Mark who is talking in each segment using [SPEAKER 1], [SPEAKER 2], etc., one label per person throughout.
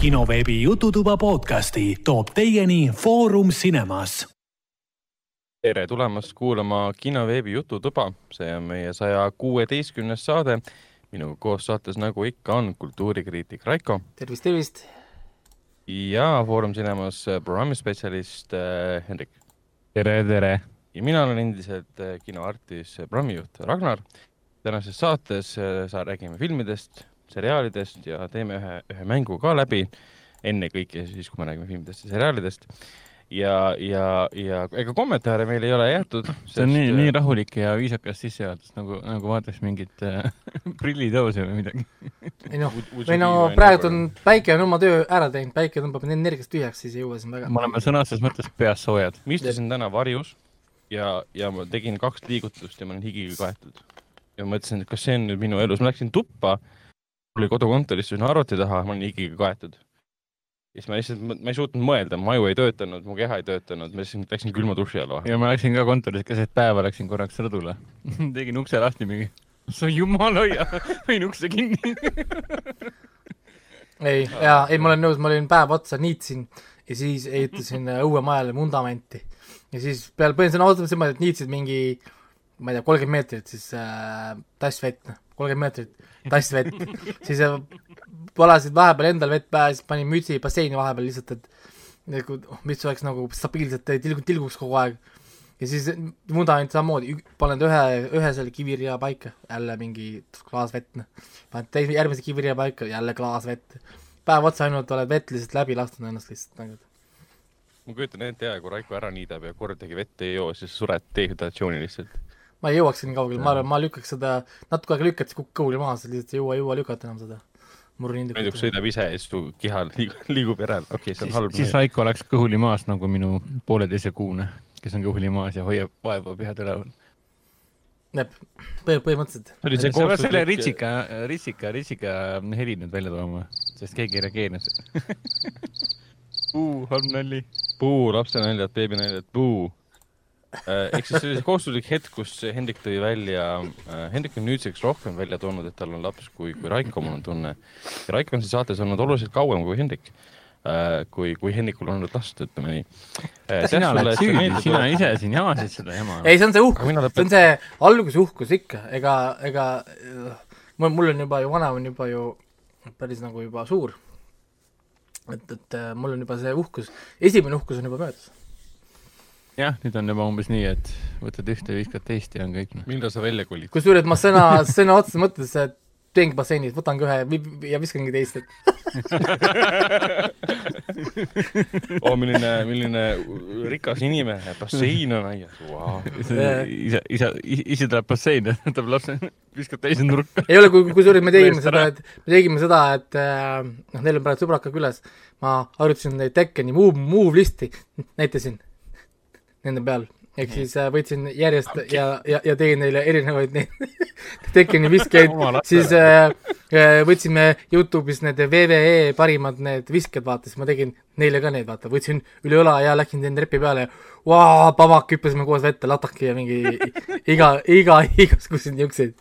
[SPEAKER 1] kinoveebi Jututuba podcasti toob teieni Foorum Cinemas.
[SPEAKER 2] tere tulemast kuulama kinoveebi Jututuba, see on meie saja kuueteistkümnes saade. minuga koos saates, nagu ikka, on kultuurikriitik Raiko
[SPEAKER 3] tervist, tervist.
[SPEAKER 2] ja Foorum Cinemas programmispetsialist äh, Hendrik.
[SPEAKER 4] tere, tere.
[SPEAKER 2] ja mina olen endiselt äh, kinoartis äh, programmijuht Ragnar. tänases saates sa räägime filmidest, seriaalidest ja teeme ühe, ühe mängu ka läbi. ennekõike siis, kui me räägime filmidest ja seriaalidest. ja, ja, ja ega kommentaare meil ei ole jäetud.
[SPEAKER 4] see on nii, nii rahulik ja viisakas sissejuhatus nagu, nagu vaataks mingit äh, prillitõuse või midagi.
[SPEAKER 3] ei noh, või no praegu on, päike on oma töö ära teinud, päike tõmbab need energiast tühjaks, siis ei jõua siin väga.
[SPEAKER 4] me oleme sõna otseses mõttes peas soojad.
[SPEAKER 2] ma istusin täna varjus ja, ja ma tegin kaks liigutust ja ma olen higiga kaetud. ja ma mõtlesin, et kas see on nüüd minu elus, ma läksin tuppa, oli kodukontoris sinna arvuti taha, ma olin higiga kaetud. ja siis ma lihtsalt, ma ei suutnud mõelda, mu aju ei töötanud, mu keha ei töötanud, ma lihtsalt läksin külma duši alla vahele.
[SPEAKER 4] ja ma läksin ka kontoris keset päeva, läksin korraks rõdule tegin ukse lahti mingi, sa jumal hoia, panin ukse kinni
[SPEAKER 3] ei, jaa, ei, ma olen nõus, ma olin päev otsa, niitsin ja siis ehitasin õuemajale vundamenti. ja siis peale, põhimõtteliselt ausalt öeldes niimoodi, et niitsid mingi, ma ei tea, kolmkümmend meetrit siis äh, tass vett, noh, kolmkümmend meetrit tass vett, siis valasid vahepeal endal vett pähe, siis panin mütsi basseini vahepeal lihtsalt, et nagu, mis oleks nagu stabiilselt tilgu-, tilguks kogu aeg. ja siis vundament samamoodi, paned ühe, ühe selle kivirea paika, jälle mingi klaas vett, noh. paned teise, järgmise kivirea paika, jälle klaas vett. päev otsa ainult oled vett lihtsalt läbi lasknud ennast lihtsalt nagu.
[SPEAKER 2] ma kujutan ette ja kui Raiko ära niidab ja kordagi vett ei joo, siis sured dehydratatsiooni lihtsalt.
[SPEAKER 3] Ma ei jõuaks nii kaugele, ma arvan, ma lükkaks seda, natuke aega lükkad, siis kukub kõhuli maha, sa lihtsalt ei jõua, jõua lükata enam seda.
[SPEAKER 2] näiteks sõidab ise ja siis su keha liigub, liigub järel, okei okay,, see on halb.
[SPEAKER 4] siis Raiko läks kõhuli maas nagu minu pooleteise kuune, kes on kõhuli maas ja hoiab vaeva pead üleval.
[SPEAKER 3] põh-, põhimõtteliselt.
[SPEAKER 2] see oli see
[SPEAKER 4] sa pead selle ritsika, ritsika, ritsika heli nüüd välja tooma, sest keegi ei reageerinud. puu, halb nali.
[SPEAKER 2] puu, lapsenaljad, beebinaljad, puu. Ehk siis see oli see kohustuslik hetk, kus Hendrik tõi välja, Hendrik on nüüdseks rohkem välja toonud, et tal on laps kui, kui Raiko, mul on tunne. ja Raiko on siin saates olnud oluliselt kauem kui Hendrik. kui, kui Hendrikul on olnud last, ütleme nii.
[SPEAKER 4] sina oled süüdi, sina ise siin jamasid seda jama.
[SPEAKER 3] ei, see on see uhkus, see on see algusuhkus ikka, ega, ega mul, mul on juba ju, vanem on juba ju päris nagu juba suur. et, et äh, mul on juba see uhkus, esimene uhkus on juba möödas.
[SPEAKER 4] Jah, nüüd on juba umbes nii, et võtad ühte, viskad teist ja on kõik noh.
[SPEAKER 2] millal sa välja kolid?
[SPEAKER 3] kusjuures ma sõna, sõna otseses mõttes et teengi basseinis, võtangi ühe ja viskangi teist, et
[SPEAKER 2] oo, milline, milline rikas inimene, bassein on aias, vau.
[SPEAKER 4] isa, isa, ise tuleb basseini, võtab lapse, viskab teise nurka.
[SPEAKER 3] ei ole, kui, kusjuures me tegime seda, et me tegime seda, et äh, noh, neil on praegu sõbrad ka külas, ma harjutasin neid Tekkeni move, move listi, näitasin nende peal, ehk siis äh, võtsin järjest okay. ja, ja, ja tegin neile erinevaid neid Tekkeni viskeid. Siis äh, äh, võtsime Youtube'is need VVE parimad need visked, vaata, siis ma tegin neile ka neid, vaata, võtsin üle õla ja läksin teen trepi peale. Vaa, pamak, hüppasime koos vette, lataki ja mingi iga, iga, igasuguseid niisuguseid.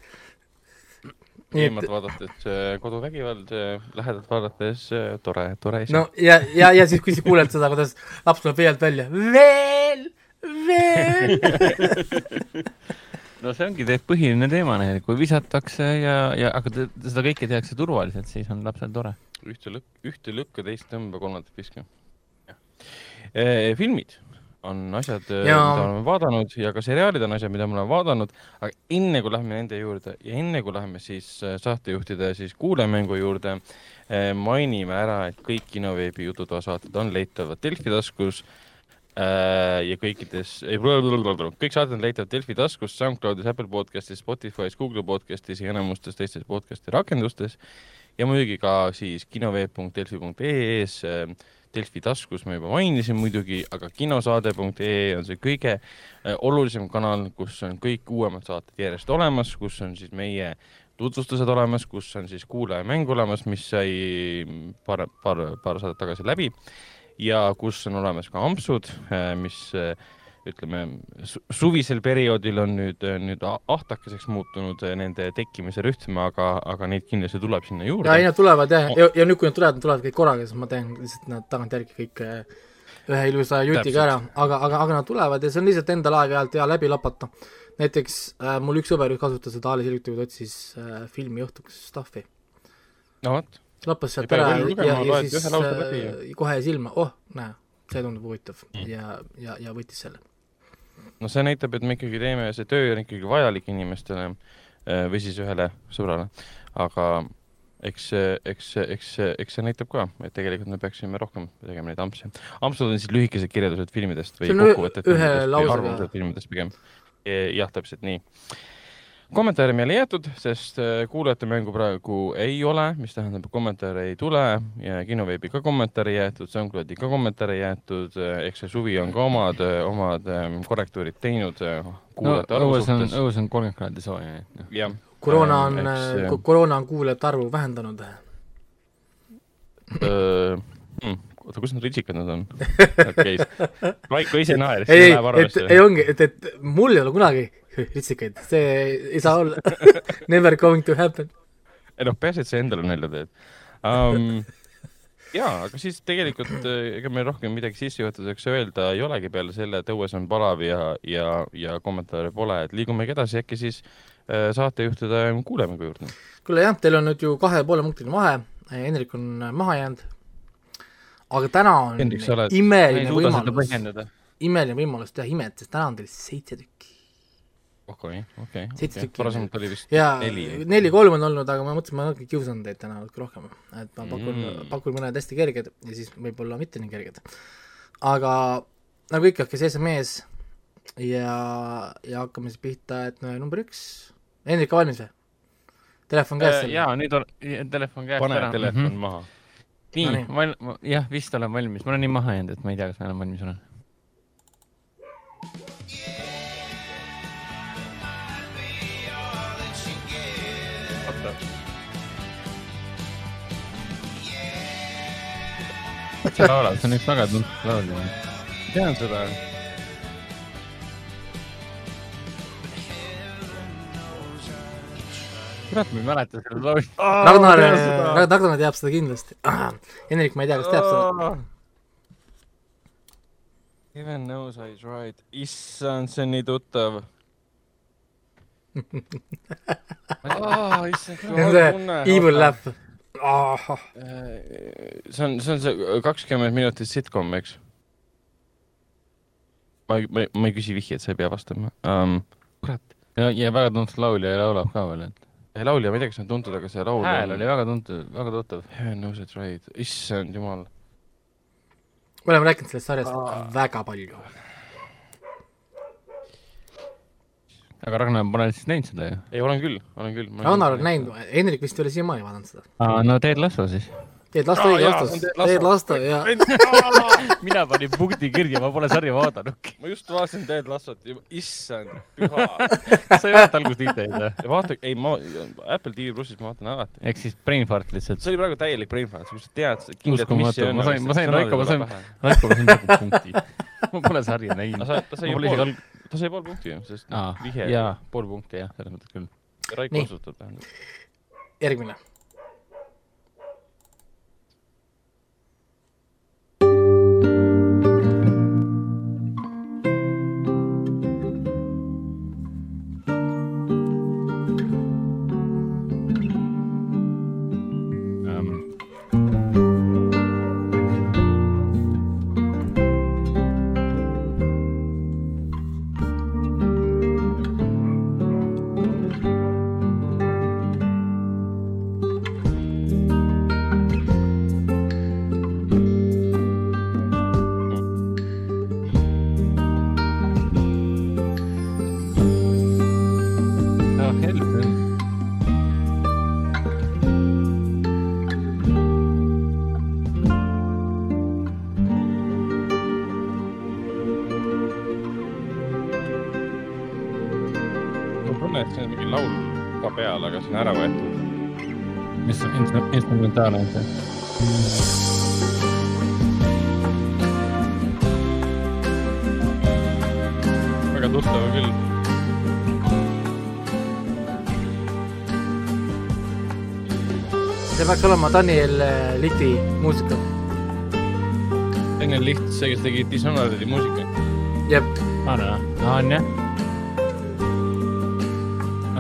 [SPEAKER 3] nii
[SPEAKER 2] eemalt
[SPEAKER 3] et
[SPEAKER 2] vaadates koduvägivald, lähedalt vaadates tore, tore asi.
[SPEAKER 3] No ja, ja, ja siis, kui sa kuuled seda, kuidas laps tuleb vee alt välja, veel, veel
[SPEAKER 4] no see ongi teie põhiline teema, kui visatakse ja, ja aga te, seda kõike tehakse turvaliselt, siis on lapsel tore.
[SPEAKER 2] ühte lükk, ühte lükka, teist tõmba, kolmandat viska. filmid on asjad, mida
[SPEAKER 3] Jaa.
[SPEAKER 2] me oleme vaadanud ja ka seriaalid on asjad, mida me oleme vaadanud, aga enne kui lähme nende juurde ja enne kui lähme siis äh, saatejuhtide siis kuulemängu juurde, mainime ära, et kõik kinoveebi Jututoa saated on leitavad Delfi taskus ja kõikides, kõik saated on leitavad Delfi taskus, SoundCloudis, Apple podcastis, Spotify's, Google podcastis ja enamustes teistes podcasti rakendustes. Ja muidugi ka siis kinoveeb.delfi.ee-s äh, Delfi taskus ma juba mainisin muidugi, aga kinosaade.ee on see kõige äh, olulisem kanal, kus on kõik uuemad saated järjest olemas, kus on siis meie tutvustused olemas, kus on siis kuulajamäng olemas, mis sai paar, paar, paar saadet tagasi läbi ja kus on olemas ka ampsud, mis äh, ütleme su suvisel perioodil on nüüd, nüüd a- ahtakeseks muutunud nende tekkimise rütm, aga, aga neid kindlasti tuleb sinna
[SPEAKER 3] ja ei,
[SPEAKER 2] juurde.
[SPEAKER 3] nad tulevad jah, ja, ja nüüd, kui nad tulevad, nad tulevad kõik korraga, siis ma teen lihtsalt nad tagantjärgi kõik ühe ilusa jutiga ära, aga, aga, aga nad tulevad ja see on lihtsalt endal aeg-ajalt hea läbi lapata. näiteks äh, mul üks sõber kasutas seda alles hiljuti, kui ta otsis äh, filmi õhtuks stuff'i.
[SPEAKER 2] no vot,
[SPEAKER 3] lappas sealt ära ja, ja, ja siis äh, kohe silma, oh, näe, see tundub huvitav mm. ja, ja, ja võttis selle.
[SPEAKER 2] no see näitab, et me ikkagi teeme, see töö on ikkagi vajalik inimestele äh, või siis ühele sõbrale, aga eks, eks, eks, eks see näitab ka, et tegelikult me peaksime rohkem tegema neid ampse. ampsud on siis lühikesed kirjeldused filmidest või kokkuvõtted
[SPEAKER 3] ühe
[SPEAKER 2] filmidest arvamused filmidest pigem. jah, täpselt nii. Kommentaare meile ei jäetud, sest äh, kuulajate mängu praegu ei ole, mis tähendab, et kommentaare ei tule ja kinoveebi ka kommentaare ei jäetud, SoundCloudi ka kommentaare ei jäetud, ehk see suvi on ka omad, omad ähm, korrektuurid teinud äh,
[SPEAKER 4] no
[SPEAKER 2] kuulajate arvu
[SPEAKER 4] õues on,
[SPEAKER 2] suhtes.
[SPEAKER 4] õues on kolmkümmend kraadi sooja, nii et noh.
[SPEAKER 3] koroona on
[SPEAKER 2] Eks,
[SPEAKER 3] äh,
[SPEAKER 2] äh,,
[SPEAKER 3] koroona on kuulajate arvu vähendanud.
[SPEAKER 2] Hmm, oota, kus need ritsikad nüüd on? okei, Vaiko ise naeris,
[SPEAKER 3] ei,
[SPEAKER 2] see
[SPEAKER 3] ei,
[SPEAKER 2] läheb
[SPEAKER 3] et
[SPEAKER 2] arvesse
[SPEAKER 3] ei. ongi, et, et mul ei ole kunagi ritsikaid, see ei saa olla. Never going to happen.
[SPEAKER 2] ei noh, peaasi, et sa endale nalja teed um,. jaa, aga siis tegelikult äh, ega meil rohkem midagi sissejuhatuseks öelda ei olegi peale selle, et õues on palav ja, ja, ja kommentaare pole, et liigumegi edasi äkki siis äh, saatejuhtide kuulemingu juurde.
[SPEAKER 3] kuule jah, teil on nüüd ju kahe poole punktiline vahe, Hendrik on maha jäänud. aga täna on
[SPEAKER 4] ei
[SPEAKER 3] imeline võimalus, imeline võimalus teha imet, sest täna on teil seitse tükki.
[SPEAKER 2] okei, okei,
[SPEAKER 3] Seitse tükki.
[SPEAKER 2] varasemalt oli vist
[SPEAKER 3] ja
[SPEAKER 2] neli.
[SPEAKER 3] neli-kolm on olnud, aga ma mõtlesin, ma natuke kiusan teid täna natuke rohkem. et ma pakun
[SPEAKER 2] Mm.
[SPEAKER 3] mm., pakun mõned hästi kerged ja siis võib-olla mitte nii kerged. aga nagu ikka, kes ees on mees ja, ja hakkame siis pihta, et no number üks, Hendrik valmis või? telefon käes
[SPEAKER 4] Äh, jaa, nüüd on telefon käest
[SPEAKER 2] pane
[SPEAKER 4] ära.
[SPEAKER 2] telefon
[SPEAKER 4] Mhm.
[SPEAKER 2] maha.
[SPEAKER 4] nii
[SPEAKER 3] No
[SPEAKER 4] val-, jah, vist olen valmis, ma olen nii maha jäänud, et ma ei tea, kas ma enam valmis olen. Sa laulad, see on üks väga tuntud laulja.
[SPEAKER 2] tean seda.
[SPEAKER 4] kurat, ma ei mäleta seda laulu.
[SPEAKER 3] Ragnar, Ragnar teab seda kindlasti. Hendrik, ma ei tea, kas teab seda.
[SPEAKER 2] Even knows I tried. issand, see on nii tuttav. issand, kui halb
[SPEAKER 3] see
[SPEAKER 2] tunne.
[SPEAKER 3] evil. laugh. ahah,
[SPEAKER 2] see on, see on see kakskümmend minutit sitcom, eks? ma ei, ma ei, ma ei küsi vihjet, sa ei pea vastama um,. kurat,
[SPEAKER 4] ja, ja väga tuntud laulja ja laulab ka veel, et
[SPEAKER 2] laulja, ma ei tea, kas see on tuntud, aga see laul
[SPEAKER 4] hääl oli väga tuntud, väga tuttav.
[SPEAKER 2] Heaven knows I tried, issand jumal.
[SPEAKER 3] me oleme rääkinud sellest sarjast väga palju.
[SPEAKER 4] Aga Ragnar, ma olen siis näinud seda ju.
[SPEAKER 2] ei, olen küll, olen küll.
[SPEAKER 3] Ragnar on näinud, Hendrik vist ei ole siiamaani vaadanud seda.
[SPEAKER 4] aa, no Ted Lasso siis.
[SPEAKER 3] Teed Lasto
[SPEAKER 2] Aa,
[SPEAKER 3] õige
[SPEAKER 2] jaa,
[SPEAKER 3] vastus
[SPEAKER 2] Ted
[SPEAKER 3] Teed
[SPEAKER 2] Lasso.
[SPEAKER 3] Lasto ja
[SPEAKER 4] mina panin punkti kirja, ma pole sarja vaadanudki.
[SPEAKER 2] ma just vaatasin Ted Lassot ja issand, püha.
[SPEAKER 4] sa ei vaata algust detail'i või?
[SPEAKER 2] ja vaata, ei ma, Apple TV plussis ma vaatan alati.
[SPEAKER 4] ehk siis brain fart lihtsalt.
[SPEAKER 2] see oli praegu täielik brain fart, sa tead, kindlalt, mis
[SPEAKER 4] Uskumatu.
[SPEAKER 2] see on.
[SPEAKER 4] Ma sain- ma sain Raiko- ma sain- Raiko, ma sain punkti. ma pole sarja näinud. Ma pole isegi
[SPEAKER 2] pool
[SPEAKER 4] alg-,
[SPEAKER 2] ta sai pool punkti ju, sest
[SPEAKER 4] aa,
[SPEAKER 2] vihje.
[SPEAKER 4] jaa, pool punkti jah, selles mõttes küll.
[SPEAKER 2] Raiko
[SPEAKER 3] Nii.
[SPEAKER 2] osutab, tähendab.
[SPEAKER 3] järgmine.
[SPEAKER 2] Ma tunnen, et see on mingi laul ka peal, aga see on ära võetud.
[SPEAKER 4] mis on instru- instrumentaalne on see?
[SPEAKER 2] väga tuttav küll.
[SPEAKER 3] see peaks olema Daniel äh, Liti muusika.
[SPEAKER 2] Daniel Liht, see, kes tegi Dishonored'i muusika.
[SPEAKER 3] jep,
[SPEAKER 4] on või? on jah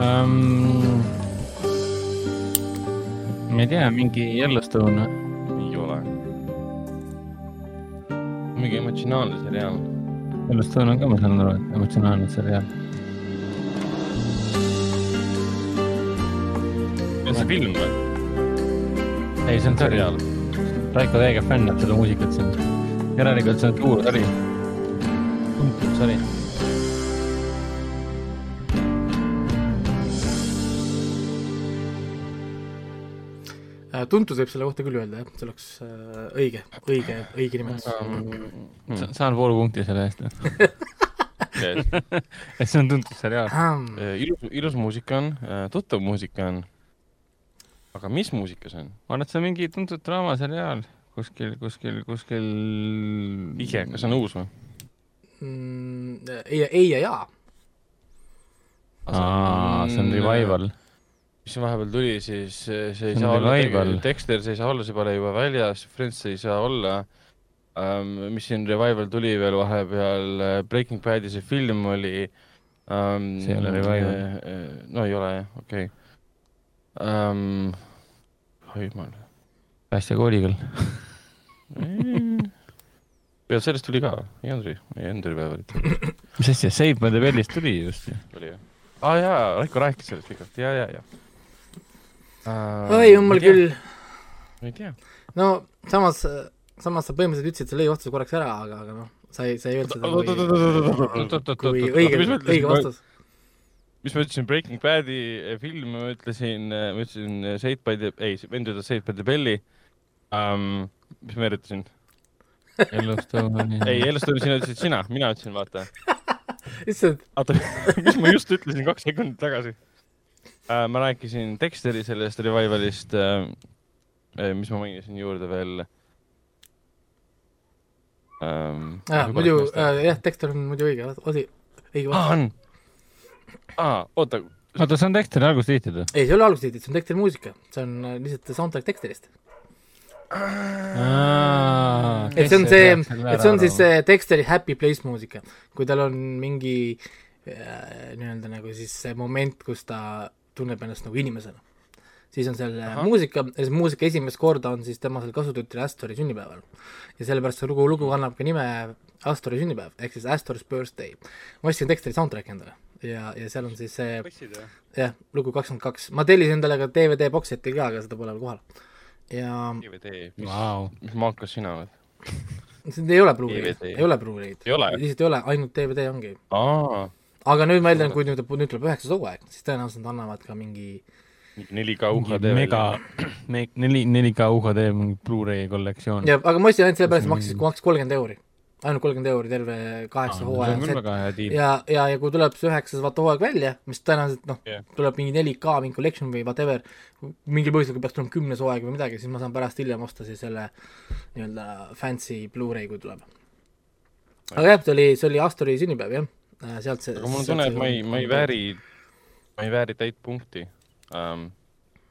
[SPEAKER 4] um,. ma ei tea, mingi Yellowstone või?
[SPEAKER 2] ei ole. mingi emotsionaalne seriaal.
[SPEAKER 4] Yellowstone on ka, ma saan aru, emotsionaalne seriaal.
[SPEAKER 2] on see film või?
[SPEAKER 4] ei, see on seriaal. Raiko täiega fännab seda muusikat siin. järelikult see on suur sari.
[SPEAKER 3] Äh, tuntud võib selle kohta küll öelda, jah, see oleks äh, õige, õige, õige nimetus.
[SPEAKER 2] Hmm.
[SPEAKER 4] saan pool punkti selle eest. et see on tuntud seriaal.
[SPEAKER 2] ilus, ilus muusika on, tuttav muusika on. aga mis muusika see on?
[SPEAKER 4] ma arvan, et see on mingi tuntud draamaseriaal kuskil, kuskil, kuskil.
[SPEAKER 2] vihje, kas see on uus või?
[SPEAKER 3] Mm, ei, ei ja jaa.
[SPEAKER 4] aa, see on revival.
[SPEAKER 2] Mis siin vahepeal tuli, siis eh, see ei
[SPEAKER 4] See
[SPEAKER 2] saa olla Dexter, see ei saa olla, see pole juba väljas, Friends ei saa olla um,. mis siin revival tuli veel vahepeal, Breaking Badi see film oli um,.
[SPEAKER 4] See ei ole revival.
[SPEAKER 2] no ei ole jah, okei okay. um,. oi jumal.
[SPEAKER 4] päästjakooli küll.
[SPEAKER 2] ja sellest tuli ka, ei olnud revivalit,
[SPEAKER 4] mis asja, Save by the Bellist tuli just ju.
[SPEAKER 2] oli jah. aa ah, jaa, Raiko rääkis sellest pikalt, ja, ja, ja uh,.
[SPEAKER 3] oi jumal küll.
[SPEAKER 2] ma ei tea.
[SPEAKER 3] no samas, samas sa põhimõtteliselt ütlesid selle õige vastuse korraks ära, aga, aga noh, sa ei, sa ei öelnud seda kui, kui õige, õige vastus.
[SPEAKER 2] mis ma ütlesin, Breaking Badi film, ma ütlesin, ma ütlesin äh, Saved by the, ei, vend ütles Saved by the Belly um,. mis ma veel ütlesin?
[SPEAKER 4] Yellowstone'i.
[SPEAKER 2] ei, Yellowstone'i sina ütlesid sina, mina ütlesin, vaata.
[SPEAKER 3] issand,
[SPEAKER 2] oota, mis ma just ütlesin kaks sekundit tagasi uh,? Ma rääkisin Dexteri sellest revivalist uh,, mis ma mainisin juurde veel um,.
[SPEAKER 3] muidu äh, jah, Dexter on muidu õige, osi, õige vastus.
[SPEAKER 2] on. aa, oota,
[SPEAKER 4] oota, see on Dexteri algustiitlid või?
[SPEAKER 3] ei, see ei ole algustiitel, see on Dexteri muusika, see on äh, lihtsalt soundtrack Dexterist. et see on see, et see on siis see Dexteri Happy Place muusika, kui tal on mingi äh, nii-öelda nagu siis see moment, kus ta tunneb ennast nagu inimesena. siis on seal Aha.
[SPEAKER 2] Ahah.
[SPEAKER 3] muusika muusika esimest korda on siis tema seal kasutütre Astori sünnipäeval. ja sellepärast see lugu, lugu kannab ka nime Astori sünnipäev, ehk siis Astor's birthday. ma ostsin Dexteri soundtrack'i endale ja, ja seal on siis see jah, lugu kakskümmend kaks, ma tellisin endale ka DVD box set'i ka, aga seda pole veel kohal. ja
[SPEAKER 2] DVD, mis
[SPEAKER 4] Vau.
[SPEAKER 2] mis maakas sina oled?
[SPEAKER 3] see ei ole Blu-ray,
[SPEAKER 2] DVD.
[SPEAKER 3] ei ole Blu-ray'd.
[SPEAKER 2] Ei ole?
[SPEAKER 3] lihtsalt ei ole, ainult DVD ongi.
[SPEAKER 2] aa,
[SPEAKER 3] aga nüüd ma eeldan, kui nüüd, nüüd tuleb üheksas hooaeg, siis tõenäoliselt nad annavad ka mingi
[SPEAKER 2] mingi 4K UHD.
[SPEAKER 4] mega, neli, 4K UHD mingi Blu-ray kollektsioon.
[SPEAKER 3] ja, aga ma ostsin ainult sellepärast, et maksis, maksis kolmkümmend euri. ainult kolmkümmend euri terve kaheksa
[SPEAKER 4] on
[SPEAKER 3] hooaja ja, ja, ja kui tuleb see üheksas vaata hooaeg välja, mis tõenäoliselt noh
[SPEAKER 2] Jah.
[SPEAKER 3] yeah., tuleb mingi 4K, mingi collection või whatever, mingil põhjusel, kui peaks tulema kümnes hooaeg või midagi, siis ma saan pärast hiljem osta siis selle nii-öelda fancy Blu-ray, kui tuleb. aga jah, see oli, see oli Astori sünnipäev jah, sealt see
[SPEAKER 2] aga mul on tunne, et ma ei, ma ei. vääri, ma ei vääri täit punkti um,.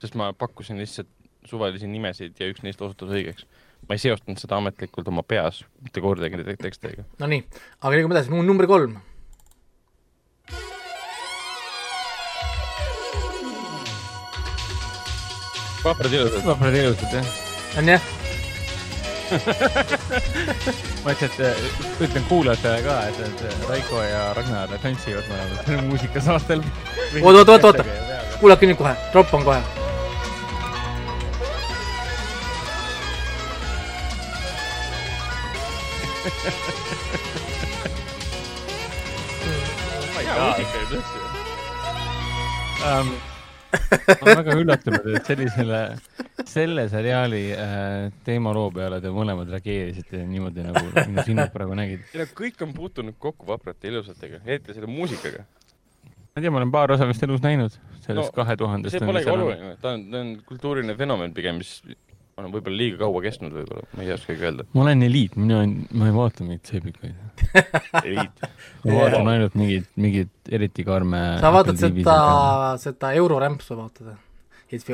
[SPEAKER 2] sest ma pakkusin lihtsalt suvalisi nimesid ja üks neist osutus õigeks. ma ei seostanud seda ametlikult oma peas mitte kordagi nende tekstidega.
[SPEAKER 3] Nonii, aga liigume edasi, number kolm.
[SPEAKER 2] vaprad ilusad.
[SPEAKER 4] vaprad ilusad jah.
[SPEAKER 3] on jah,
[SPEAKER 4] ma ütlesin, et äh, ütlen kuulajatele ka, et, et Raiko ja Ragnar tantsivad mõlemad muusikasaatel.
[SPEAKER 3] Oot, oot, oot, oot. kuulake nüüd kohe, tropp on kohe.
[SPEAKER 2] hea muusika ju tõesti.
[SPEAKER 4] um,. Ma olen väga üllatunud, et sellisele, selle seriaali äh, teemaloo peale te mõlemad reageerisite niimoodi nagu, nagu sina praegu nägid.
[SPEAKER 2] ei no kõik on puutunud kokku vaprate ilusatega, eriti selle muusikaga.
[SPEAKER 4] ma ei tea, ma olen paar osa vist elus näinud, sellest
[SPEAKER 2] No,
[SPEAKER 4] kahe tuhandest.
[SPEAKER 2] see polegi oluline, ta on, ta on kultuuriline fenomen pigem, mis on võib-olla liiga kaua kestnud võib-olla, ma ei oskagi öelda.
[SPEAKER 4] ma olen eliit, mina, ma ei vaata mingeid seeblikaid.
[SPEAKER 2] eliit.
[SPEAKER 4] ma vaatan ainult mingeid, mingeid eriti karme.
[SPEAKER 3] sa vaatad seda, seda Eurorämpsu vaatad või?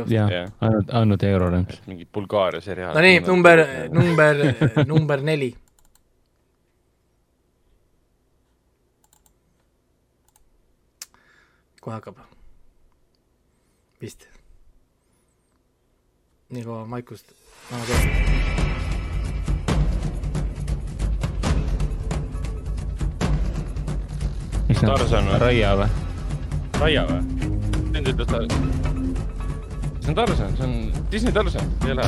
[SPEAKER 4] Jah ainult, ainult Euroremps.
[SPEAKER 2] mingi Bulgaaria seriaal.
[SPEAKER 3] no nii, number, number, number neli. kohe hakkab. vist. Nii kaua vaikust.
[SPEAKER 4] mis see
[SPEAKER 2] Tarzan
[SPEAKER 4] on
[SPEAKER 2] või?,
[SPEAKER 4] Raia või?
[SPEAKER 2] Raia või? Nende ütles Tarzan. see on Tarzan, see on Disney Tarzan, ei ole?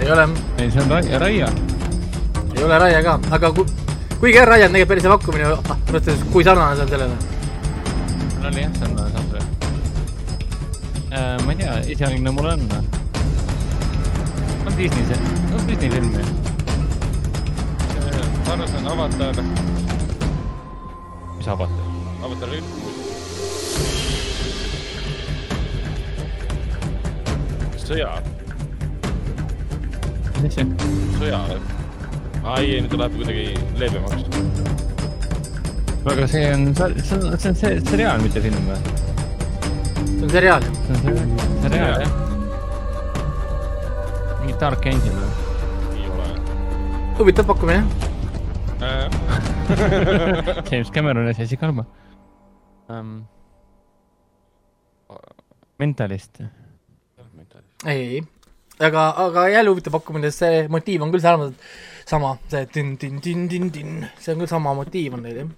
[SPEAKER 3] ei ole,
[SPEAKER 4] ei, see on Raia, Raia.
[SPEAKER 3] ei ole Raia ka, aga ku, kuigi jah, Raia on tegelikult päris hea pakkumine, mõttes kui sarnane see on sellele.
[SPEAKER 4] mul oli jah, sarnane saatus äh,. ma ei tea, esialgne mul on. On Disney see, on Disney film ju.
[SPEAKER 2] Tarzan, Avatar. mis Avatar? Avatar oli sõja,
[SPEAKER 4] mis see?
[SPEAKER 2] sõja. aa ei, ei nüüd ta läheb kuidagi leebemaks.
[SPEAKER 4] aga see on, see on, see on see seriaal, mitte film või?
[SPEAKER 3] see on seriaal.
[SPEAKER 4] see on seriaal jah. Dark Angel või?
[SPEAKER 2] ei ole.
[SPEAKER 3] huvitav pakkumine.
[SPEAKER 4] James Cameron ja Jessica Alba um,. Mentalist.
[SPEAKER 3] ei, ei, aga, aga jälle huvitav pakkumine, see motiiv on küll sarnaselt sama, see tin-tin-tin-tin-tin, see on küll sama motiiv on neil jah.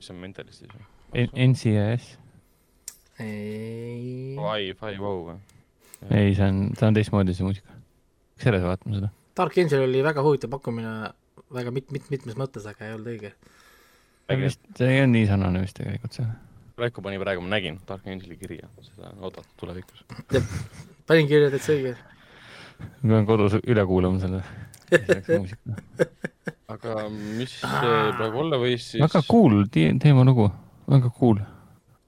[SPEAKER 2] mis on Mentalist siis?
[SPEAKER 4] NCIS.
[SPEAKER 3] ei,
[SPEAKER 2] Five, Five O või?
[SPEAKER 4] ei, see on, see on teistmoodi see muusika. selles vaatame seda.
[SPEAKER 3] Dark Angel oli väga huvitav pakkumine, väga mit-, mit-, mitmes mõttes, aga ei olnud õige.
[SPEAKER 4] vist, see ei olnud nii sarnane vist tegelikult see.
[SPEAKER 2] Raiko pani praegu, ma nägin Dark Angeli kirja, seda on oodatud tulevikus.
[SPEAKER 3] panin kirja täitsa õige.
[SPEAKER 4] ma pean kodus üle kuulama selle.
[SPEAKER 2] aga mis see praegu olla võis siis?
[SPEAKER 4] väga cool te teema lugu, väga cool.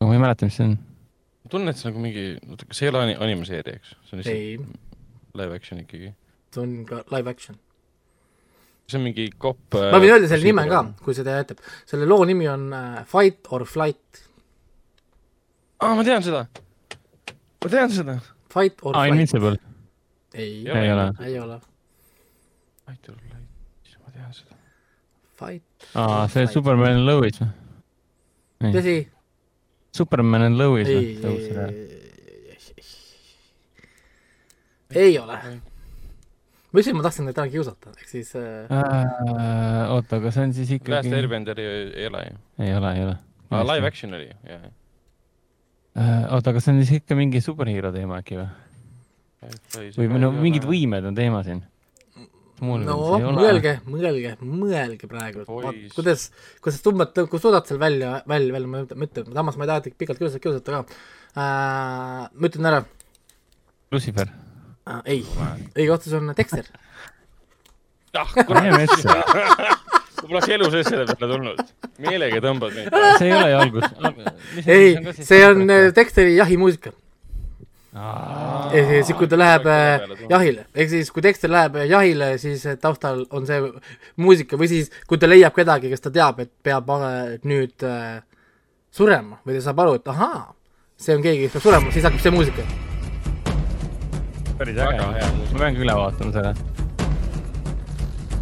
[SPEAKER 4] aga ma ei mäleta, mis see on.
[SPEAKER 2] tunnen, et see on nagu mingi, oota, kas see ei ole ani- animeseeria, eks? see on
[SPEAKER 3] ei,
[SPEAKER 2] lihtsalt live action ikkagi.
[SPEAKER 3] see on ka live action.
[SPEAKER 2] see on mingi kopp.
[SPEAKER 3] ma võin öelda selle nime ka, kui seda jätab. selle loo nimi on äh, Fight or Flight.
[SPEAKER 2] aa, ma tean seda. ma tean seda.
[SPEAKER 3] Fight or
[SPEAKER 4] aa,
[SPEAKER 3] Flight.
[SPEAKER 4] Invincible.
[SPEAKER 3] ei,
[SPEAKER 2] Ei
[SPEAKER 4] ei ole.
[SPEAKER 3] ei ole.
[SPEAKER 2] Fight or Flight, ma tean seda.
[SPEAKER 3] Fight.
[SPEAKER 4] aa, see Superman Lois või?
[SPEAKER 3] tõsi,
[SPEAKER 4] Superman and Lois
[SPEAKER 3] ei,
[SPEAKER 4] või?
[SPEAKER 3] ei, ei ole. ma ütlesin, ma tahtsin täna kiusata, ehk siis äh,
[SPEAKER 4] Äh, oota, aga see on siis
[SPEAKER 2] Last
[SPEAKER 4] ikkagi.
[SPEAKER 2] Airbenderi ei ole ju.
[SPEAKER 4] ei ole, ei ole.
[SPEAKER 2] live action oli ju, jah.
[SPEAKER 4] Äh, oota, aga see on siis ikka mingi superhero teema äkki või? või no mingid võimed on teema siin?
[SPEAKER 3] No mõelge, mõelge, mõelge praegu, kuidas, kuidas tõmbate, kui suudad seal välja, välja, välja, ma ütlen, samas ma ei taha teid pikalt kiusata, kiusata ka äh,. ma ütlen ära
[SPEAKER 4] Lucifer.
[SPEAKER 3] äh,, ei, õige vastus on Dexter.
[SPEAKER 2] ah,
[SPEAKER 4] mine
[SPEAKER 2] kurat,
[SPEAKER 4] metsa.
[SPEAKER 2] ma poleks elu sees selle peale tulnud. meelega tõmbad mind.
[SPEAKER 4] see ei ole jalgus.
[SPEAKER 3] ei, see on äh, Dexteri jahimuusika. Ehk siis, kui ta läheb äh, jahile, ehk siis kui Dexter läheb äh, jahile, siis äh, taustal on see muusika või siis, kui ta leiab kedagi, kes ta teab, et peab nüüd surema või ta saab aru, et ahaa, see on keegi, kes peab surema, siis hakkab see muusika.
[SPEAKER 4] päris äge. Ma pean ka üle vaatama selle.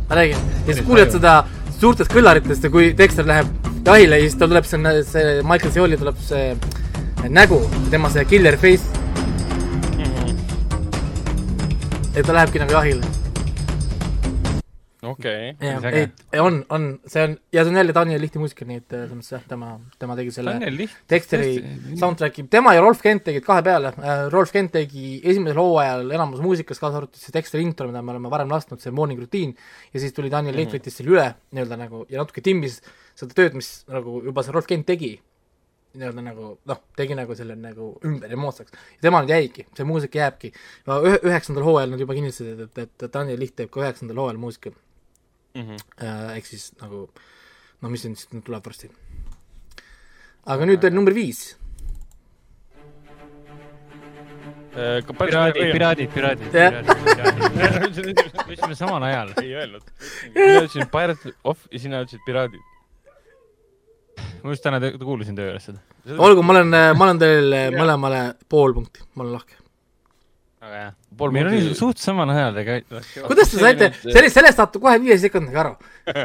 [SPEAKER 3] ma räägin, ja siis kuuled seda suurtest kõllaritest ja kui Dexter läheb jahile ja siis tal tuleb see, see Michael Seoli tuleb see nägu, tema see killer face ja ta lähebki nagu jahile.
[SPEAKER 2] okei,
[SPEAKER 4] äge.
[SPEAKER 3] ei, on, on, see on ja see on jälle Daniel Lihti muusika, nii et äh, selles mõttes jah, tema, tema tegi selle. Dexteri soundtrack'i, tema ja Rolf Kent tegid kahe peale, Rolf Kent tegi esimesel hooajal enamus muusikast, kaasa arvatud see Dexteri intro, mida me oleme varem lasknud, see Morning Routine, ja siis tuli Daniel Liht võttis selle üle nii-öelda nagu ja natuke timmis seda tööd, mis nagu juba see Rolf Kent tegi, nii-öelda nagu noh, tegi nagu selle nagu ümber ja moodsaks. ja tema nüüd jäigi, see muusika jääbki. ühe, üheksandal hooajal nad juba kinnistasid, et, et Daniel Liht teeb ka üheksandal hooajal muusika. Äh, ehk siis nagu no mis siin siis nüüd tuleb varsti. aga nüüd on number viis.
[SPEAKER 4] piraadid, piraadid, piraadid, piraadid. ütlesime samal ajal.
[SPEAKER 2] ei öelnud. mina ütlesin Pirate of ja sina ütlesid piraadid.
[SPEAKER 4] Ma just täna te- kuulasin töö juures seda.
[SPEAKER 3] olgu, ma olen, ma olen teil mõlemale pool punkti, ma olen lahke.
[SPEAKER 4] väga hea.
[SPEAKER 2] Pool
[SPEAKER 4] meil oli
[SPEAKER 2] punkti-
[SPEAKER 4] suht samal ajal tegelikult.
[SPEAKER 3] kuidas te saite, sellest, sellest saate kohe viie sekundiga aru.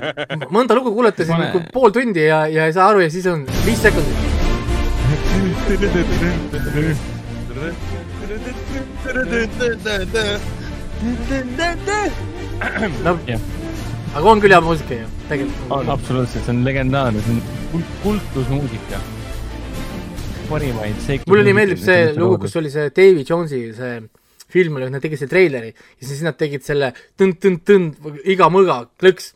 [SPEAKER 3] mõnda lugu kuulatasin
[SPEAKER 4] Pane-
[SPEAKER 3] nagu pool tundi ja, ja ei saa aru ja siis on viis sekundit. no
[SPEAKER 4] Jah.
[SPEAKER 3] Aga on küll hea muusika ju, tegelikult.
[SPEAKER 4] on absoluutselt, see on legendaarne, see on kult- kultusmuusika. parimaid seik-.
[SPEAKER 3] mulle nii meeldib see lugu, kus oli see Davy Jonesi see film oli, nad tegid selle treileri ja siis nad tegid selle tõnd-tõnd-tõnd, iga mõõga klõks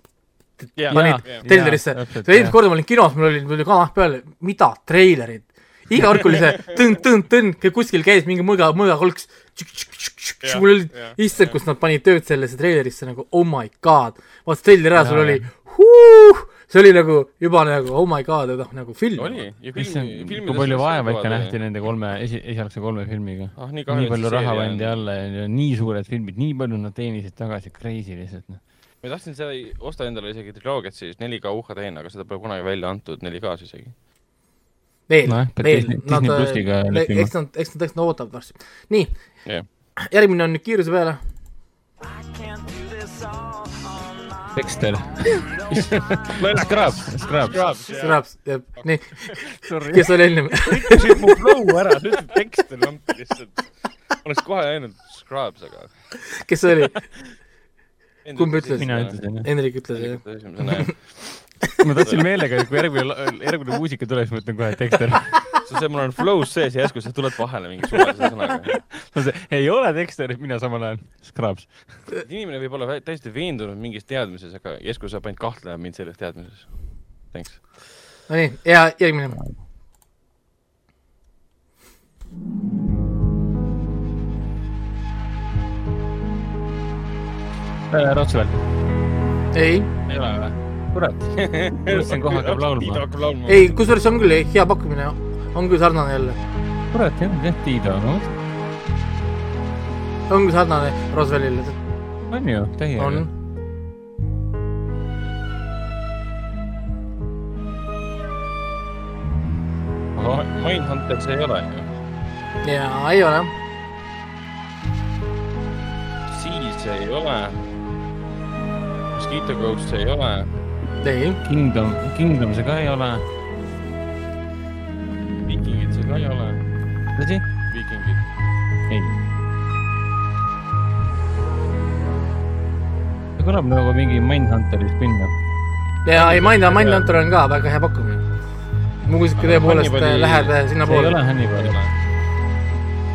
[SPEAKER 2] Jaa,
[SPEAKER 3] panid
[SPEAKER 2] jaa,
[SPEAKER 3] treilerisse. esimest
[SPEAKER 4] jah.
[SPEAKER 3] korda ma olin kinos, mul oli, mul oli kanah peal, mida, treilerid. iga kord, kui oli see tõnd-tõnd-tõnd, kuskil käis mingi mõõga, mõõgakolks. Mul oli issand, kus nad panid tööd sellesse treilerisse nagu oh my god. Vaata treileri ära, sul oli huh,, see oli nagu juba nagu oh my god, noh nagu film.
[SPEAKER 2] oli ja filmi,
[SPEAKER 4] kui palju vaeva ikka nähti nende kolme, esi, esialgse kolme filmiga.
[SPEAKER 2] ah,. nii,
[SPEAKER 4] nii palju raha pandi. alla ja nii suured filmid, nii palju nad teenisid tagasi, crazy lihtsalt noh.
[SPEAKER 2] ma tahtsin seda osta endale isegi triloogiat siis 4K UHD-na, aga seda pole kunagi välja antud 4K-s isegi.
[SPEAKER 3] veel
[SPEAKER 4] pead
[SPEAKER 3] veel
[SPEAKER 4] Disney-,
[SPEAKER 3] nad eks nad, eks nad, eks nad ootavad varsti. nii,
[SPEAKER 2] jah,
[SPEAKER 3] järgmine on nüüd kiiruse peale.
[SPEAKER 4] Dexter. Scrubs, Scrubs.
[SPEAKER 3] Scrubs, nii,
[SPEAKER 4] Sorry.
[SPEAKER 3] kes oli ennem?
[SPEAKER 2] rikkusid mu flow ära, sa ütlesid Dexter lampi lihtsalt. oleks kohe läinud Scrubs, aga.
[SPEAKER 3] kes see oli? Kumb ütles?
[SPEAKER 4] mina ütlesin jah.
[SPEAKER 3] Hendrik ütles jah.
[SPEAKER 4] Ma tahtsin meelega, et kui järgmine, järgmine muusika tuleb, siis ma ütlen kohe Dexter.
[SPEAKER 2] see, mul on flow's sees ja järsku sa tuled vahele mingi suvalise sõnaga.
[SPEAKER 4] ei ole Dexter, mina samal ajal. Scrubs.
[SPEAKER 2] inimene võib olla täiesti veendunud mingis teadmises, aga järsku saab ainult kahtlema mind selles teadmises. Thanks.
[SPEAKER 3] Nonii, ja järgmine.
[SPEAKER 4] Rotsveld.
[SPEAKER 3] ei,
[SPEAKER 4] ei ole või? kurat. mõtlesin, kohe hakkab laulma.
[SPEAKER 3] ei, kusjuures see on küll hea pakkumine, on küll sarnane jälle,
[SPEAKER 4] kurat jah, jah, Tiido, no
[SPEAKER 3] on küll sarnane Roswellile,
[SPEAKER 4] on ju, täiega.
[SPEAKER 3] on.
[SPEAKER 2] aga Mindhunter see ei ole ju.
[SPEAKER 3] ja ei ole,
[SPEAKER 2] siis ei ole. Mosquito Ghost ei ole.
[SPEAKER 3] ei,
[SPEAKER 4] Kingdom, Kingdom see ka ei ole.
[SPEAKER 2] Vikingid see ka ei ole.
[SPEAKER 4] tõsi?
[SPEAKER 2] Vikingid.
[SPEAKER 4] ei. see kõlab nagu mingi Mindhunteri spin-off.
[SPEAKER 3] ja ei, Mind, Mindhunter on ka väga hea pakkumine. muusika tõepoolest
[SPEAKER 2] Hannibali-
[SPEAKER 3] läheb
[SPEAKER 4] see ei
[SPEAKER 3] sinnapoole
[SPEAKER 4] ole, Hannibal.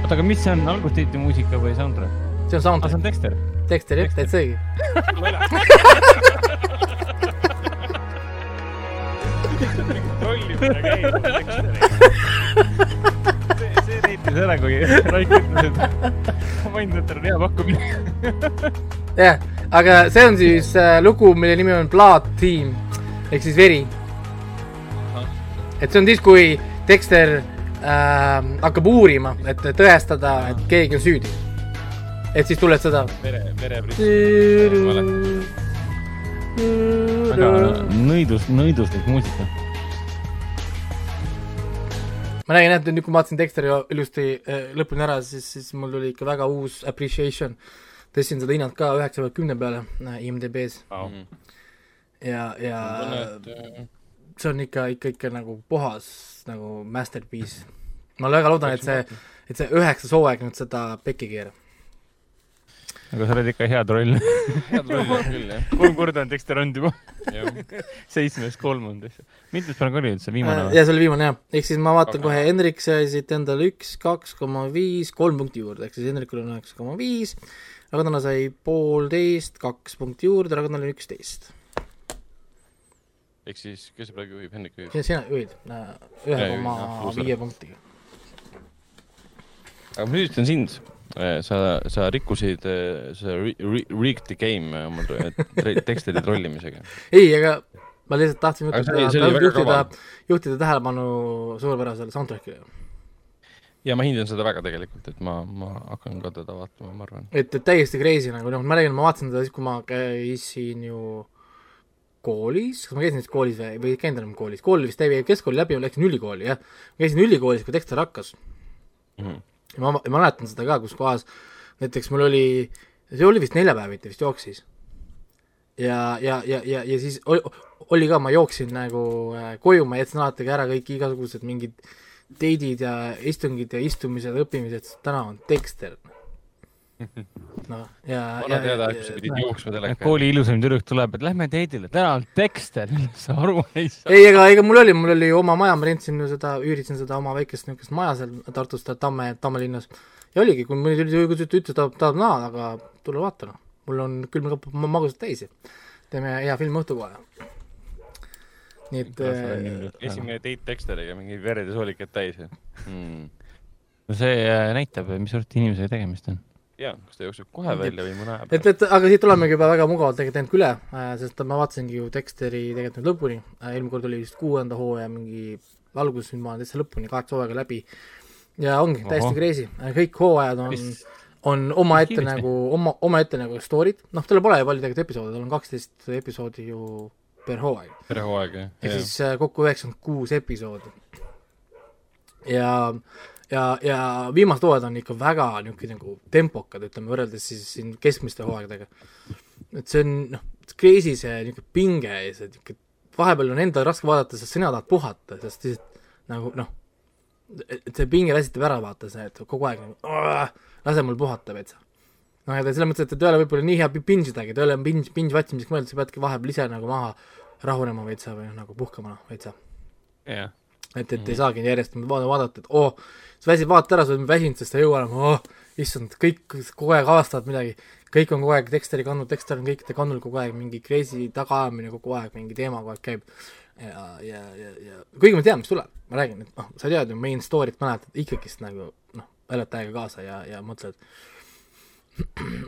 [SPEAKER 4] oota, aga mis see on, algustiitli muusika või soundtrack?
[SPEAKER 3] see on
[SPEAKER 4] aa, see
[SPEAKER 3] soundtrack,
[SPEAKER 4] on Dexter.
[SPEAKER 3] Dexter jah, täitsa õige.
[SPEAKER 2] käib.
[SPEAKER 4] see näitas ära, kui Raik ütles, et Mindhunter on hea pakkumine.
[SPEAKER 3] jah, aga see on siis äh, lugu, mille nimi on Blood Team ehk siis veri. et see on siis, kui Dexter äh, hakkab uurima, et tõestada, et keegi on süüdi. et siis tuled seda.
[SPEAKER 2] vere, vereprits.
[SPEAKER 4] väga nõidus, nõiduslik muusika.
[SPEAKER 3] Ma nägin, et nüüd, kui ma vaatasin Dexteri ilusti äh, lõpuni ära, siis, siis mul tuli ikka väga uus appreciation. tõstsin seda hinnalt ka üheksa pealt kümne peale äh, IMDB-s ja, ja see on ikka, ikka, ikka nagu puhas nagu masterpiece. ma väga loodan, et see, et see üheksas hooaeg nüüd seda pekki keerab.
[SPEAKER 4] Aga sa oled ikka hea troll.
[SPEAKER 2] head rolli on küll jah.
[SPEAKER 4] kolm korda on olnud juba. seitsmes kolm on tõesti. mitmes praegu oli üldse, viimane või?
[SPEAKER 3] Äh, ja see oli viimane jah, ehk siis ma vaatan
[SPEAKER 2] Aga-
[SPEAKER 3] kohe, Hendrik sai siit endale üks, kaks koma viis, kolm punkti juurde, ehk siis Hendrikul on üheksa koma viis, Ragnar sai poolteist, kaks punkti juurde, Ragnaril üksteist.
[SPEAKER 2] ehk siis, kes praegu juhib, Hendrik juhib.
[SPEAKER 3] sina juhid äh, ühe
[SPEAKER 2] Jaa,
[SPEAKER 3] koma viie punktiga.
[SPEAKER 2] aga ma süüdistan sind. sa, sa rikkusid, sa re- re- rigged the game oma tre- tekstide trollimisega.
[SPEAKER 3] ei, aga ma lihtsalt tahtsin
[SPEAKER 2] Aga
[SPEAKER 3] juhtida juhtida tähelepanu suurepärasele soundtrack'ile.
[SPEAKER 2] ja ma hindan seda väga tegelikult, et ma, ma hakkan ka teda vaatama, ma arvan.
[SPEAKER 3] et, et täiesti crazy nagu noh, ma räägin, ma vaatasin seda siis, kui ma käisin ju koolis, kas ma käisin siis koolis või, või ei käinud enam koolis, kool vist jäi keskkooli läbi, ma läksin ülikooli jah, käisin ülikoolis, kui Dexter hakkas
[SPEAKER 2] Mhm.
[SPEAKER 3] Ja ma, ma mäletan seda ka, kus kohas näiteks mul oli, see oli vist neljapäeviti vist jooksis. ja, ja, ja, ja, ja siis oli, oli ka, ma jooksin nagu äh, koju, ma jätsin alati ära kõik igasugused mingid date'id ja istungid ja istumised, õppimised, täna on Dexter. noh, ja,
[SPEAKER 2] vana
[SPEAKER 3] ja,
[SPEAKER 2] teada, et sa pidid jooksma teleka.
[SPEAKER 4] kooli ilusaim tüdruk tuleb, et lähme teidile, täna on Dexter, sa aru ei saa.
[SPEAKER 3] ei, ega, ega mul oli, mul oli oma maja, ma rentsin ju seda, üürisin seda oma väikest niisugust maja seal Tartus, Tamme, Tamme linnas. ja oligi, kui mõni tuli, ütles, tahab, tahab näha, aga tule vaata noh, mul on külmkapp ma- magusat täis ja teeme hea film õhtu kohe. nii et äh,
[SPEAKER 2] esimene date Dexteriga, mingi vered ja soolikad täis mm..
[SPEAKER 4] no see äh, näitab, mis sorti inimesega tegemist on.
[SPEAKER 2] ja, kas ta jookseb kohe välja või mõne aja
[SPEAKER 3] et, et aga siit olemegi juba väga mugavalt tegelikult üle, sest ma vaatasingi ju Dexteri tegelikult nüüd lõpuni, eelmine kord oli vist kuuenda hooaja mingi algus, nüüd ma olen täitsa lõpuni kaheksa hooaega läbi. ja ongi täiesti
[SPEAKER 4] Ohoh.
[SPEAKER 3] crazy, kõik hooajad on, on omaette nagu, oma, omaette nagu story'd, noh, tal pole ju palju tegelikult episoode, tal on kaksteist episoodi ju per hooaeg.
[SPEAKER 2] tere hooaeg, jah.
[SPEAKER 3] ehk siis äh, kokku üheksakümmend kuus episoodi. ja, ja, ja viimased hooajad on ikka väga niisugune nagu tempokad, ütleme võrreldes siis siin keskmiste hooaegadega. et see on noh, crazy see niisugune pinge ja see niisugune, vahepeal on endal raske vaadata, sest sina tahad puhata, sest lihtsalt nagu noh, et see pinge väsitab ära, vaata see, et kogu aeg nagu lase mul puhata veitsa. noh, ta selles mõttes, et ole võib-olla nii hea binge idagi, ta ei ole binge, binge vatsimiseks mõeldud, sa peadki vahepeal ise nagu maha rahunema veitsa või noh, nagu puhkama veitsa.
[SPEAKER 2] jah.
[SPEAKER 3] et, et ei saagi järjest vaadata, et oo oh,, sa väsid, vaata ära, sa oled väsinud, sest sa ei jõua enam, oh, issand, kõik kogu aeg avastavad midagi, kõik on kogu aeg Dexteri kandnud, Dexter on kõikide kandnud kogu aeg, mingi crazy tagaajamine kogu aeg, mingi teema kogu aeg käib. ja, ja, ja, ja kuigi ma tean, mis tuleb, ma räägin, et noh, sa tead ju main story't mäletad ikkagist nagu noh, elad täiega kaasa ja, ja mõtled.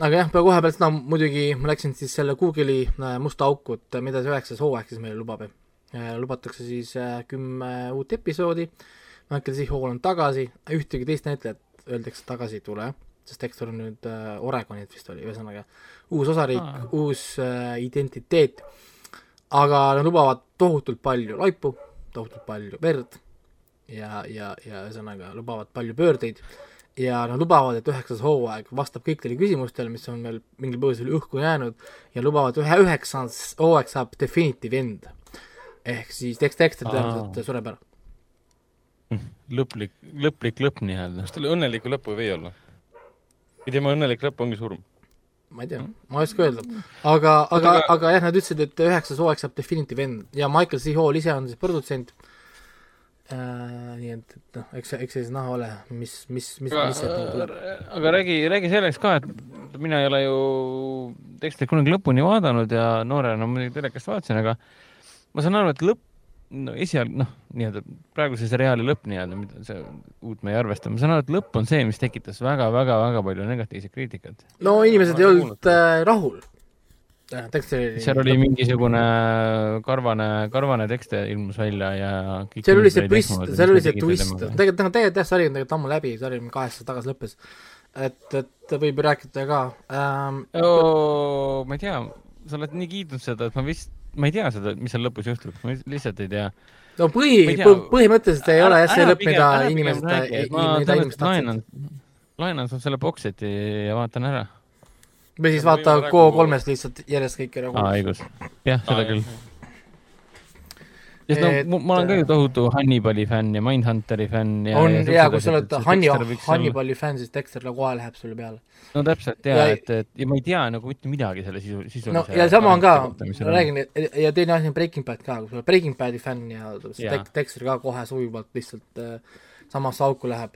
[SPEAKER 3] aga jah, kohe peale seda muidugi ma läksin siis selle Google'i äh, musta auku, et mida see üheksas hooaeg siis meile lubab lubatakse siis äh, kümme uut episoodi, Michael C. Hall on tagasi, ühtegi teist näitlejat öeldakse tagasi ei tule, sest Dexter on nüüd äh, Oregonilt vist oli, ühesõnaga uus osariik ah., uus äh, identiteet, aga nad lubavad tohutult palju laipu, tohutult palju verd ja, ja, ja ühesõnaga lubavad palju pöördeid ja nad lubavad, et üheksas hooaeg vastab kõikidele küsimustele, mis on veel mingil põhjusel õhku jäänud ja lubavad ühe üheksas hooaeg saab definitive end. Ehk siis Dex-, Dexter tõenäoliselt sureb ära.
[SPEAKER 4] lõplik, lõplik lõpp nii-öelda
[SPEAKER 2] kas. tal õnnelikku lõppu ei või olla? või tema õnnelik lõpp ongi surm?
[SPEAKER 3] ma ei tea, ma ei oska öelda, aga, aga, aga jah, nad ütlesid, et üheksas hooaeg saab definitive end ja Michael C. Hall ise on siis produtsent äh,. nii et, et noh, eks, eks siis näha ole, mis, mis, mis, mis sealt nagu tuleb.
[SPEAKER 4] aga räägi, räägi selleks ka, et mina ei ole ju Dexterit kunagi lõpuni vaadanud ja noorena muidugi telekast vaatasin, aga ma saan aru, et lõpp, no esialg, noh, nii-öelda praeguse seriaali lõpp nii-öelda, mida see uut me ei arvesta, ma saan aru, et lõpp on see, mis tekitas väga-väga-väga palju negatiivset kriitikat.
[SPEAKER 3] no inimesed ei olnud äh, rahul. Dexteri
[SPEAKER 4] seal oli mingisugune karvane, karvane tekste ilmus välja ja kõik
[SPEAKER 3] seal oli see twist, seal oli see twist, tegelikult, tegelikult jah, sari on tegelikult ammu läbi, sari kaheksa tagasi lõppes. et, et võib ju rääkida ka ähm,.
[SPEAKER 4] oo, ma ei tea, sa oled nii kiitnud seda, et ma vist, ma ei tea seda, mis seal lõpus juhtub, ma lihtsalt ei tea.
[SPEAKER 3] no põhi põhimõtteliselt ei ole jah see lõpp, mida
[SPEAKER 4] ma
[SPEAKER 3] inimesed, mida inimesed tahtsid.
[SPEAKER 4] laenan, sul selle bokseti ja vaatan ära.
[SPEAKER 3] või siis vaata
[SPEAKER 2] võime praegu-
[SPEAKER 3] Go3-st lihtsalt järjest kõike nagu
[SPEAKER 4] aa, õigus. jah, seda küll. Sest
[SPEAKER 3] Et-
[SPEAKER 4] no ma olen ka ju tohutu Hannibali fänn ja Mindhunteri fänn ja
[SPEAKER 3] on
[SPEAKER 4] ja siuksed
[SPEAKER 3] kui sa oled
[SPEAKER 4] et
[SPEAKER 3] Hanni Hannibali fänn, siis Dexter nagu kohe läheb sulle peale.
[SPEAKER 4] no täpselt ja,
[SPEAKER 3] Ja-
[SPEAKER 4] ja, et, et ja ma ei tea nagu mitte midagi selle sisu, sisulise
[SPEAKER 3] no ja sama on ka, ma räägin, ja teine asi on Breaking Bad ka, kui sa oled Breaking Badi fänn ja. Dex- Dexter ka kohe sujuvalt lihtsalt äh, samasse auku läheb.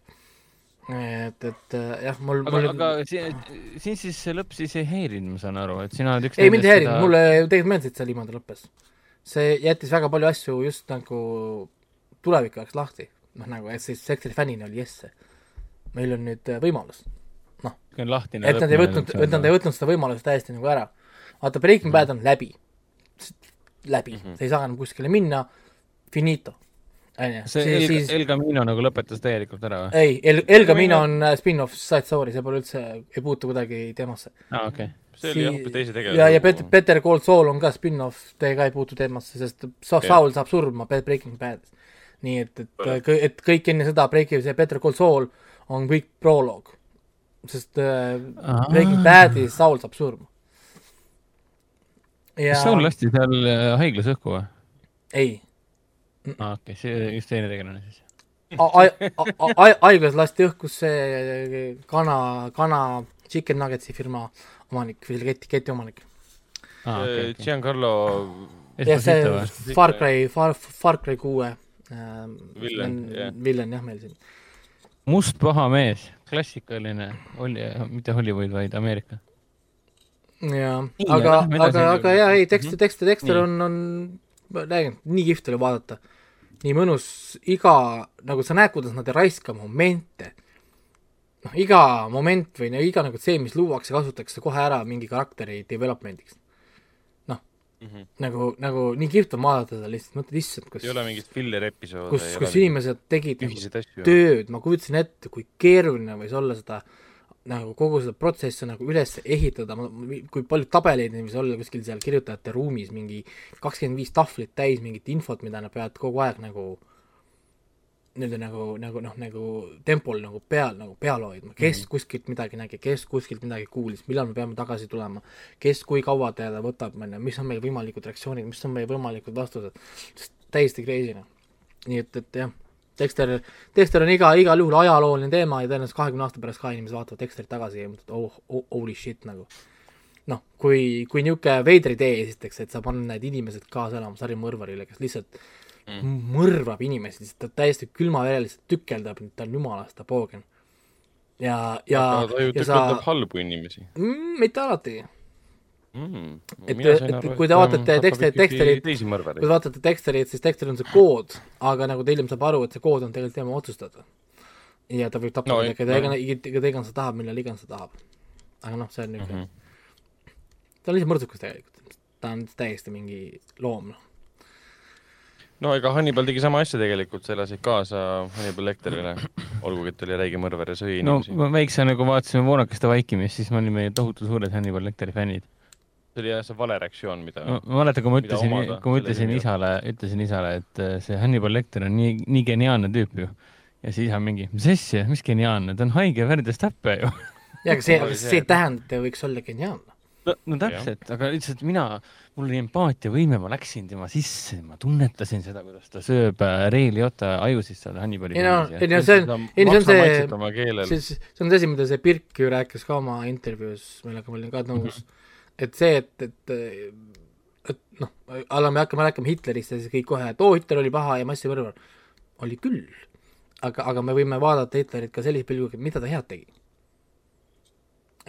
[SPEAKER 3] et, et äh, jah, mul,
[SPEAKER 4] aga
[SPEAKER 3] mul,
[SPEAKER 4] aga siin, siin siis see lõpp siis ei häirinud, ma saan aru, et sina oled üks
[SPEAKER 3] ei mind ei häirinud, mulle tegelikult meeldis, et see niimoodi lõppes. See jättis väga palju asju just nagu tuleviku jaoks lahti. noh, nagu, et siis sektori fännina oli jess, meil on nüüd äh, võimalus.
[SPEAKER 4] on lahtine
[SPEAKER 3] et nad ei võtnud, et nad ei võtnud seda võimalust täiesti nagu ära. vaata, Breaking Bad on läbi. läbi mm, -hmm. sa ei saa enam kuskile minna, finito. onju,
[SPEAKER 4] see El,
[SPEAKER 3] siis
[SPEAKER 4] El Camino nagu lõpetas täielikult ära või?
[SPEAKER 3] ei, El, El Camino on äh, spin-off side story, see pole üldse, ei puutu kuidagi teemasse.
[SPEAKER 4] aa, okei.
[SPEAKER 2] See oli jah hoopis teise tegelase
[SPEAKER 3] ja, ja Better, Better Call Saul on ka spin-off, ta ka ei puutu teemasse, sest. Saul saab surma Breaking Badis. nii et, et, et kõik enne seda Breaking, see Better Call Saul on kõik proloog. sest äh. Breaking Badis Saul saab surma. ja
[SPEAKER 4] kas Saul lasti seal äh, haiglas õhku või?
[SPEAKER 3] ei,
[SPEAKER 4] aa, okei, see just teine tegelane siis.
[SPEAKER 3] haiglas lasti õhku see kana, kana Chicken Nuggetsi firma omanik või keti, keti omanik.
[SPEAKER 4] aa, okei, okei.
[SPEAKER 2] Giancarlo
[SPEAKER 3] ja see? Far Cry, Far, Far Cry kuue äh,
[SPEAKER 2] Villen, jah.
[SPEAKER 3] villen jah, meil siin.
[SPEAKER 4] must paha mees, klassikaline, oli, mitte Hollywood, vaid Ameerika.
[SPEAKER 3] jaa, aga aga, aga jaa, ei, Dexter,
[SPEAKER 4] Mhm.
[SPEAKER 3] Dexter
[SPEAKER 4] Nii.
[SPEAKER 3] on, on, ma räägin, nii kihvt oli vaadata. nii mõnus, iga, nagu sa näed, kuidas nad ei raiska momente. noh, iga moment või no iga nagu see, mis luuakse, kasutatakse kohe ära mingi karakteri development'iks. noh mm. -hmm. nagu, nagu nii kihvt on vaadata seda lihtsalt, mõtled, issand, kus
[SPEAKER 2] ei, ole mingit filler episoode.
[SPEAKER 3] kus, kus inimesed tegid nagu tööd, ma kujutasin ette, kui keeruline võis olla seda nagu kogu seda protsessi nagu üles ehitada, kui palju tabeleid neil võis olla kuskil seal kirjutajate ruumis, mingi kakskümmend viis tahvlit täis mingit infot, mida nad peavad kogu aeg nagu nii-öelda nagu, nagu noh, nagu tempol nagu peal, nagu peal hoidma, kes mm -hmm. kuskilt midagi nägi, kes kuskilt midagi kuulis, millal me peame tagasi tulema, kes kui kaua teda võtab, on ju, mis on meie võimalikud reaktsioonid, mis on meie võimalikud vastused, täiesti crazy noh. nii et, et jah Dexter, Dexter on iga, igal juhul ajalooline teema ja tõenäoliselt kahekümne aasta pärast ka inimesed vaatavad Dexterit tagasi ja mõtlevad, oh, oh, holy shit nagu. noh, kui, kui niisugune veider idee esiteks, et sa paned need inimesed kaasa elama sari mõrvarile, kes lihtsalt mm. mõrvab inimesi, lihtsalt ta täiesti külmavereliselt tükeldab, ta on jumalast, ta poogen. ja, ja
[SPEAKER 2] aga ta ju,
[SPEAKER 3] ja sa
[SPEAKER 2] tükeldab, halbu inimesi
[SPEAKER 3] mm, mitte alati,
[SPEAKER 2] mm..
[SPEAKER 3] Et- et kui te vaatate Dexterit-
[SPEAKER 2] teisi
[SPEAKER 3] kui te. vaatate Dexterit, siis Dexter on see kood, aga nagu ta hiljem saab aru, et see kood on tegelikult tema otsustada. ja ta võib tappa
[SPEAKER 2] No,
[SPEAKER 3] keda
[SPEAKER 2] no.
[SPEAKER 3] iganes, keda iganes ta tahab, millal iganes ta tahab. aga noh, see on niisugune mm. -hmm. ta on lihtsalt mõrtsukas tegelikult, ta on täiesti mingi loom, noh.
[SPEAKER 2] No ega Hannibal tegi sama asja tegelikult, sa elasid kaasa Hannibal Lecterile, olgugi et ta oli räige mõrvar ja sõi
[SPEAKER 4] no
[SPEAKER 2] inimesi.
[SPEAKER 4] ma väiksena, kui vaatasime Voonakeste vaikimist, siis me olime tohutu suured Hannibal Lecteri fännid.
[SPEAKER 2] see oli jah see vale reaktsioon, mida
[SPEAKER 4] ma ma mäletan, kui ma ütlesin kui ma ütlesin isale, ütlesin isale, et äh, see Hannibal Lecter on nii, nii geniaalne tüüp ju. ja siis isa mingi, mis asja, mis geniaalne, ta on haige verdes täppe ju.
[SPEAKER 3] ja aga see,
[SPEAKER 2] see,
[SPEAKER 3] see ei tähenda, et ta võiks olla geniaalne.
[SPEAKER 4] No, no täpselt, aga lihtsalt mina, mul oli empaatiavõime, ma läksin tema sisse, ma tunnetasin seda, kuidas ta sööb äh, Ray Liotta ajusid seal Hannibali
[SPEAKER 3] ei no, ei no see on, ei no see on see, see, see on see asi, mida see Birk ju rääkis ka oma intervjuus, millega ma olin ka nõus mm, -hmm. et see, et, et et noh, alla me hakkame rääkima Hitlerist ja siis kõik kohe, et oo, Hitler oli paha ja massimõrvar. oli küll, aga, aga me võime vaadata Hitlerit ka sellise pilguga, mida ta head tegi.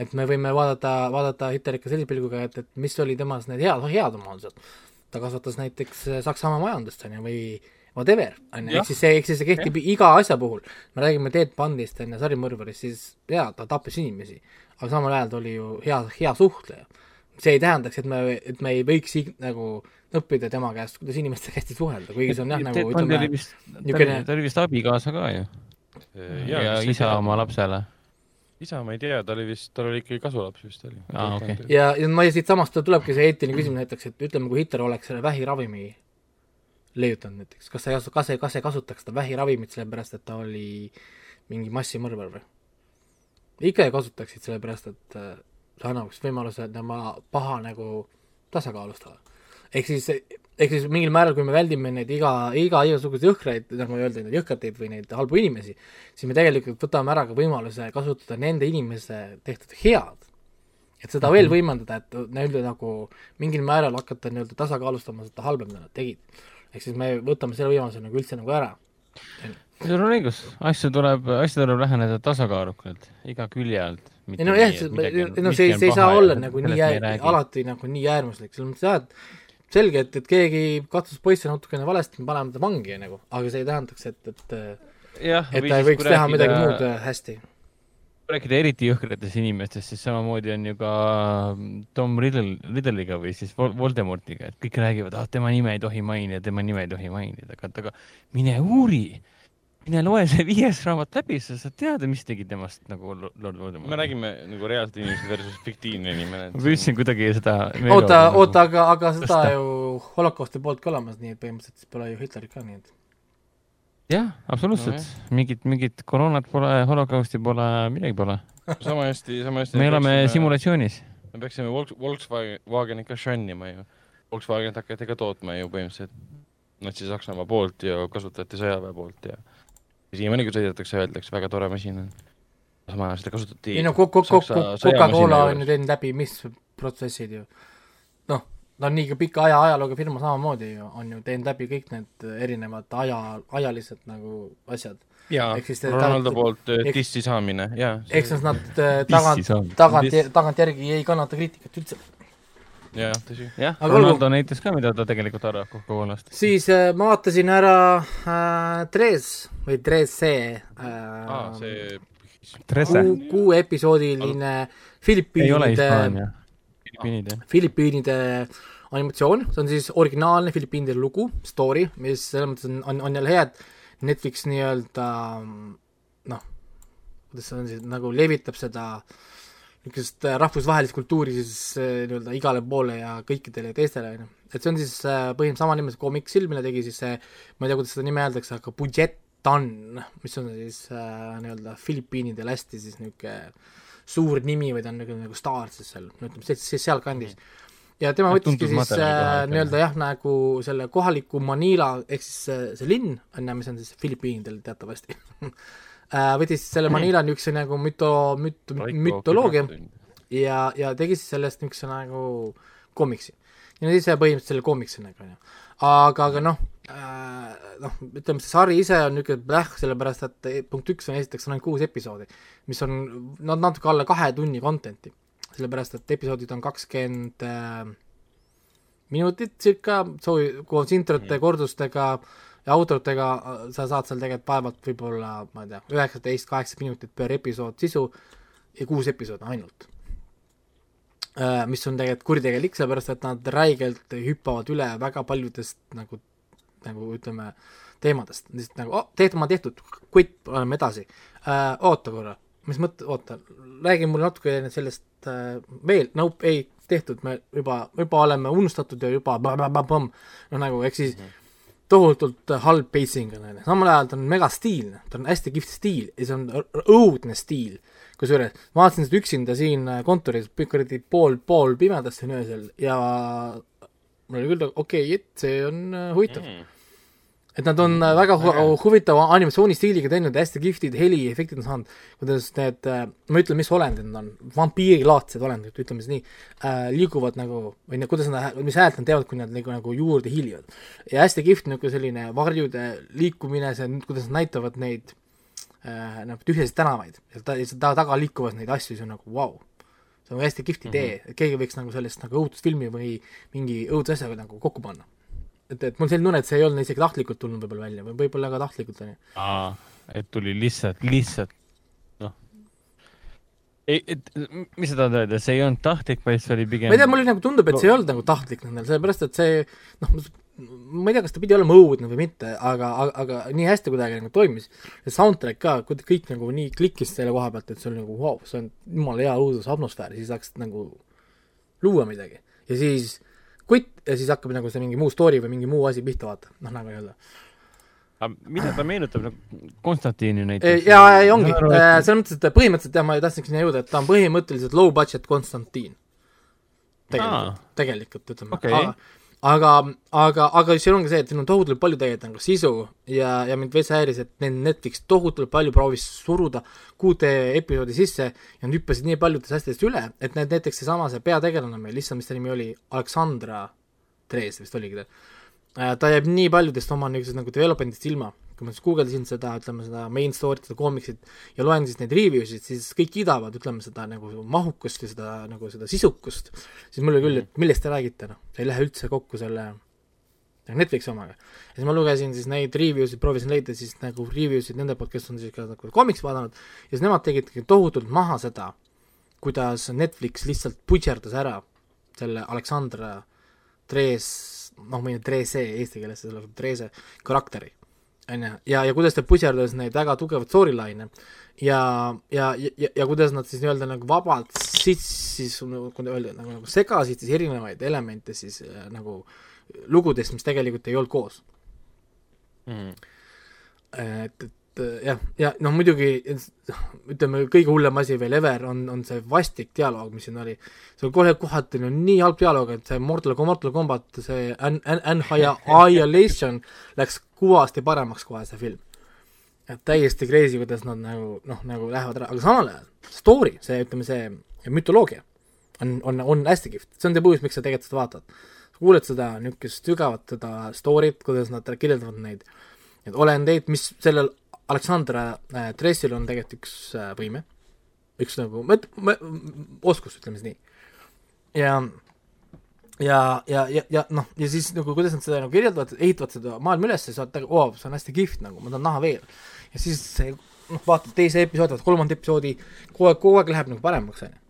[SPEAKER 3] Et me võime vaadata, vaadata Hitlerit ka sellise pilguga, et, et mis oli temas need head, head omadused. ta kasvatas näiteks äh, Saksamaa majandust, on ju, või whatever, on ju, ehk siis see, ehk siis see kehtib iga asja puhul. me räägime Ted Bundist, on ju, sarimõrvarist, siis jaa, ta tappis inimesi, aga samal ajal ta oli ju hea, hea suhtleja. see ei tähendaks, et me, et me ei võiks nagu õppida tema käest, kuidas inimestega hästi suhelda, kuigi see on jah, nagu ütleme, niisugune-
[SPEAKER 4] oli- ta oli vist abikaasa ka ju. ja, ja isa oma. lapsele.
[SPEAKER 2] Isa ma ei tea, ta oli vist, tal oli ikkagi kasulaps vist oli.
[SPEAKER 4] Aa, okei.
[SPEAKER 3] ja, ja ma siitsamast tulebki see eetiline küsimus näiteks, et ütleme, kui Hitler oleks selle vähiravimi leiutanud näiteks, kas sa kas ei, kas ei kasutaks seda vähiravimit sellepärast, et ta oli mingi massimõrvar või? ikka ei kasutaksid, sellepärast et äh, see annaks võimaluse tema paha nagu tasakaalustada. ehk siis, ehk siis mingil määral, kui me väldime neid iga, iga igasuguseid jõhkraid, nagu öelda, neid jõhkrateid või neid halbu inimesi, siis me tegelikult võtame ära ka võimaluse kasutada nende inimese tehtud head et seda veel võimendada, et nii-öelda nagu mingil määral hakata nii-öelda tasakaalustama seda halba, mida nad tegid. ehk siis me võtame selle võimaluse nagu üldse nagu ära.
[SPEAKER 4] sul on õigus, asju tuleb, asju tuleb läheneda tasakaalukalt, iga külje alt.
[SPEAKER 3] ei no jah, no see, see ei saa olla nagu nii äär,, alati nagu nii äärmuslik, selles mõttes jah, et selge, et, et keegi katsus poisse natukene valesti, me paneme ta vangi nagu, aga see ei tähendaks, et, et
[SPEAKER 2] jah,
[SPEAKER 3] et ta ei võiks teha midagi muud äh, hästi.
[SPEAKER 4] rääkida eriti jõhkratest inimestest, siis samamoodi on ju ka Tom Riddle, Riddle'iga või siis Vol- Voldemortiga, et kõik räägivad, ah tema nime ei tohi mainida, tema nime ei tohi mainida, aga, aga mine uuri, mine loe see viies raamat läbi, sa saad teada, mis tegi temast nagu Lo- Lord Voldemort.
[SPEAKER 2] me räägime nagu reaalsed inimesed versus fiktiivne inimene.
[SPEAKER 4] ma püüdsin kuidagi seda.
[SPEAKER 3] oota, oota, aga, aga seda
[SPEAKER 4] tõsta.
[SPEAKER 3] ju holokausti poolt ka olemas, nii et põhimõtteliselt pole ju Hitlerit ka, nii et
[SPEAKER 4] jah, absoluutselt no,, mingit, mingit koroonat pole, holokausti pole, midagi pole.
[SPEAKER 2] sama hästi, sama hästi.
[SPEAKER 4] me elame. simulatsioonis.
[SPEAKER 2] me peaksime Volks-, Volkswagenit ka šannima ju. Volkswagenit hakati ka tootma ju põhimõtteliselt Natsi-Saksamaa poolt ja kasutati sõjaväe poolt ja siiamaani, kui sõidetakse, öeldakse, väga tore masin on. samal ajal seda kasutati
[SPEAKER 3] ei no Coca-Cola on ju teinud läbi mis protsessid ju. noh, ta on nii pika aja ajalooga firma samamoodi ju, on ju teinud läbi kõik need erinevad aja, ajalised nagu asjad.
[SPEAKER 2] jaa Ronaldo poolt äh, dissi saamine, jaa.
[SPEAKER 3] ehk siis nad äh, tagant, tagant, tagantjärgi ei kannata kriitikat üldse.
[SPEAKER 2] tõsi.
[SPEAKER 4] jah,
[SPEAKER 3] Aga
[SPEAKER 4] Ronaldo näitas ka, mida ta tegelikult arvab Coca-Colast.
[SPEAKER 3] siis äh, ma vaatasin ära äh, Tres või Trese
[SPEAKER 2] aa,
[SPEAKER 3] äh,
[SPEAKER 2] see
[SPEAKER 4] Trese
[SPEAKER 3] kuu, kuuepisoodiline
[SPEAKER 4] ei ole
[SPEAKER 3] Filipiinide,
[SPEAKER 4] Hispaania, Filipiinid jah.
[SPEAKER 3] Filipiinide animatsioon, see on siis originaalne Filipiinide lugu, story, mis selles mõttes on, on, on jälle hea, et Netflix nii-öelda noh, kuidas see on siis, nagu levitab seda niisugust äh, rahvusvahelist kultuuri siis äh, nii-öelda igale poole ja kõikidele teistele, on ju. et see on siis äh, põhimõtteliselt sama nimega koomiksil, mille tegi siis see, ma ei tea, kuidas seda nime öeldakse, aga Budgetan, mis on siis nii-öelda Filipiinidel hästi siis niisugune suur nimi või ta on nagu, nagu staar siis seal, no ütleme, siis sealkandis. ja tema
[SPEAKER 4] Ah,
[SPEAKER 3] võttiski siis äh, nii-öelda jah, nagu selle kohaliku Manila ehk siis see, see linn on ju, mis on siis Filipiinidel teatavasti võttis selle Manila niisuguse nagu müto, müt-, mütoloogia ja, ja tegi siis sellest niisuguse nagu koomiksi. ja nüüd ise põhimõtteliselt selle koomiksi nagu onju. aga, aga noh äh,, noh, ütleme see sari ise on niisugune plähh, sellepärast et punkt üks on esiteks on ainult kuus episoodi, mis on no natuke alla kahe tunni content'i. sellepärast, et episoodid on kakskümmend äh, minutit circa, soovi, koos introte, kordustega ja autoritega äh, sa saad seal tegelikult vaevalt võib-olla, ma ei tea, üheksateist, kaheksa minutit per episood sisu ja kuus episoodi ainult. Mis on tegelikult kuritegelik, sellepärast et nad räigelt hüppavad üle väga paljudest nagu, nagu ütleme, teemadest, lihtsalt nagu oh, tehtud, ma tehtud, kutt, oleme edasi. Uh,. oota korra, mis mõtte, oota, räägi mulle natuke sellest uh, veel, nope, ei tehtud, me juba, juba oleme unustatud ja juba noh, nagu ehk siis tohutult halb pacing on, onju, samal ajal ta on megastiilne, ta on hästi kihvt stiil ja see on õudne stiil. kusjuures ma vaatasin seda üksinda siin äh, kontoris, kuradi pool, pool pimedas siin öösel ja mul oli küll, okei okay,, et see on äh, huvitav mm.. Et nad on äh, väga hu huvitava animatsioonistiiliga teinud, hästi kihvtid heliefektid on saanud, kuidas need, ma ütlen, mis olendid nad on, vampiirilaadsed olendid, ütleme siis nii äh,, liiguvad nagu või ne, kuidas nad, mis häält nad teevad, kui nad nagu, nagu juurde hiilivad. ja hästi kihvt niisugune selline varjude liikumine, see, kuidas nad näitavad neid äh, nagu tühjasid tänavaid ja ta, ta taga liikuvad neid asju, see on nagu vau wow. see on hästi kihvt idee mm, -hmm. et keegi võiks nagu sellest nagu õudusfilmi või mingi õudusasjaga nagu kokku panna. et, et mul selline tunne, et see ei olnud isegi tahtlikult tulnud võib-olla välja või võib-olla ka tahtlikult, on ju.
[SPEAKER 4] et tuli lihtsalt, lihtsalt noh. ei, et mis sa tahad öelda, see ei olnud tahtlik, vaid see oli pigem
[SPEAKER 3] ma ei tea, mulle nagu tundub, et see ei olnud nagu tahtlik nendel, sellepärast et see noh, ma ei tea, kas ta pidi olema õudne või mitte, aga, aga, aga nii hästi kuidagi nagu toimis. see soundtrack ka, kõik nagu nii klikkis selle koha pealt, et see oli nagu vau wow,, see on jumala hea õudusatmosfäär, siis saaks nagu luua midagi. ja siis kutt ja siis hakkab nagu see mingi muu story või mingi muu asi pihta vaata, noh nagu nii-öelda.
[SPEAKER 4] aga mida ta meenutab nagu Konstantini näiteks?
[SPEAKER 3] ja, ja ongi, selles mõttes, et põhimõtteliselt jah, ma tahtsingi sinna jõuda, et ta on põhimõtteliselt low budget Konstantin. tegelikult, tegelikult ütleme
[SPEAKER 4] Okei.
[SPEAKER 3] aga aga, aga, aga siin ongi see, et siin on tohutult palju tegelikult nagu sisu ja, ja mind veits häiris, et need Netflix tohutult palju proovis suruda kuute episoodi sisse ja nad hüppasid nii paljudest asjadest üle, et need näiteks seesama see peategelane meil, issand, mis ta nimi oli, Aleksandra Trees vist oligi ta. ta jääb nii paljudest oma niisugusest nagu development'ist ilma, kui ma siis guugeldasin seda, ütleme seda main story't, seda koomiksit ja loen siis neid review sid, siis kõik kiidavad, ütleme seda nagu mahukust ja seda nagu seda sisukust, siis mul oli küll, et millest te räägite, noh, see ei lähe üldse kokku selle Netflixi omaga. ja siis ma lugesin siis neid review sid, proovisin leida siis nagu review sid nende poolt, kes on siis ka nagu komiks vaadanud ja siis nemad tegidki tohutult maha seda, kuidas Netflix lihtsalt putserdas ära selle Aleksandra Drees, noh, ma ei tea, Dreese eesti keeles, selle Dreese karakteri, on ju, ja, ja kuidas ta puserdas neid väga tugevaid storyline'e ja, ja, ja, ja kuidas nad siis nii-öelda nagu vabalt siis, siis kuidas öelda, nagu, nagu segasid siis erinevaid elemente siis äh, nagu lugudest, mis tegelikult ei olnud koos.
[SPEAKER 2] mm..
[SPEAKER 3] et, et jah, ja noh, muidugi ütleme, kõige hullem asi veel ever on, on see vastik dialoog, mis siin oli. see oli kohe kohati no, nii halb dialoog, et see Mortal, Mortal Combat, see An-, An-, Annihilation läks kõvasti paremaks kohe, see film. et täiesti crazy, kuidas nad nagu noh, nagu lähevad ära, aga samal ajal story, see, ütleme see mütoloogia on, on, on hästi kihvt, see on see põhjus, miks sa tegelikult seda vaatad. kuuled seda niisugust sügavat seda story't, kuidas nad kirjeldavad neid neid olendeid, mis sellel Aleksandra äh, Dressil on tegelikult üks äh, võime, üks nagu mõt-, oskus, ütleme siis nii. ja ja, ja, ja, ja noh, ja siis nagu kuidas nad seda nagu kirjeldavad, ehitavad seda maailma üles, siis vaata, oo, see on hästi kihvt nagu, ma tahan näha veel. ja siis see, noh, vaatad teise episoodi, vaatad kolmandat episoodi, kogu aeg, kogu aeg läheb nagu paremaks, on ju.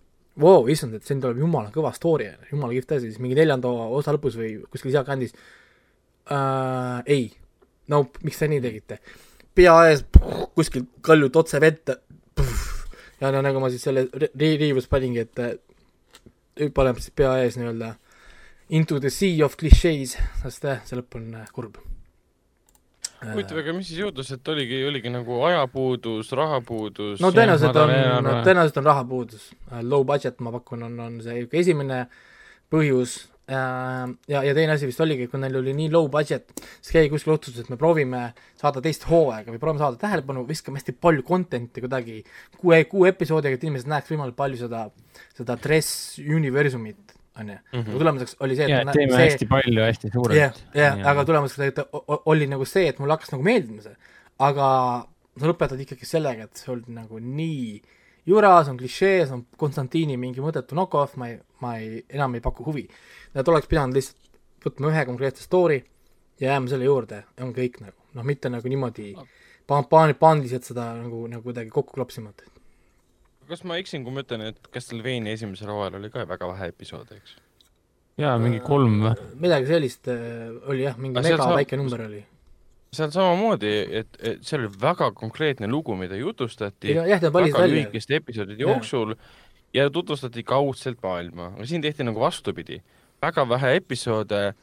[SPEAKER 3] Vau, issand, et siin tuleb jumala kõva story, jumala kihvt asi, siis mingi neljanda osa lõpus või kuskil sealkandis äh,. ei, nope, miks te nii tegite? Pea ees kuskil kaljud otse vette. ja no nagu ma siis selle ri- ri- riivus paningi, et paneb siis pea ees nii-öelda into the sea of clichés, sest äh, see lõpp on äh, kurb.
[SPEAKER 2] huvitav, aga mis siis juhtus, et oligi, oligi nagu ajapuudus, rahapuudus
[SPEAKER 3] no tõenäoliselt on
[SPEAKER 4] eelarve.,
[SPEAKER 3] tõenäoliselt on rahapuudus, low budget ma pakun, on, on see esimene põhjus ja, ja teine asi vist oligi, kui neil oli nii low budget, siis keegi kuskil otsustas, et me proovime saada teist hooaega või proovime saada tähelepanu, viskame hästi palju content'i kuidagi kuue, kuue episoodiga, et inimesed näeks võimalikult palju seda, seda Dress universumit, on ju.
[SPEAKER 2] Mhm.
[SPEAKER 3] tulemuseks oli see, et
[SPEAKER 4] teeme
[SPEAKER 3] see,
[SPEAKER 4] hästi palju, hästi suurelt.
[SPEAKER 3] jah, jah, aga tulemuseks tegelikult o- o- oli nagu see, et mulle hakkas nagu meeldima see, aga sa lõpetad ikkagi sellega, et see oli nagu nii jura, see on klišee, see on Konstantini mingi mõttetu knock-off, ma ei, ma ei, enam ei paku huvi. Nad oleks pidanud lihtsalt võtma ühe konkreetse story ja jääma selle juurde, on kõik nagu, noh, mitte nagu niimoodi paan-, paan-, paaniliselt seda nagu, nagu kuidagi kokku klopsima,
[SPEAKER 2] kas ma eksin, kui ma ütlen, et Castlevania esimesel hooajal oli ka väga vähe episoode, eks?
[SPEAKER 4] jaa, mingi kolm või?
[SPEAKER 3] midagi sellist äh, oli jah, mingi
[SPEAKER 2] Aga
[SPEAKER 3] mega
[SPEAKER 2] saab-
[SPEAKER 3] väike number oli.
[SPEAKER 2] Seal samamoodi, et, et seal oli väga konkreetne lugu, mida jutustati
[SPEAKER 3] jah, ta valis
[SPEAKER 2] väga lühikeste episoodide
[SPEAKER 3] Jah.
[SPEAKER 2] jooksul ja tutvustati kaudselt maailma, aga siin tehti nagu vastupidi. väga vähe episoode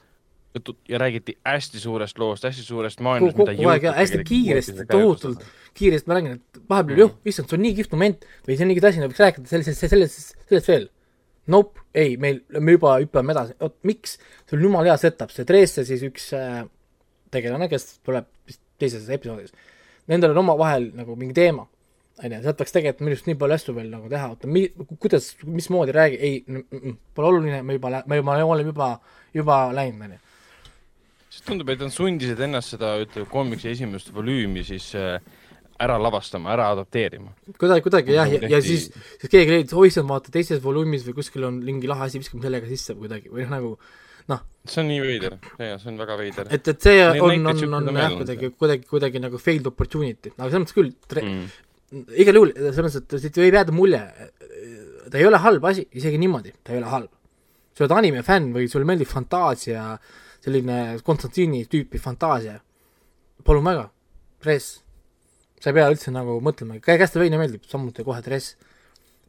[SPEAKER 2] ja räägiti hästi suurest loost, hästi suurest maailmast,
[SPEAKER 3] kogu aeg ja hästi kiiresti, tohutult kiiresti, ma räägin, et vahepeal
[SPEAKER 2] Mm.
[SPEAKER 3] mm. jah, issand, see on nii kihvt moment või see on nii kihvt asi, võiks rääkida sellest, sellest, sellest veel. Nope, ei, meil, me juba hüppame edasi, oot miks, see on jumala hea setup, see Dresde siis üks äh, tegelane, kes tuleb vist teises episoodis, nendel on omavahel nagu mingi teema, on ju, sealt peaks tegelikult minu arust nii palju asju veel nagu teha, oota, mi-, kuidas, mismoodi räägi, ei, pole oluline, me juba, me juba oleme juba, juba läinud, on ju.
[SPEAKER 2] siis tundub, et nad sundisid ennast seda, ütleme, koomiksi esimest volüümi siis äh, ära lavastama, ära adapteerima.
[SPEAKER 3] kuidagi, kuidagi jah, ja,
[SPEAKER 2] Nagu
[SPEAKER 3] ja
[SPEAKER 2] tehti-
[SPEAKER 3] siis, siis keegi leidis, oi issand, vaata teises volüümis või kuskil on mingi lahe asi, viskame sellega sisse või kuidagi või noh, nagu
[SPEAKER 2] see on nii veider, jaa, see on väga veider.
[SPEAKER 3] et, et see
[SPEAKER 2] Neid
[SPEAKER 3] on, on, on
[SPEAKER 2] on
[SPEAKER 3] jah, kuidagi kuidagi, kuidagi nagu failed opportunity, aga selles mõttes küll tre-
[SPEAKER 2] Mm.
[SPEAKER 3] igal juhul selles mõttes, et siit võib jääda mulje, ta ei ole halb asi, isegi niimoodi, ta ei ole halb. sa oled anime fänn või sulle meeldib fantaasia, selline Konstantini tüüpi fantaasia, palun väga, dress. sa ei pea üldse nagu mõtlema, Castlevania meeldib samuti kohe dress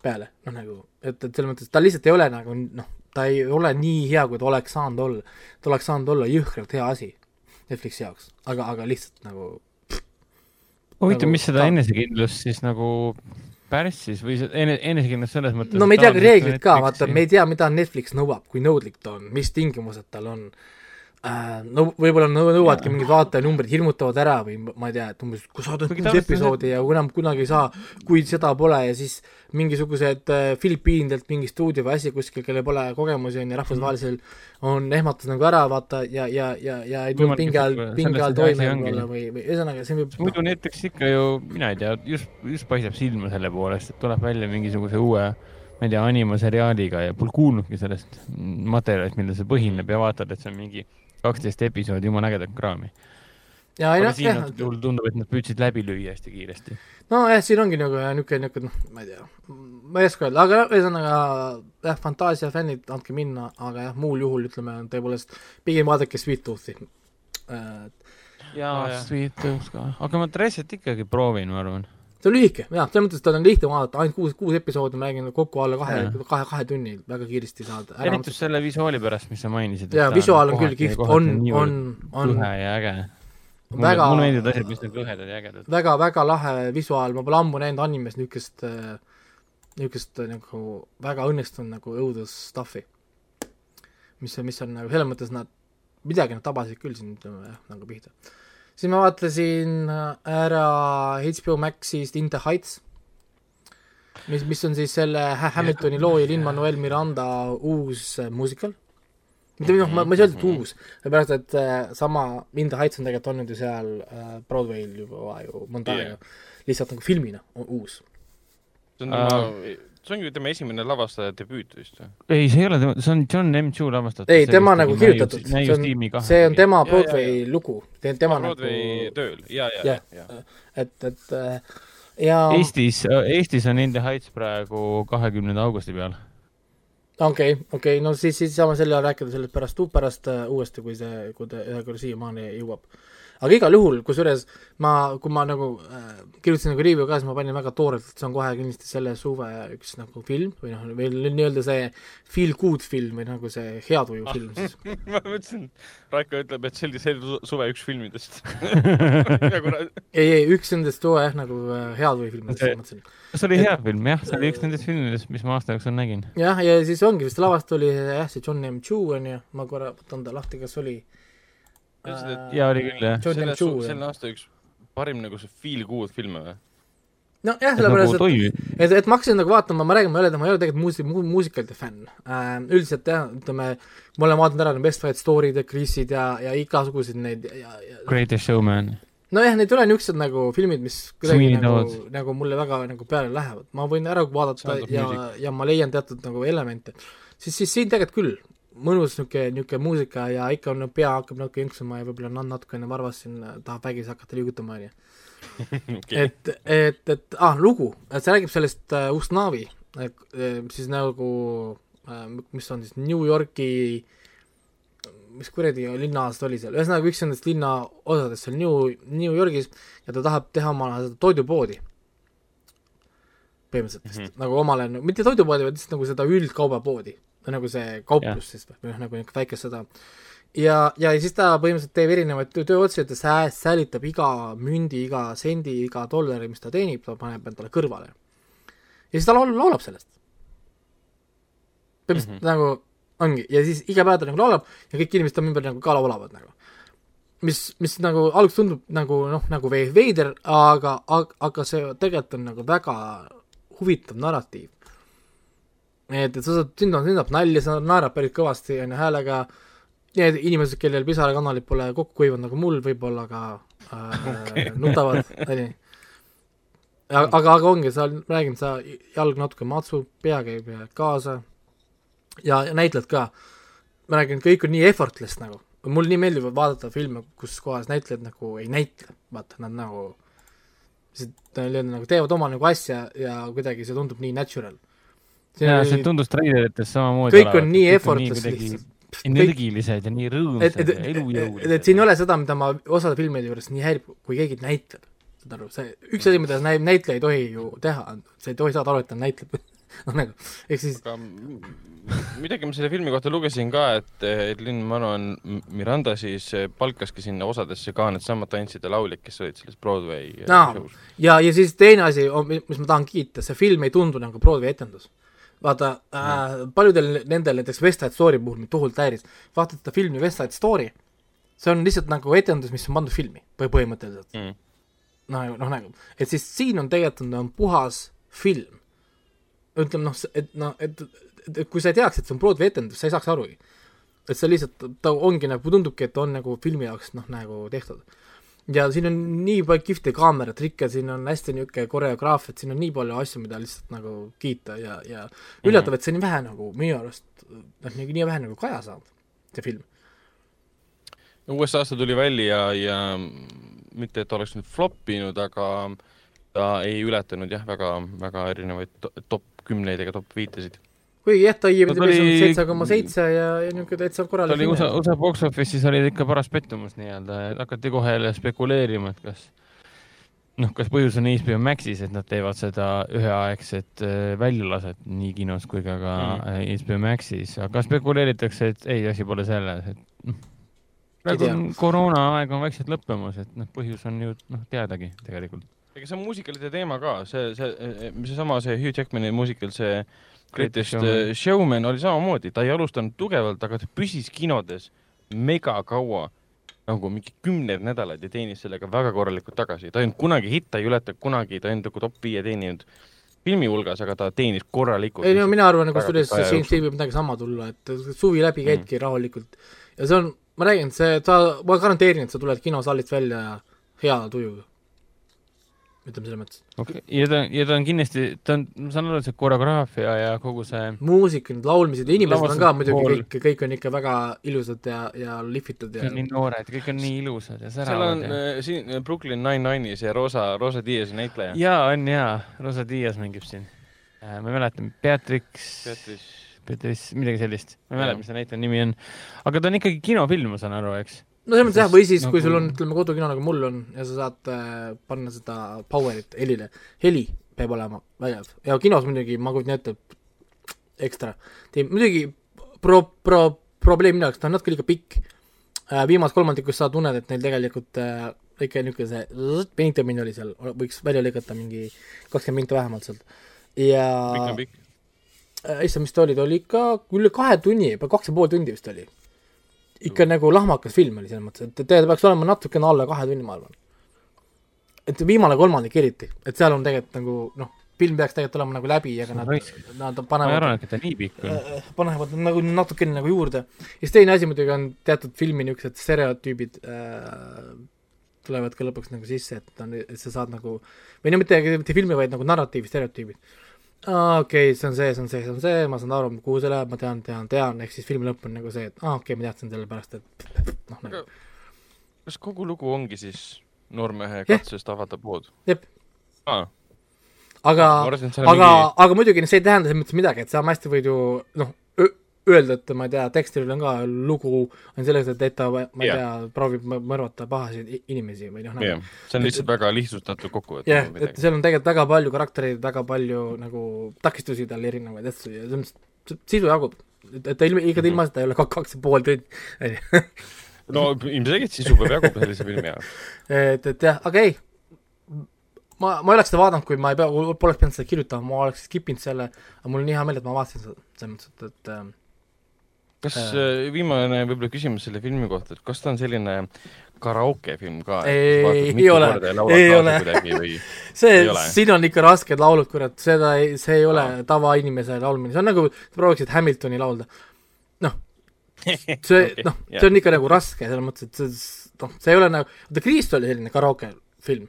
[SPEAKER 3] peale, noh nagu, et, et selles mõttes ta lihtsalt ei ole nagu noh, ta ei ole nii hea, kui ta oleks saanud olla. ta oleks saanud olla jõhkralt hea asi Netflixi jaoks, aga, aga lihtsalt nagu
[SPEAKER 4] huvitav,
[SPEAKER 3] Nagu
[SPEAKER 4] mis seda
[SPEAKER 3] ta-
[SPEAKER 4] enesekindlust siis nagu pärssis või ene-, enesekindlust selles mõttes
[SPEAKER 3] no me ei tea ka reeglit ka, vaata, me ei tea, mida Netflix nõuab, kui nõudlik ta on, mis tingimused tal on. No võib-olla nõu- nõuavadki mingid vaatajanumbrid, hirmutavad ära või ma ei tea, et umbes, kui saadad
[SPEAKER 4] Kuigi
[SPEAKER 3] kuus episoodi ja enam kunagi ei saa, kui seda pole ja siis mingisugused äh, Filipiinidelt mingi stuudio või asi kuskil, kellel pole kogemusi on ja rahvusvahelisel on ehmatas nagu ära vaata ja, ja, ja, ja ei
[SPEAKER 4] Võimalik,
[SPEAKER 3] pinge all pinge all toime võib-olla või, või ühesõnaga see võib
[SPEAKER 4] muidu näiteks ikka ju, mina ei tea, just, just paistab silma selle poolest, et tuleb välja mingisuguse uue, ma ei tea, animaseriaaliga ja pole kuulnudki sellest materjalist, millel see põhineb ja vaatad, et see on mingi kaksteist episoodi jumala ägedat kraami.
[SPEAKER 3] ja ei
[SPEAKER 4] aga
[SPEAKER 3] noh,
[SPEAKER 4] siin
[SPEAKER 3] jah
[SPEAKER 4] tundub, et nad püüdsid läbi lüüa hästi kiiresti.
[SPEAKER 3] nojah, siin ongi nagu niisugune, niisugune noh, ma ei tea, ma ei oska öelda, aga ühesõnaga jah, Fantaasia fännid, andke minna, aga jah, muul juhul ütleme tõepoolest pigem vaadake Sweet Toothi äh,.
[SPEAKER 2] Aa, jah.
[SPEAKER 4] Sweet Tooth ka, aga ma Dresset ikkagi proovin, ma arvan.
[SPEAKER 3] See on lühike, jah, selles mõttes ta on lihtne vaadata, ainult kuus, kuus episoodi, ma räägin kokku alla kahe kahe, kahe tunni väga kiiresti saad ära
[SPEAKER 4] eriti just selle visuaali pärast, mis sa mainisid.
[SPEAKER 3] jaa, visuaal on küll kihvt, on, on, on
[SPEAKER 4] lõhe ja äge.
[SPEAKER 3] väga-,
[SPEAKER 4] mulle meeldivad asjad, mis on lõhedad ja ägedad.
[SPEAKER 3] väga, väga lahe visuaal, ma pole ammu näinud animes niisugust, niisugust nagu väga õnnestunud nagu õudus stuff'i. mis on, mis on nagu selles mõttes nad, midagi nad tabasid küll siin, ütleme jah, nagu pihta. Siis ma vaatasin ära HBO Maxist In the Heights, mis, mis on siis selle Ha- Hamiltoni looja Lin-Manuel Miranda uus äh, muusikal. mitte noh, ma, ma ei saa öelda, et uus, sellepärast et äh, sama In the Heights on tegelikult olnud ju seal äh, Broadway'l juba ju mõnda aega, lihtsalt nagu filmina on uus.
[SPEAKER 2] see on tema, see on ju tema esimene lavastaja debüüt vist või?
[SPEAKER 4] ei, see ei ole tema, see on John M. Chu lavastatud.
[SPEAKER 3] ei, tema nagu kirjutatud, see on, see on tema Broadway lugu, tema
[SPEAKER 2] Broadway
[SPEAKER 3] nagu,
[SPEAKER 2] tööl, ja, ja, ja, ja.
[SPEAKER 3] et, et äh, ja
[SPEAKER 4] Eestis, Eestis on In the Heights praegu kahekümnenda augusti peal.
[SPEAKER 3] okei, okei, no siis, siis saame selle rääkida sellest pärast, pärast äh, uuesti, kui see, kui ta ühe korra siiamaani jõuab. Aga igal juhul, kusjuures ma, kui ma nagu äh, kirjutasin nagu review ka, siis ma panin väga toorelt, et see on kohe kindlasti selle suve üks nagu film või noh, või nii-öelda see feel good film või nagu see hea tuju film siis.
[SPEAKER 2] ma mõtlesin, Raiko ütleb, et see oli sel suve üks filmidest. nagu
[SPEAKER 3] ei, ei, üks nendest suve jah, nagu äh, hea tuju filmidest,
[SPEAKER 4] See-
[SPEAKER 3] ma mõtlesin.
[SPEAKER 4] see oli hea film jah, see oli üks nendest filmidest, mis ma aasta jooksul nägin.
[SPEAKER 3] jah, ja siis ongi vist lavastaja oli jah, see John M. Chu on ju, ma korra võtan ta lahti, kas oli
[SPEAKER 2] Ütlesid, et-
[SPEAKER 4] Jaa, oli küll, jah.
[SPEAKER 2] Selle, aasta üks parim nagu see feel good filme või?
[SPEAKER 3] nojah,
[SPEAKER 4] nagu
[SPEAKER 3] sellepärast, et et, et ma hakkasin nagu vaatama, ma räägin, ma ei ole, ma ei ole tegelikult muusi- mu,, muusikalite fänn äh,. üldiselt jah, ütleme, ma olen vaadanud ära need Best Fight Story'd ja Chris'id ja, ja igasuguseid neid ja, ja
[SPEAKER 4] Greatest Showman.
[SPEAKER 3] nojah, need ei ole niisugused nagu filmid, mis kuidagi nagu nagu mulle väga nagu peale lähevad. ma võin ära vaadata
[SPEAKER 2] Sound
[SPEAKER 3] ja ja ma leian teatud nagu elemente. siis, siis siin tegelikult küll, mõnus niisugune, niisugune muusika ja ikka on pea hakkab natuke jõnksuma ja võib-olla on natukene varvas siin tahab vägisi hakata liigutama, onju. et, et, et ah, lugu, et see räägib sellest äh, Usnavi, siis nagu äh,, mis on siis New Yorgi, mis kuradi linnaosa oli seal, ühesõnaga üks nendest linna osadest seal New, New Yorgis ja ta tahab teha seda toidupoodi. põhimõtteliselt vist mm, -hmm. nagu omale, mitte toidupoodi, vaid lihtsalt nagu seda üldkaubapoodi, nagu see kauplus siis või noh, nagu niisugune väike seda ja, ja siis ta põhimõtteliselt teeb erinevaid töö- tööotsi, et ta säilitab iga mündi, iga sendi, iga dollari, mis ta teenib, ta paneb endale kõrvale. ja siis ta laul-, laulab sellest. põhimõtteliselt mm -hmm. nagu ongi, ja siis iga päev ta nagu laulab ja kõik inimesed tema ümber nagu ka laulavad nagu. mis, mis nagu alguses tundub nagu noh, nagu vei- veider, aga, aga see tegelikult on nagu väga huvitav narratiiv. et, et sa saad, sind on, sind saab nalja, sa naerad päris kõvasti, on ju, häälega need inimesed, kellel pisarakanalid pole kokku kuivanud nagu mul võib-olla, aga äh, okay. nutavad, onju. aga, aga ongi, sa räägid, sa jalg natuke matsub, pea käib kaasa ja, ja näitlejad ka. ma räägin, kõik on nii effortless nagu, mulle nii meeldib vaadata filme, kus kohas näitlejad nagu ei näitle, vaata, nad nagu lihtsalt nagu teevad oma nagu asja ja kuidagi see tundub nii natural.
[SPEAKER 4] jaa, see tundus treilerites samamoodi
[SPEAKER 3] kõik on nii effortless lihtsalt.
[SPEAKER 4] energilised ja nii rõõmsad ja
[SPEAKER 3] et, et,
[SPEAKER 4] elujõulised.
[SPEAKER 3] et siin ei ole seda, mida ma osade filmide juures nii häirib, kui keegi näitleb. saad aru, see üks asi, mida näib, näitleja ei tohi ju teha, sa ei tohi saada aru, et ta näitleb. noh nagu, ehk siis
[SPEAKER 2] midagi ma selle filmi kohta lugesin ka, et, et Lin Manuel Miranda siis palkaski sinna osadesse ka needsamad tantsijad ja lauljad, kes olid selles Broadway
[SPEAKER 3] Aa.
[SPEAKER 2] show's.
[SPEAKER 3] ja, ja siis teine asi, mis ma tahan kiita, see film ei tundu nagu Broadway etendus. Vaata äh,, paljudel nendel näiteks West Side Story puhul mind tohutult häiris, vaatad seda filmi West Side Story, see on lihtsalt nagu etendus, mis on pandud filmi või põhimõtteliselt.
[SPEAKER 2] Mm.
[SPEAKER 3] noh, noh nagu, et siis siin on tegelikult on puhas film. ütleme noh, et noh, et, et kui sa ei teaks, et see on Broadway etendus, sa ei saaks arugi. et see lihtsalt, ta ongi nagu, tundubki, et on nagu filmi jaoks noh, nagu tehtud. Ja siin on nii palju kihvte kaameratrikke, siin on hästi niisugune koreograafiat, siin on nii palju asju, mida lihtsalt nagu kiita ja, ja üllatav, et see nii vähe nagu minu arust, noh, nii, vähe nagu kaja saanud, see film.
[SPEAKER 2] aasta tuli välja ja mitte, et oleks nüüd flop inud, aga ta ei ületanud jah, väga, väga erinevaid to- top kümneid ega top viitesid.
[SPEAKER 3] Kuigi jah, ta IMDB-s
[SPEAKER 4] ta
[SPEAKER 3] on seitse koma seitse ja, ja niisugune täitsa
[SPEAKER 4] ta
[SPEAKER 3] korralik
[SPEAKER 4] oli USA. USA box office'is oli ikka paras pettumus nii-öelda, et hakati kohe jälle spekuleerima, et kas noh, kas põhjus on HBO Maxis, et nad teevad seda üheaegset äh, väljalaset nii kinos kui ka ka mm. HBO Maxis, aga spekuleeritakse, et ei, asi pole selles, et noh, praegu on koroonaaeg on vaikselt lõppemas, et noh, põhjus on ju noh, teadagi tegelikult.
[SPEAKER 2] ega see on muusikalide teema ka, see, see, seesama see Hugh Jackmani muusikal, see Greatest
[SPEAKER 4] Showman.
[SPEAKER 2] Showman. Showman oli samamoodi, ta ei alustanud tugevalt, aga ta püsis kinodes mega kaua, nagu mingi kümneid nädalaid ja teenis sellega väga korralikult tagasi. ta ei olnud kunagi hitt, ta ei ületa kunagi, ta ei olnud nagu top viie teeninud filmi hulgas, aga ta teenis korralikult.
[SPEAKER 3] ei no mina arvan,
[SPEAKER 2] väga
[SPEAKER 3] kusjuures
[SPEAKER 2] pika aja
[SPEAKER 3] James. Dean võib midagi sama tulla, et suvi läbi
[SPEAKER 2] Mm.
[SPEAKER 3] käidki rahulikult ja see on, ma räägin, see, ta, ma garanteerin, et sa tuled kinosaalist välja hea tujuga. Ütleme selles mõttes.
[SPEAKER 4] okay.. ja ta, ja ta on kindlasti, ta on, ma saan aru, see koreograafia ja kogu see
[SPEAKER 3] muusika, need laulmised ja inimesed on ka muidugi
[SPEAKER 4] pool.
[SPEAKER 3] kõik, kõik on ikka väga ilusad ja, ja lihvitud ja
[SPEAKER 4] nii noored, kõik on nii ilusad ja
[SPEAKER 2] seal
[SPEAKER 4] säravad
[SPEAKER 2] on
[SPEAKER 4] ja
[SPEAKER 2] äh, siin äh, Brooklyn Nine-Nine'is ja Rosa, Rosa Diaz näitleja.
[SPEAKER 4] jaa, on jaa, Rosa Diaz mängib siin. ma ei mäleta, Beatrix,
[SPEAKER 2] Beatrice,
[SPEAKER 4] Beatrice, midagi sellist, ma ei mäleta, mis see näitleja nimi on. aga ta on ikkagi kinofilm, ma saan aru, eks?
[SPEAKER 3] No selles mõttes jah, või siis, kui
[SPEAKER 4] Nagu-
[SPEAKER 3] sul on, ütleme, kodukino nagu mul on ja sa saad äh, panna seda power'it helile, heli peab olema vägev ja kinos muidugi ma kujutan ette, ekstra. muidugi pro-, pro-, probleem minu jaoks, ta on natuke liiga pikk äh,. viimases kolmandikus sa tunned, et neil tegelikult äh, ikka niisugune see zzz, venitamine oli seal, võiks välja lõigata mingi kakskümmend minti vähemalt sealt. ja
[SPEAKER 2] pikk on pikk.
[SPEAKER 3] äh, issand, mis ta oli, ta oli ikka üle kahe tunni, kaks ja pool tundi vist oli. Ikka nagu lahmakas film oli selles mõttes, et tegelikult peaks olema natukene alla kahe tunni, ma arvan. et viimane kolmandik eriti, et seal on tegelikult nagu noh, film peaks tegelikult olema nagu läbi, aga nad nad
[SPEAKER 4] ma ei
[SPEAKER 3] panevad
[SPEAKER 4] arvanud, et ta nii pikk on.
[SPEAKER 3] äh, panevad nagu natukene nagu juurde. ja siis teine asi muidugi on teatud filmi niisugused stereotüübid äh, tulevad ka lõpuks nagu sisse, et on, et sa saad nagu või no mitte, mitte filmi, vaid nagu narratiivi stereotüübid. aa, okei okay,, see on see, see on see, see on see, ma saan aru, kuhu see läheb, ma tean, tean, tean, ehk siis filmi lõpp on nagu see, et aa, okei okay,, ma teadsin sellepärast, et noh, nagu.
[SPEAKER 2] Kas kogu lugu ongi siis noormehe katsest avada pood?
[SPEAKER 3] jep,
[SPEAKER 2] aa,
[SPEAKER 3] aga aga
[SPEAKER 2] mingi,
[SPEAKER 3] aga muidugi see ei tähenda selles mõttes midagi, et sa hästi võid ju noh, öelda, et ma ei tea, tekstil on ka lugu on selles, et, et ta, ma ei
[SPEAKER 2] Jah.
[SPEAKER 3] tea, proovib mõ- mõrvata pahasid inimesi või noh, nagu
[SPEAKER 2] jah, see on lihtsalt väga lihtsustatud kokkuvõte
[SPEAKER 3] jah, et seal on tegelikult väga palju karaktereid, väga palju nagu takistusi tal erinevaid asju ja selles mõttes sisu jagub. et, et ilma, ikka ilma seda ei ole kak- kaks ja pool tundi,
[SPEAKER 2] no ilmselgelt sisu peab jaguma sellise filmi jaoks.
[SPEAKER 3] et, et jah, aga ei, ma, ma ei oleks seda vaadanud, kui ma ei pea, poleks pidanud seda kirjutama, ma oleks skip inud selle, aga mul on nii hea meel, et ma vaatasin seda, selles mõttes, et, et
[SPEAKER 2] kas
[SPEAKER 3] Äh.
[SPEAKER 2] äh, viimane võib-olla küsimus selle filmi kohta, et kas ta on selline karaokefilm ka?
[SPEAKER 3] Ei, ei ole. Ei ole. see siin on ikka rasked laulud, kurat, seda ei, see ei ole tavainimese laulmine, see on nagu, sa prooviksid Hamiltoni laulda. noh, see
[SPEAKER 2] Okei,
[SPEAKER 3] noh, see on ikka nagu raske selles mõttes, et see, noh, see ei ole nagu, vaata Krist oli selline karaoke film,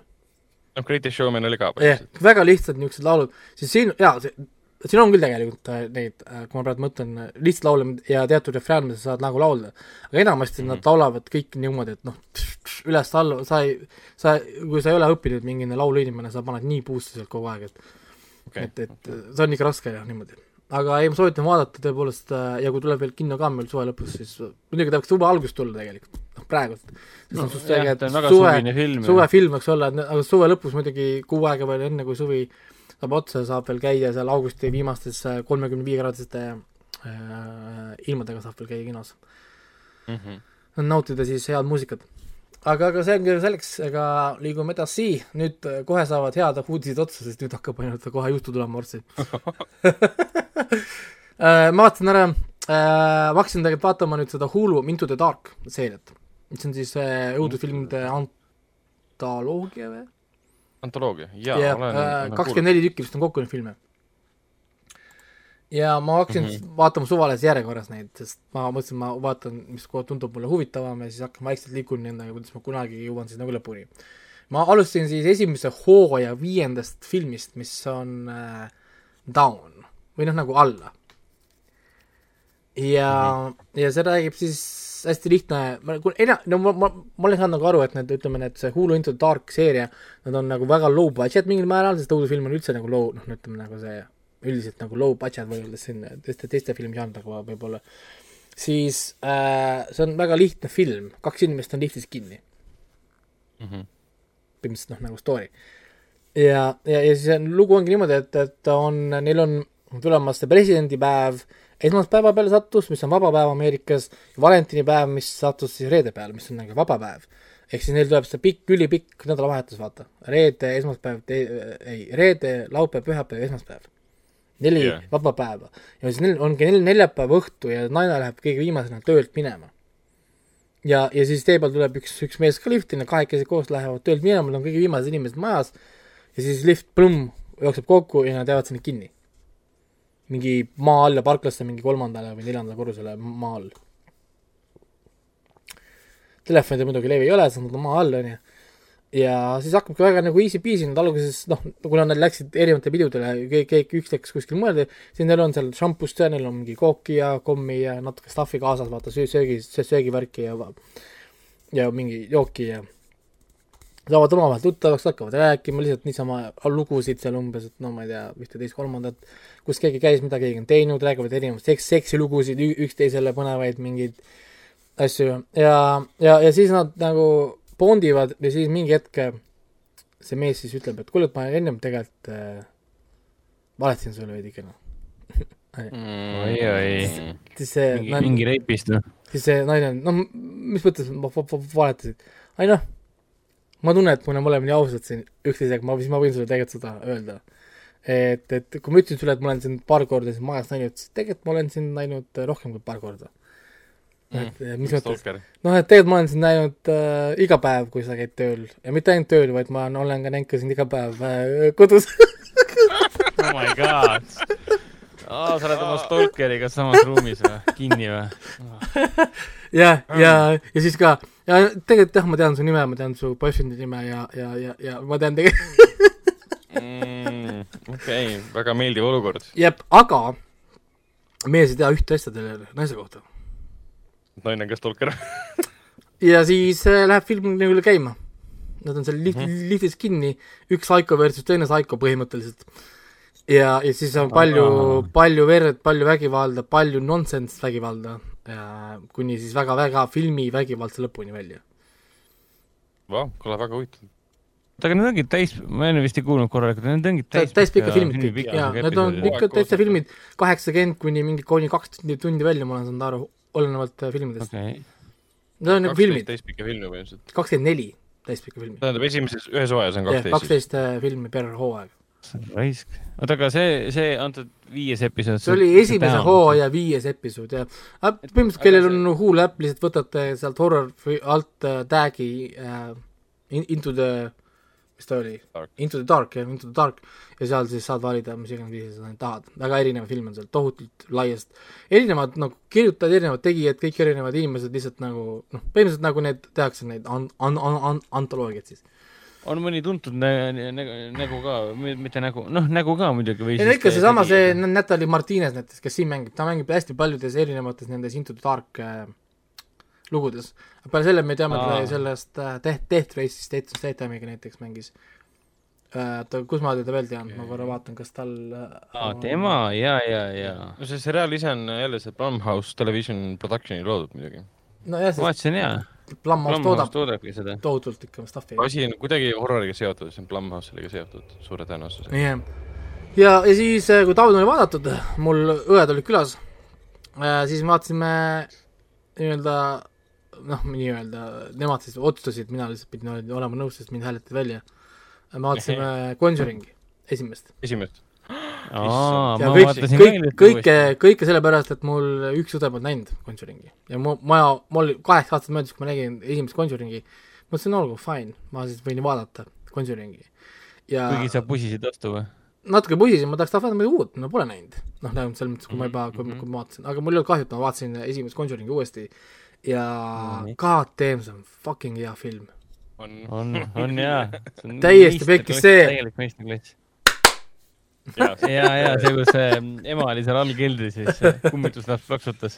[SPEAKER 2] noh, Greatest Showman oli ka
[SPEAKER 3] jah, väga lihtsad niisugused laulud, siis siin, jaa, see, siin on küll tegelikult äh, neid, kui ma praegu mõtlen, lihtsalt laule ja teatud refrään, mida sa saad nagu laulda. aga enamasti
[SPEAKER 2] Mhm.
[SPEAKER 3] nad laulavad kõik niimoodi, et noh, üles-alla, sa ei, sa, kui sa ei ole õppinud mingine lauluinimene, sa paned nii puusse sealt kogu aeg, et
[SPEAKER 2] okay.
[SPEAKER 3] et, et see on ikka raske jah, niimoodi. aga ei, ma soovitan vaadata tõepoolest äh, ja kui tuleb veel kinno ka meil suve lõpus, siis äh, muidugi ta võiks suve alguses tulla tegelikult, noh praegult.
[SPEAKER 4] No, jah, ta on väga
[SPEAKER 3] suve,
[SPEAKER 4] suvine film,
[SPEAKER 3] suvefilm olla, et aga suve lõpus muidugi kuu aega veel enne, kui suvi saab otsa, saab veel käia seal augusti viimastes kolmekümne viie kraadiste äh, ilmadega saab veel käia kinos.
[SPEAKER 2] mm. -hmm.
[SPEAKER 3] nautida siis head muusikat. aga, aga see ongi selleks, ega liigume edasi, nüüd äh, kohe saavad head uudised otsa, sest nüüd hakkab ainult kohe juttu tulema varsti. Äh, ma vaatasin ära, ma hakkasin tegelikult vaatama nüüd seda Hulu Into the Dark seeriat, mis on siis õudusfilmide antoloogia või?
[SPEAKER 2] antoloogia, jaa
[SPEAKER 3] ja
[SPEAKER 2] olen olen
[SPEAKER 3] kakskümmend neli tükki vist on kokku neid filme. ja ma hakkasin mm. -hmm. vaatama suvalises järjekorras neid, sest ma mõtlesin, ma vaatan, mis tundub mulle huvitavam ja siis hakkan vaikselt liikuma nendega, kuidas ma kunagi jõuan siis nagu lõpuni. ma alustasin siis esimese hooaja viiendast filmist, mis on äh, Down või noh, nagu alla. ja mm, -hmm. ja see räägib siis hästi lihtne, ma, no ma, ma, ma olen saanud nagu aru, et need, ütleme, need see Hulu Into the Dark seeria, nad on nagu väga low budget mingil määral, sest õudusfilm on üldse nagu low, noh, ütleme nagu see üldiselt nagu low budget võrreldes siin teiste, teiste filmižanridega võib-olla, siis äh, see on väga lihtne film, kaks inimest on liftis kinni
[SPEAKER 2] Mhm.
[SPEAKER 3] põhimõtteliselt noh, nagu story. ja, ja, ja siis on, lugu ongi niimoodi, et, et on, neil on tulemas see presidendipäev, esmaspäeva peale sattus, mis on vaba päev Ameerikas, valentinipäev, mis sattus siis reede peale, mis on nagu vaba päev. ehk siis neil tuleb see pikk, ülipikk nädalavahetus, vaata. reede, esmaspäev, ei, reede, laupäev, pühapäev, esmaspäev. neli yeah. vaba päeva. ja siis neil ongi nel- neljapäeva õhtu ja naine läheb kõige viimasena töölt minema ja, ja siis tee peal tuleb üks, üks mees ka lifti, nad kahekesi koos lähevad töölt minema, nad on kõige viimased inimesed majas ja siis lift plõmm jookseb kokku ja nad jäävad sinna kinni. Mingi maa all ja parklasse mingi kolmandale või neljandale korrusele maa all. Telefonid muidugi levi ei ole, sest nad on maa all, onju. ja siis hakkabki väga nagu easy peasy, nad alguses noh, kuna nad läksid erinevatele pidudele, kõik, kõik, üks läks kuskil mujale, siis neil on seal šampust ja neil on mingi kooki ja kommi ja natuke stuff'i kaasas, vaata söö, söögi, söögivärki ja ja mingi jooki ja saavad omavahel tuttavaks, hakkavad rääkima lihtsalt niisama lugusid seal umbes, et no ma ei tea, ühte-teist-kolmandat, kus keegi käis, mida keegi on teinud, räägivad erinevaid seks, seksilugusid, üksteisele põnevaid mingeid asju ja, ja, ja siis nad nagu bondivad ja siis mingi hetk see mees siis ütleb, et kuule, et ma ennem tegelikult äh, valetasin sulle veidikene.
[SPEAKER 4] Oi-oi.
[SPEAKER 3] siis see
[SPEAKER 4] mingi, mingi reipist noh.
[SPEAKER 3] siis see naine, noh, mis mõttes valetasid? ei noh, ma tunnen, et me oleme mõlemad nii ausad siin üksteisega, ma, siis ma võin sulle tegelikult seda öelda. et, et kui ma ütlesin sulle, et ma olen sind paar korda siin majas näinud, siis tegelikult ma olen sind näinud rohkem kui paar korda. et mm, mis mõttes, noh, et tegelikult ma olen sind näinud äh, iga päev, kui sa käid tööl ja mitte ainult tööl, vaid ma olen ka näinud ka sind iga päev äh, kodus
[SPEAKER 4] oh my god. aa, sa oled oma stalkeriga samas ruumis või? kinni või?
[SPEAKER 3] ja, ja, ja siis ka, ja tegelikult jah, ma tean su nime, ma tean su boyfriend'i nime ja, ja, ja, ja ma tean tegelikult,
[SPEAKER 2] Mm, okei, väga meeldiv olukord.
[SPEAKER 3] jep, aga mees ei tea ühte asja selle naise kohta.
[SPEAKER 2] naine on ka stalker.
[SPEAKER 3] ja siis äh, läheb film nagu käima. Nad on seal lift, mm -hmm. liftis kinni, üks Saiko versus teine Saiko põhimõtteliselt. ja, ja siis on palju palju verd, palju vägivalda, palju nonsense vägivalda, kuni siis väga-väga filmi vägivaldse lõpuni välja.
[SPEAKER 2] Vau, kõlab väga huvitav.
[SPEAKER 4] oota, aga need ongi täis, ma enne vist ei kuulnud korralikult, need ongi täis
[SPEAKER 3] täispikka filmid kõik, jaa, need on ikka täitsa filmid, kaheksakümmend kuni mingi kuni kaks tundi, tundi välja, ma olen saanud aru, olenevalt äh, filmidest okay..
[SPEAKER 4] okei,
[SPEAKER 3] Need on nagu filmid,
[SPEAKER 2] täispikka filmi põhimõtteliselt.
[SPEAKER 3] kakskümmend neli täispikka filmi.
[SPEAKER 2] tähendab, esimeses, ühes hooajas on kaksteist
[SPEAKER 3] kaksteist äh, filmi per hooaeg.
[SPEAKER 4] raisk. oota, aga see, see antud viies episood.
[SPEAKER 3] see oli esimese hooaja viies episood ja äh, põhimõtteliselt, kellel on Hulu äpp, lihtsalt võtate sealt horror alt äh, tag'i äh, in, Into the, mis ta oli
[SPEAKER 2] Dark.,
[SPEAKER 3] Into the Dark jah, Into the Dark ja seal siis saad valida, mis iganes viisi sa tahad, väga erinev film on seal, tohutult laiast, erinevad nagu kirjutajad, erinevad tegijad, kõik erinevad inimesed lihtsalt nagu noh, põhimõtteliselt nagu need tehakse neid an-, an-, an-, an-, antoloogiad siis.
[SPEAKER 4] On mõni tuntud nä- nä- nägu, nägu ka, mitte nägu, noh, nägu ka muidugi või
[SPEAKER 3] ei no ikka seesama, see Natalja Martinez näiteks, kes siin mängib, ta mängib hästi paljudes erinevates nendes Into the Dark äh, lugudes. peale selle me teame teda sellest äh, Death, Death Race'ist, Death Statamiga näiteks mängis äh,. ta, kus ma teda veel tean, ma korra vaatan, kas tal äh,
[SPEAKER 4] aa, tema, ja, ja, ja.
[SPEAKER 2] no see seriaal ise on jälle see Blumhouse Television Production'i loodud muidugi.
[SPEAKER 3] nojah,
[SPEAKER 4] ma
[SPEAKER 3] sest
[SPEAKER 4] vaatasin jaa.
[SPEAKER 3] Blumhouse toodab
[SPEAKER 4] toodabki seda.
[SPEAKER 3] tohutult ikka stuff'i.
[SPEAKER 2] asi on kuidagi horroriga seotud, see on Blumhouse'iga seotud suure tõenäosusega.
[SPEAKER 3] jah, ja, ja siis, kui taud oli vaadatud, mul õed olid külas, siis me vaatasime nii-öelda noh, nii-öelda nemad siis otsustasid, mina lihtsalt pidin olema nõus, sest mind hääletati välja. me vaatasime Conjuringi esimest
[SPEAKER 2] esimest.
[SPEAKER 4] aa,
[SPEAKER 3] ja
[SPEAKER 4] ma
[SPEAKER 3] kõik, kõik, kõike, kõike sellepärast, et mul üks õde polnud näinud Conjuringi ja mu maja, mul kaheksa aastat möödus, kui ma nägin esimest Conjuringi, mõtlesin, olgu, fine, ma siis võin vaadata Conjuringi. ja
[SPEAKER 4] kuigi sa pusisid vastu või?
[SPEAKER 3] natuke pusisin, ma tahaks tahta midagi uut, ma pole näinud. noh, tähendab selles mõttes, kui ma juba, kui, kui ma vaatasin, aga mul ei olnud kahju, et ma vaatasin esimest Conjuringi uuesti ja
[SPEAKER 4] Nii.
[SPEAKER 3] god damn, see on fucking hea film.
[SPEAKER 2] on,
[SPEAKER 4] on, on jaa.
[SPEAKER 3] Täiesti pekkis see.
[SPEAKER 2] ja,
[SPEAKER 4] ja, see, kus see ema oli seal all keldris ja siis see kummituslaps plaksutas.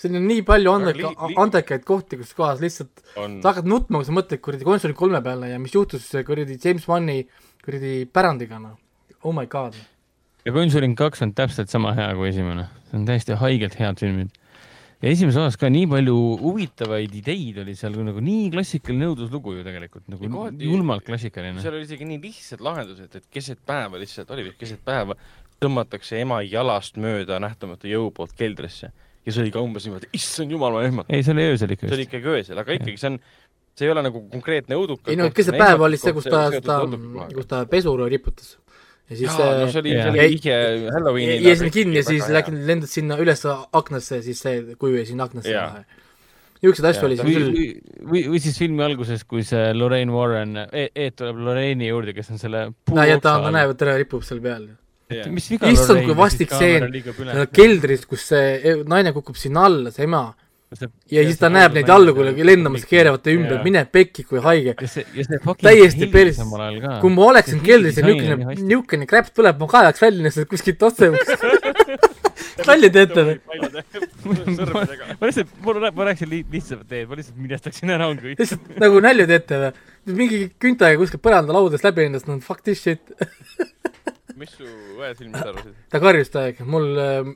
[SPEAKER 3] siin on nii palju andeka andekaid kohti, kus kohas lihtsalt
[SPEAKER 2] on
[SPEAKER 3] sa hakkad nutma, kui sa mõtled kuradi Conjuring kolme peale ja mis juhtus kuradi James Wanni kuradi pärandiga, noh. Oh my god.
[SPEAKER 4] ja Conjuring kaks on täpselt sama hea kui esimene, see on täiesti haigelt head filmid. Ja esimeses osas ka nii palju huvitavaid ideid oli seal nagu nii klassikaline õuduslugu ju tegelikult nagu
[SPEAKER 2] kohati-
[SPEAKER 4] julmalt klassikaline.
[SPEAKER 2] seal oli isegi nii lihtsad lahendused, et keset päeva lihtsalt, oli vist keset päeva, tõmmatakse ema jalast mööda nähtamatu jõu poolt keldrisse ja see oli ka umbes niimoodi, issand jumal, ma ehmatan.
[SPEAKER 4] ei, see oli öösel ikka
[SPEAKER 2] see oli ikkagi öösel, aga ikkagi see on, see ei ole nagu konkreetne õudukas.
[SPEAKER 3] ei no keset päeva oli see, kus ta, ta, kus ta pesuru riputas. Ja siis
[SPEAKER 2] jaa, no see oli, see oli vihje Halloweenile.
[SPEAKER 3] jäi sinna kinni ja siis läksid, lendasid sinna üles aknasse, siis see kuju jäi sinna aknasse
[SPEAKER 2] Jaa..
[SPEAKER 3] niisuguseid asju oli seal
[SPEAKER 4] või,
[SPEAKER 3] küll.
[SPEAKER 4] või, või, siis filmi alguses, kui see Lorraine Warren e, Ed tuleb Lorraine'i juurde, kes on selle
[SPEAKER 3] aa ja ta, ta näeb, et ta ripub seal peal.
[SPEAKER 2] Jaa.
[SPEAKER 4] mis viga
[SPEAKER 3] Issand,
[SPEAKER 4] Lorraine,
[SPEAKER 3] kui vastik stseen. keldris, kus see naine kukub sinna alla, see ema,
[SPEAKER 4] See-
[SPEAKER 3] ja siis ta näeb neid algul lendamas, keeravad ümber, mine pekki, kui haige.
[SPEAKER 4] ja see, ja see fucking
[SPEAKER 3] Täiesti
[SPEAKER 4] ka.
[SPEAKER 3] kui ma oleksin keldris ja
[SPEAKER 4] on
[SPEAKER 3] niisugune, niisugune kräpp tuleb, ma kaevaks välja lihtsalt kuskilt otse. nalja teete või?
[SPEAKER 4] ma lihtsalt, ma ma rääkisin li- lihtsamat teed, ma lihtsalt minestaksin ära, on kõik.
[SPEAKER 3] lihtsalt nagu nalja teete või? mingi küntaga kuskilt põrandalaudast läbi endast, no fuck this shit.
[SPEAKER 2] mis su õed filmist arvasid?
[SPEAKER 3] ta karjus täiega, mul äh,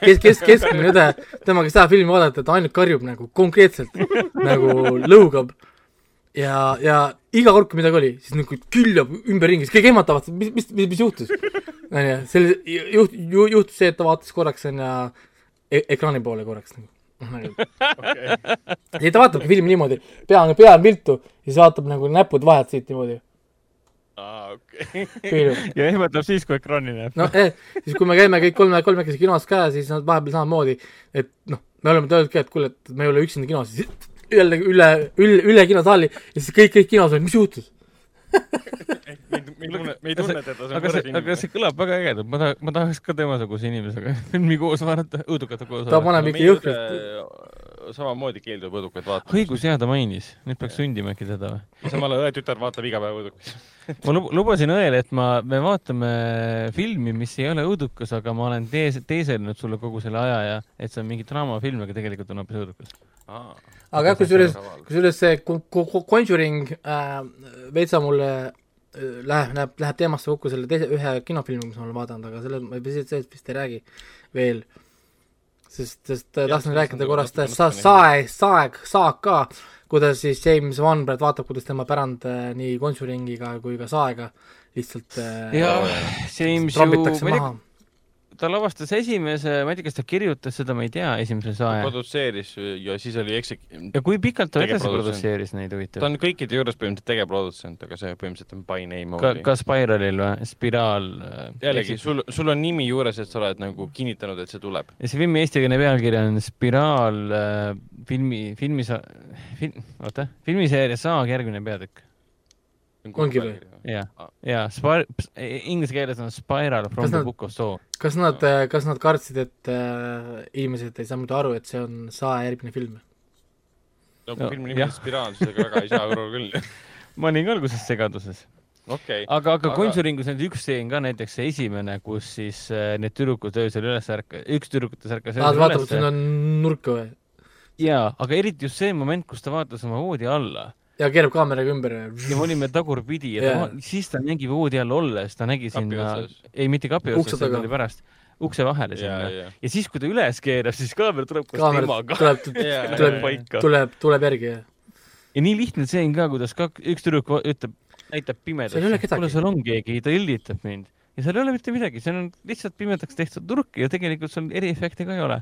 [SPEAKER 3] kes, kes, keskmine õde, temaga ei saa filmi vaadata, ta ainult karjub nagu konkreetselt nagu lõugab. ja, ja iga kord, kui midagi oli, siis nagu küljab ümberringi, siis kõik ehmatavad, mis, mis, mis, mis juhtus. onju, selle juht-, ju, juhtus see, et ta vaatas korraks onju e ekraani poole korraks nagu. ei, ta vaatabki filmi niimoodi, pea on, pea on viltu ja siis vaatab nagu näpud vahelt siit niimoodi.
[SPEAKER 2] aa, okei.
[SPEAKER 4] ja ehmatab siis, kui ekraani näeb.
[SPEAKER 3] noh eh,, siis kui me käime kõik kolme, kolmekesi kinos ka, siis nad vahepeal samamoodi, et noh, me oleme öelnud ka, et kuule, et me ei ole üksinda kinos, siis jälle üle, üle, üle kinosaali ja siis kõik, kõik kinos olid, mis juhtus?
[SPEAKER 2] me ei tunne, me ei tunne teda, see on
[SPEAKER 4] aga
[SPEAKER 2] põres
[SPEAKER 4] see, aga see kõlab väga ägedalt, ma taha-, ma tahaks ka temasuguse inimesega filmi koos vaadata, õudukate koos
[SPEAKER 3] ta
[SPEAKER 4] vaadata.
[SPEAKER 3] paneb ikka jõhkralt.
[SPEAKER 2] Samamoodi keeldub õudukaid vaatama.
[SPEAKER 4] õigus, jaa, ta mainis, nüüd peaks sundima äkki teda või?
[SPEAKER 2] samal ajal õe-tütar vaatab iga päev õudukaid.
[SPEAKER 4] ma lub- lubasin õele, et ma, me vaatame filmi, mis ei ole õudukas, aga ma olen tees-, teeselnud sulle kogu selle aja ja et see on mingi draamafilm, aga tegelikult on hoopis õudukas.
[SPEAKER 3] aga jah, kusjuures, kusjuures see Con- Con- Conjuring äh, veitsa mulle äh, läheb, läheb, läheb teemasse kokku selle teise, ühe kinofilmi, mis ma olen vaadanud, aga selle, ma vist, sellest vist ei räägi veel. sest, sest äh, tahtsin rääkida
[SPEAKER 2] on
[SPEAKER 3] korrast sa-, sae, saeg, saag ka, kuidas siis James Wan praegu vaatab, kuidas tema pärand äh, nii Conjuringiga kui ka saega lihtsalt äh,
[SPEAKER 4] ja James ju, ma ei tea. Ta lavastas esimese, ma ei tea, kas ta kirjutas seda, ma ei tea, esimese sae.
[SPEAKER 2] produtseeris ja siis oli eksik-,
[SPEAKER 4] ja kui pikalt ta edasi produtseeris neid
[SPEAKER 2] ta
[SPEAKER 4] huvitav?
[SPEAKER 2] on kõikide juures põhimõtteliselt tegevprodutsent, aga see põhimõtteliselt on by name
[SPEAKER 4] ka,
[SPEAKER 2] only.
[SPEAKER 4] ka Spiralil või, Spiraal.
[SPEAKER 2] jällegi, sul, sul on nimi juures, et sa oled nagu kinnitanud, et see tuleb.
[SPEAKER 4] ja see filmi eestikeelne pealkiri on Spiraal äh, filmi, filmis film,, oota, filmiseeria Saag järgmine peatükk.
[SPEAKER 3] Ongi või??
[SPEAKER 4] ja ja Spir-, inglise keeles on Spiral from
[SPEAKER 3] Kas
[SPEAKER 4] the
[SPEAKER 3] nad-
[SPEAKER 4] book of Saw.
[SPEAKER 3] kas nad, kas nad kartsid, et äh, inimesed ei saa muidu aru, et see on Sae järgmine film?
[SPEAKER 2] no
[SPEAKER 4] No,
[SPEAKER 2] filmi nimi on Spiraal, siis ega väga ei saa aru küll.
[SPEAKER 4] ma olin ka alguses segaduses.
[SPEAKER 2] okei,
[SPEAKER 4] aga, aga
[SPEAKER 2] Aga-
[SPEAKER 4] Conjuringus on üks stseen ka näiteks see esimene, kus siis äh, need tüdrukud öösel üles ärka-, üks tüdrukutest ärkas öösel
[SPEAKER 3] vaatavad
[SPEAKER 4] üles
[SPEAKER 3] sinna nurka või?
[SPEAKER 4] jaa, aga eriti just see moment, kus ta vaatas oma voodi alla
[SPEAKER 3] ja keerab kaameraga ümber
[SPEAKER 4] ja me olime tagurpidi ja
[SPEAKER 3] Jaa.
[SPEAKER 4] ta, siis ta nägi voodi all olles, ta nägi sinna ei mitte kapi otsas, see tuli pärast, ukse vahele
[SPEAKER 2] ja,
[SPEAKER 4] sinna.
[SPEAKER 2] ja,
[SPEAKER 4] ja siis, kui ta üles keerab, siis kaamera tuleb koos
[SPEAKER 3] kaamera
[SPEAKER 4] temaga.
[SPEAKER 3] tuleb,
[SPEAKER 4] tuleb
[SPEAKER 3] tuleb, tuleb, tuleb järgi ja
[SPEAKER 4] ja nii lihtne stseen ka, kuidas ka üks tüdruk ütleb, näitab pimedasse. Kuule, seal on keegi, ta õllitab mind. ja seal ei ole mitte midagi, seal on lihtsalt pimedaks tehtud nurk ja tegelikult seal eriefekte ka ei ole.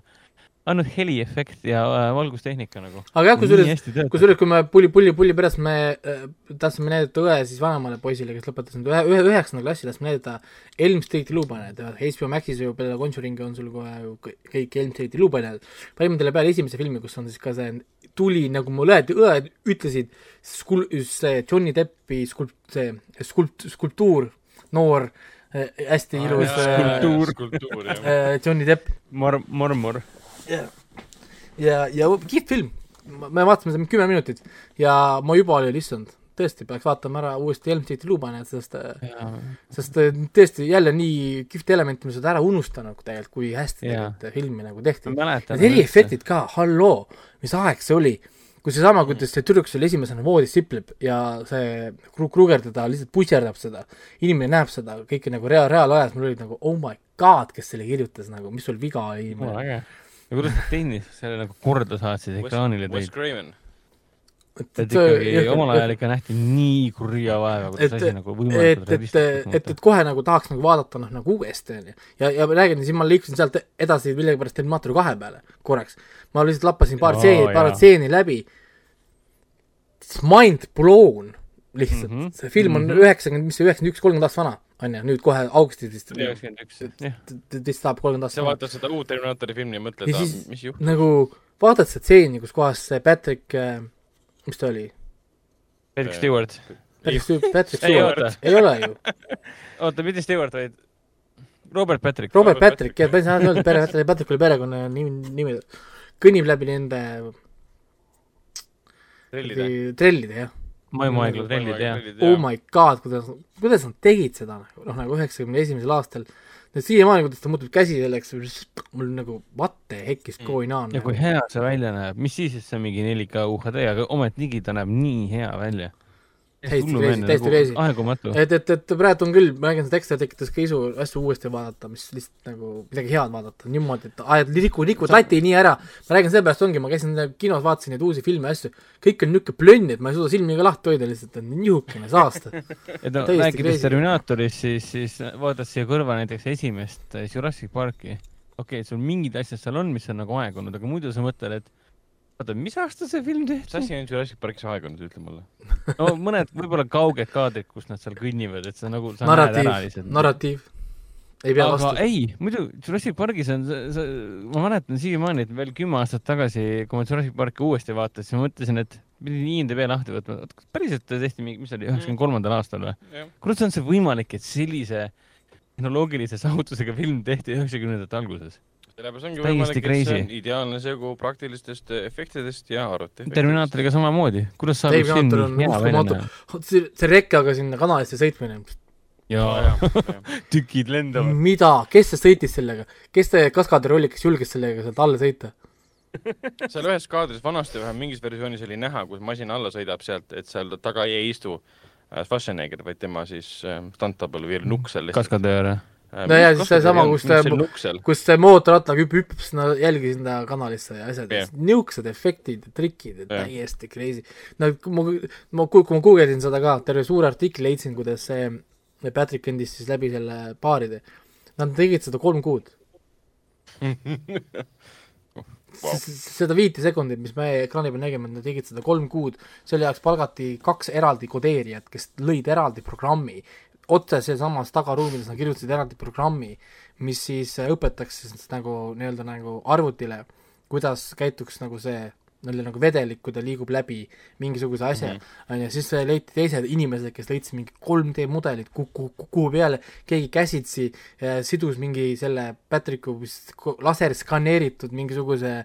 [SPEAKER 4] Ainult heliefekt ja äh, valgustehnika nagu.
[SPEAKER 3] aga jah, kusjuures,
[SPEAKER 4] kusjuures,
[SPEAKER 3] kui me pulli, pulli, pulli pärast me äh, tahtsime näidata õe siis vanemale poisile, kes lõpetas nüüd ühe, ühe, üheksanda klassi, tahtsime näidata Elm Streeti luupanejaid, HBO Maxis ju peale Conjuringi on sul kohe ju kõik- Elm Streeti luupanejad. panime talle peale esimese filmi, kus on siis ka see tuli, nagu mu õed, õed ütlesid, skul-, see Johnny Deppi skulp-, see skulpt-, skulptuur, noor, hästi ilus äh,
[SPEAKER 4] Skulptuur.
[SPEAKER 3] äh, Johnny Depp
[SPEAKER 4] mor-, mormor.
[SPEAKER 3] ja, ja kihvt film. me vaatasime seda kümme minutit ja ma juba olin, issand, tõesti peaks vaatama ära uuesti Elm City Lubanet, sest sest äh, tõesti jälle nii kihvt element, mis nad ära unustanud tegelikult, kui hästi
[SPEAKER 4] Jaa.
[SPEAKER 3] tegelikult filmi nagu tehti. Need eriefektid ka, halloo, mis aeg see oli, kui seesama, kuidas see tüdruk seal esimesena voodis sipleb ja see Kru- Kruger teda lihtsalt pusserdab seda, inimene näeb seda kõike nagu rea-, reaalajas, mul oli nagu oh my god, kes selle kirjutas nagu, mis sul viga oli
[SPEAKER 4] äge. Ja kuidas nad tehniliselt selle nagu korda saatsid, ekraanile
[SPEAKER 2] Wes
[SPEAKER 4] tõid.
[SPEAKER 2] Craven.
[SPEAKER 4] et ikkagi omal ajal ikka nähti nii kurja vaeva, kuidas asi nagu võimalikult
[SPEAKER 3] et, et, et kohe nagu tahaks nagu vaadata noh, nagu uuesti onju. ja, ja ma räägin, siis ma liikusin sealt edasi millegipärast Terminaator kahe peale korraks. ma lihtsalt lappasin paar stseeni, paar stseeni läbi. Mind blown lihtsalt mm, -hmm. see film on
[SPEAKER 4] mhm.
[SPEAKER 3] üheksakümmend, mis see üheksakümmend üks, kolmkümmend aastat vana on ju, nüüd kohe augustis vist,
[SPEAKER 4] üheksakümmend üks, jah.
[SPEAKER 3] vist saab kolmkümmend
[SPEAKER 2] sa
[SPEAKER 3] aastat vana.
[SPEAKER 2] vaatad seda uut Terminaatori filmi ja mõtled mis juhtub.
[SPEAKER 3] nagu vaatad seda stseeni, kus kohas see Patrick, mis ta oli?
[SPEAKER 4] Patrick Stewart.
[SPEAKER 3] Patrick Stewart, Patrick
[SPEAKER 4] Ei,
[SPEAKER 3] Stewart ei ole ju.
[SPEAKER 4] oota, mitte Stewart, vaid Robert Patrick.
[SPEAKER 3] Robert Patrick, jah, päris hea öelda, pere, Patrick oli perekonna nimi, nimi, kõnnib läbi nende
[SPEAKER 2] trellide.
[SPEAKER 3] trellide, jah.
[SPEAKER 4] Maimuaegla trellid, jah.
[SPEAKER 3] Oh my god, kuidas, kuidas nad tegid seda nagu, noh nagu üheksakümne esimesel aastal. siiamaani, kuidas ta muutub käsi selleks, mul nagu what the heck is going on
[SPEAKER 4] ja kui hea see välja näeb, mis siis, et see on mingi 4K UHD, aga ometigi ta näeb nii hea välja.
[SPEAKER 3] Täiesti crazy, täiesti crazy.
[SPEAKER 4] aegumatu.
[SPEAKER 3] et, et, et praegu on küll, ma räägin, see tekst tekitas ka isu asju uuesti vaadata, mis lihtsalt nagu midagi head vaadata, niimoodi, et ajad liku, likud lati nii ära. ma räägin, seepärast ongi, ma käisin kinos, vaatasin neid uusi filme ja asju, kõik on niisugune plönn, et ma ei suuda silmi ka lahti hoida lihtsalt, et nihukene saasta.
[SPEAKER 4] et no rääkides
[SPEAKER 3] crazy.
[SPEAKER 4] Terminaatorist, siis, siis vaadates siia kõrva näiteks esimest äh, Jurassic Parki, okei okay,, sul mingid asjad seal on, mis on nagu aegunud, aga muidu sa mõtled, et oota, mis aasta see film
[SPEAKER 2] mis
[SPEAKER 4] tehti?
[SPEAKER 2] asi on Jurassic Parkis aegunud, ütle mulle.
[SPEAKER 4] no mõned võib-olla kauged kaadrid, kus nad seal kõnnivad, et sa nagu, sa näed ära
[SPEAKER 3] narratiiv, narratiiv. ei pea vastu.
[SPEAKER 4] ei, muidu Jurassic Parkis on ma mäletan siiamaani, et veel kümme aastat tagasi, kui ma Jurassic Parki uuesti vaatasin, siis ma mõtlesin, et pidin IMDB lahti võtma, oot kas päriselt tehti mingi, mis see oli, üheksakümne kolmandal aastal või? kuidas on see võimalik, et sellise tehnoloogilise saavutusega film tehti üheksakümnendate alguses?
[SPEAKER 2] Sellepärast ongi
[SPEAKER 4] Täiesti
[SPEAKER 2] võimalik, et see
[SPEAKER 4] crazy.
[SPEAKER 2] on ideaalne segu praktilistest eh, efektidest ja arvuti.
[SPEAKER 4] Terminaatoriga samamoodi, kuidas saab üks film hea välja näha?
[SPEAKER 3] see, see rekkaga sinna kanalisse sõitmine,
[SPEAKER 4] jaa, tükid lendavad.
[SPEAKER 3] mida, kes see sõitis sellega, kes see kes julges sellega sealt alla sõita?
[SPEAKER 2] seal ühes kaadris vanasti vähemalt mingis versioonis oli näha, kus masin alla sõidab sealt, et seal taga ei istu äh, Schwarzenegger, vaid tema siis äh, stunt-double või nukk seal
[SPEAKER 4] kaskadöör.
[SPEAKER 3] No ja siis seesama, kus
[SPEAKER 2] see
[SPEAKER 3] kus see mootorrattaga hüpp- hüppab sinna jälgi sinna kanalisse ja asjad yeah., niisugused efektid ja trikid ja
[SPEAKER 2] Jah.
[SPEAKER 3] täiesti crazy. no ma, ma, kui ma guugeldasin seda ka, terve suure artikli leidsin, kuidas see Patrick kõndis siis läbi selle baaride. Nad tegid seda kolm kuud. S- s- seda viite sekundit, mis me ekraani peal nägime, nad tegid seda kolm kuud, selle jaoks palgati kaks eraldi kodeerijat, kes lõid eraldi programmi, otse sealsamas tagaruumides nad kirjutasid eraldi programmi, mis siis äh, õpetaks siis nagu nii-öelda nagu arvutile, kuidas käituks nagu see nii-öelda nagu vedelik, kui ta liigub läbi mingisuguse asja, on ju, siis äh, leiti teised inimesed, kes leidsid mingi 3D mudelit kuku, kuhu peale keegi käsitsi äh, sidus mingi selle Patricku vist ko- laserskaneeritud mingisuguse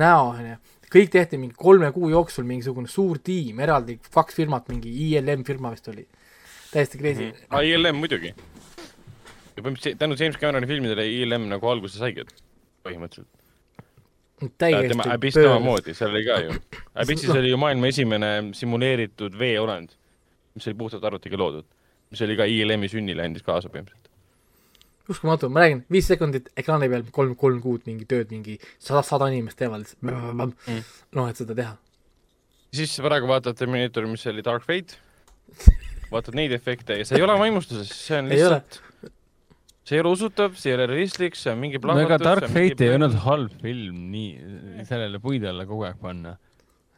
[SPEAKER 3] näo, on ju. kõik tehti mingi kolme kuu jooksul, mingisugune suur tiim, eraldi kaks firmat, mingi ILM firma vist oli. Täiesti crazy mm.
[SPEAKER 2] aa, ILM muidugi. ja põhimõtteliselt tänu James Cameroni filmidele ILM nagu alguse saigi, põhimõtteliselt.
[SPEAKER 3] -hmm.
[SPEAKER 2] tema Abyss samamoodi, seal oli ka ju. Abyssis oli ju maailma esimene simuleeritud veeolend, mis oli puhtalt arvutiga loodud. mis oli ka ILM-i sünnile andis kaasa põhimõtteliselt.
[SPEAKER 3] uskumatu, ma räägin, viis sekundit ekraani peal kolm, kolm kuud mingi tööd, mingi sada, sada inimest teevad lihtsalt mm., noh, et seda teha.
[SPEAKER 2] siis praegu vaatad Terminaatori, mis oli Dark Fate, vaatad neid efekte ja see ei ole vaimustuses, see on lihtsalt, see ei ole usutav, see ei ole realistlik, see on mingi
[SPEAKER 4] no ega
[SPEAKER 2] plahvatus.
[SPEAKER 4] Dark Fate ei olnud halb film nii sellele puide alla kogu aeg panna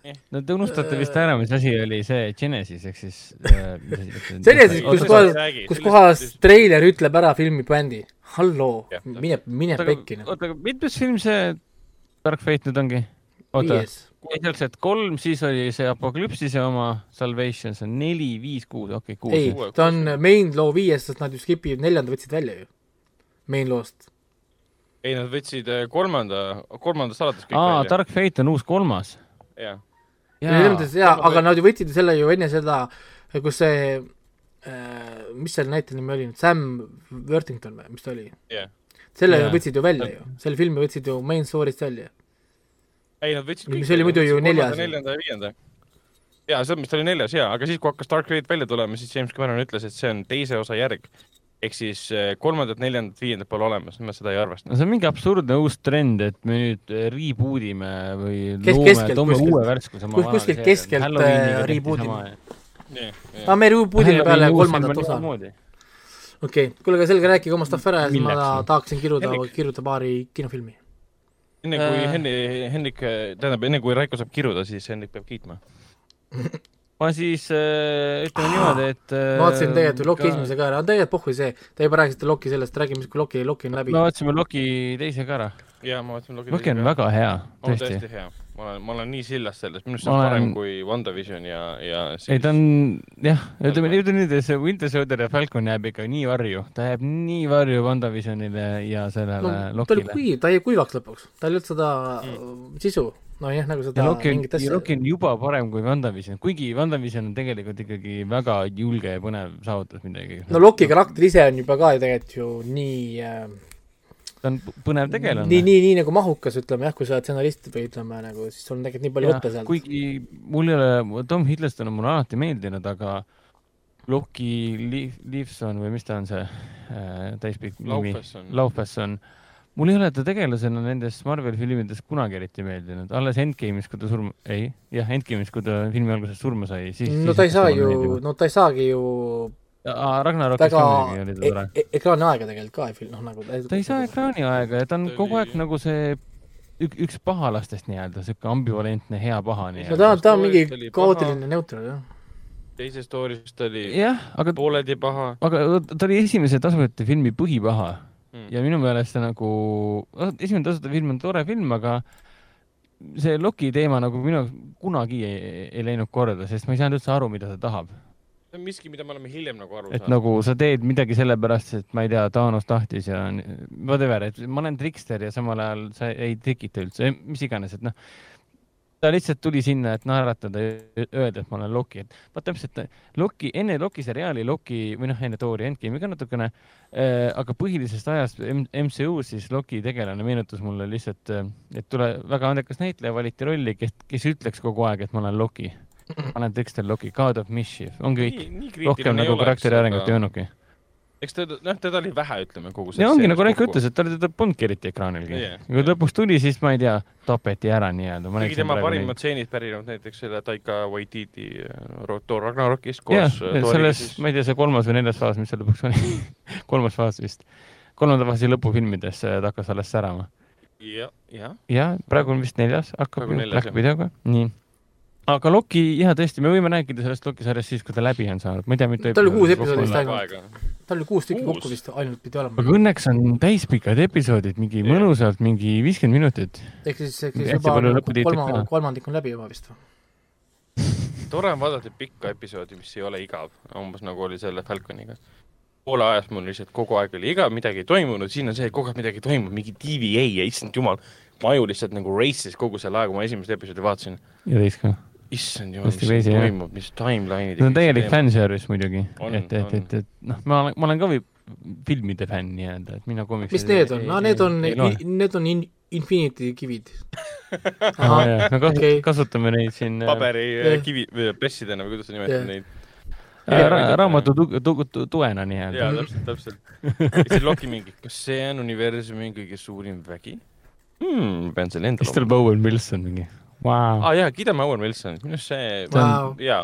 [SPEAKER 2] Eh..
[SPEAKER 4] no te unustate vist ära, mis asi oli see Genesis ehk siis äh,
[SPEAKER 3] Genesis, kus kohas- kus kohas treiler ütleb ära filmi bändi. halloo mine, mine pekki, noh.
[SPEAKER 4] oota, aga mitmes film see Dark Fate nüüd ongi? oota,
[SPEAKER 3] viies.
[SPEAKER 4] Esialgselt kolm, siis oli see Apokalüpsise oma Salvation, see on neli, viis, kuus, okei okay,,
[SPEAKER 3] ei
[SPEAKER 4] kuus.
[SPEAKER 2] kuue-,
[SPEAKER 3] ta on main loo viies, sest nad ju skip'ivad neljanda võtsid välja ju. Main loost.
[SPEAKER 2] ei nad võtsid äh, kolmanda, kolmandast alates kõik
[SPEAKER 4] aa,
[SPEAKER 2] välja.
[SPEAKER 4] Dark Fate on uus kolmas.
[SPEAKER 2] jah,
[SPEAKER 3] mõttes jaa, aga nad ju võtsid selle ju enne seda kus see äh,, mis selle näitleja nimi oli nüüd, Sam Worthington või mis ta oli?
[SPEAKER 2] Jah.
[SPEAKER 3] selle
[SPEAKER 4] Jaa.
[SPEAKER 3] võtsid ju välja ju, selle filmi võtsid ju main story'st välja.
[SPEAKER 2] ei, nad võtsid
[SPEAKER 3] Mis oli muidu ju neljas.
[SPEAKER 2] neljanda ja viienda. jaa, selles mõttes ta oli neljas jaa, aga siis, kui hakkas Dark Fate välja tulema, siis James Cameron ütles, et see on teise osa järg. ehk siis eh, kolmandat, neljandat, viiendat pole olemas, nemad seda ei arvesta.
[SPEAKER 4] no see on mingi absurdne uus trend, et me nüüd äh, reboot ime või
[SPEAKER 3] Kes-
[SPEAKER 4] loome,
[SPEAKER 3] keskelt
[SPEAKER 4] toome
[SPEAKER 3] kuskilt-
[SPEAKER 4] uue värskuse
[SPEAKER 3] kus- kuskilt keskelt, reboot ime. aa, me reboot'ime peale kolmandat osa. okei okay., kuule, aga selge, rääkige oma stuff ära ja siis ma tahaksin
[SPEAKER 2] Hendrik.,
[SPEAKER 3] kirjutada paari kinofilmi.
[SPEAKER 2] Enne kui
[SPEAKER 3] Äh.
[SPEAKER 2] Henni, Henrik, tähendab, enne kui Raiko saab kiruda, siis Henrik peab kiitma.
[SPEAKER 4] ma siis äh, ütleme niimoodi, et äh,
[SPEAKER 3] ma vaatasin tegelikult Loki esimese ka ära, tegelikult pohhui see, te juba rääkisite Loki sellest, räägime siis, kui Loki, Loki on läbi
[SPEAKER 4] me. vaatasime Loki teise ka ära.
[SPEAKER 2] jaa, ma vaatasin Loki.
[SPEAKER 4] Loki on väga hea,
[SPEAKER 2] on
[SPEAKER 4] tõesti.
[SPEAKER 2] tõesti hea. ma olen, ma olen nii sillas selles, minu arust see on parem kui WandaVision ja, ja
[SPEAKER 4] ei, ta on jah, ütleme, ütleme nüüd, et see Winter Soldier ja Falcon jääb ikka nii varju, ta jääb nii varju WandaVisionile ja sellele
[SPEAKER 3] no
[SPEAKER 4] no,
[SPEAKER 3] ta oli
[SPEAKER 4] Lokile.
[SPEAKER 3] kuiv, ta jäi kuivaks lõpuks, tal ei olnud seda mm. sisu, nojah, nagu
[SPEAKER 4] ja
[SPEAKER 3] seda
[SPEAKER 4] Loki on
[SPEAKER 3] asja.
[SPEAKER 4] Loki on juba parem kui WandaVision, kuigi WandaVision on tegelikult ikkagi väga julge ja põnev saavutas midagi.
[SPEAKER 3] no Loki karakter ise on juba ka ju tegelikult ju nii äh,
[SPEAKER 4] ta on põnev tegelane.
[SPEAKER 3] nii, nii, nii nagu mahukas, ütleme jah, kui sa oled stsenarist või ütleme nagu, siis sul on tegelikult nii palju võtta sealt.
[SPEAKER 4] kuigi mul ei ole, Tom Hiddleston on mulle alati meeldinud, aga Loki Liifson või mis ta on see äh, täispikk nimi?
[SPEAKER 2] Laufesson.
[SPEAKER 4] Laufesson. Mul ei ole ta tegelasena nendes Marveli filmides kunagi eriti meeldinud, alles Endgame'is, kui ta surma, ei, jah, Endgame'is, kui ta filmi alguses surma sai, siis
[SPEAKER 3] no ta ei saa ju no ta ei saagi ju
[SPEAKER 4] Ragnarokis ka muidugi oli ta
[SPEAKER 3] e
[SPEAKER 4] tore.
[SPEAKER 3] e ekraani aega tegelikult ka ei fil-, noh nagu
[SPEAKER 4] ta ei saa ekraani aega ja ta on kogu aeg nagu see ük, üks pahalastest nii-öelda, sihuke ambivalentne hea paha
[SPEAKER 3] no
[SPEAKER 4] nii-öelda.
[SPEAKER 3] ta on, ta on mingi kaootiline neutral jah.
[SPEAKER 2] teises story's ta oli
[SPEAKER 4] jah, aga
[SPEAKER 2] pooleldi paha
[SPEAKER 4] aga ta oli esimese tasuta filmi põhipaha
[SPEAKER 2] mm..
[SPEAKER 4] ja minu meelest see nagu, esimene tasuta film on tore film, aga see Loki teema nagu minu jaoks kunagi ei, ei läinud korda, sest ma ei saanud üldse aru, mida ta tahab.
[SPEAKER 2] see on miski, mida me oleme hiljem nagu aru
[SPEAKER 4] et
[SPEAKER 2] saanud.
[SPEAKER 4] nagu sa teed midagi sellepärast, et ma ei tea, Thanos tahtis ja whatever, et ma olen trikster ja samal ajal sa ei trikita üldse, mis iganes, et noh, ta lihtsalt tuli sinna, et naeratada ja öelda, et ma olen Loki, et vaat täpselt Loki, enne Loki seriaali Loki või noh, enne Thori Endgame'i ka natukene äh,, aga põhilisest ajast MCU-s siis Loki tegelane meenutas mulle lihtsalt, et tule väga andekas näitleja valiti rolli, kes, kes ütleks kogu aeg, et ma olen Loki. ma olen Dexter Loki, God of Mischief, on kõik. rohkem nagu karakteri arengut ei olnudki.
[SPEAKER 2] Eks teda, noh, teda oli vähe, ütleme kogu
[SPEAKER 4] ja ongi nagu Raiko ütles, et ta teda polnudki eriti ekraanilgi
[SPEAKER 2] Jah,
[SPEAKER 4] yeah.. ja kui ta lõpuks tuli, siis ma ei tea, tapeti ära nii-öelda.
[SPEAKER 2] kuigi tema parimad stseenid pärinevad näiteks selle Taika Waititi äh, Thor Ragnarokist
[SPEAKER 4] jah,
[SPEAKER 2] koos äh,
[SPEAKER 4] selles, ma ei tea, see kolmas või neljas faas, mis seal lõpuks oli kolmas faas vist. kolmanda faasi lõpufilmides äh, ta hakkas alles särama.
[SPEAKER 2] jah, jah,
[SPEAKER 4] ja praegu on vist neljas, hakkab Black
[SPEAKER 2] jah.
[SPEAKER 4] Widow'ga, nii. aga Loki, jah, tõesti, me võime rääkida sellest Loki sarjast siis, kui ta läbi on saanud, ma ei tea, mitu
[SPEAKER 3] Tal oli kuus episoodi vist
[SPEAKER 2] aega.
[SPEAKER 3] Tal oli kuus tükki kokku vist ainult pidi olema.
[SPEAKER 4] aga õnneks on täispikad episoodid, mingi
[SPEAKER 2] Jah.
[SPEAKER 4] mõnusalt mingi viiskümmend minutit.
[SPEAKER 3] ehk siis, ehk siis juba kolma kolmandik on läbi juba vist või?
[SPEAKER 2] tore on vaadata pikka episoodi, mis ei ole igav, umbes nagu oli selle Falconiga. poole ajast mul lihtsalt kogu aeg oli igav, midagi ei toimunud, siin on see, et kogu aeg midagi toimub, mingi TVA ja issand jumal, mu aju lihtsalt nagu race'is kogu selle aja, kui ma esimest episoodi vaatasin.
[SPEAKER 4] ja teist ka.
[SPEAKER 2] Issand jumal, mis siin
[SPEAKER 4] jah.
[SPEAKER 2] toimub, mis timeline'id.
[SPEAKER 4] see on täielik. fanservice muidugi, et, et, et, et noh, ma olen, ma olen ka filmide fänn nii-öelda, et mina komiks
[SPEAKER 3] mis need on? no need on, need on in-, Infinity kivid.
[SPEAKER 4] me kas,
[SPEAKER 3] okei.
[SPEAKER 4] okay. kasutame neid siin äh,
[SPEAKER 2] paberi kivi, pressidena või kuidas sa nimetad
[SPEAKER 3] Jah.
[SPEAKER 2] neid?
[SPEAKER 4] äh, ra raamatu tu, tu, tu, tuena
[SPEAKER 2] jaa,
[SPEAKER 4] nii-öelda.
[SPEAKER 2] täpselt, täpselt. ja siis Loki mingi, kas see on universumi kõige suurim vägi hmm,? pean selle enda
[SPEAKER 4] siis tuleb Owen Wilson mingi wow..
[SPEAKER 2] aa ah, jaa, kiidame Owen Wilsonit, minu arust see
[SPEAKER 3] Vau.
[SPEAKER 2] jaa,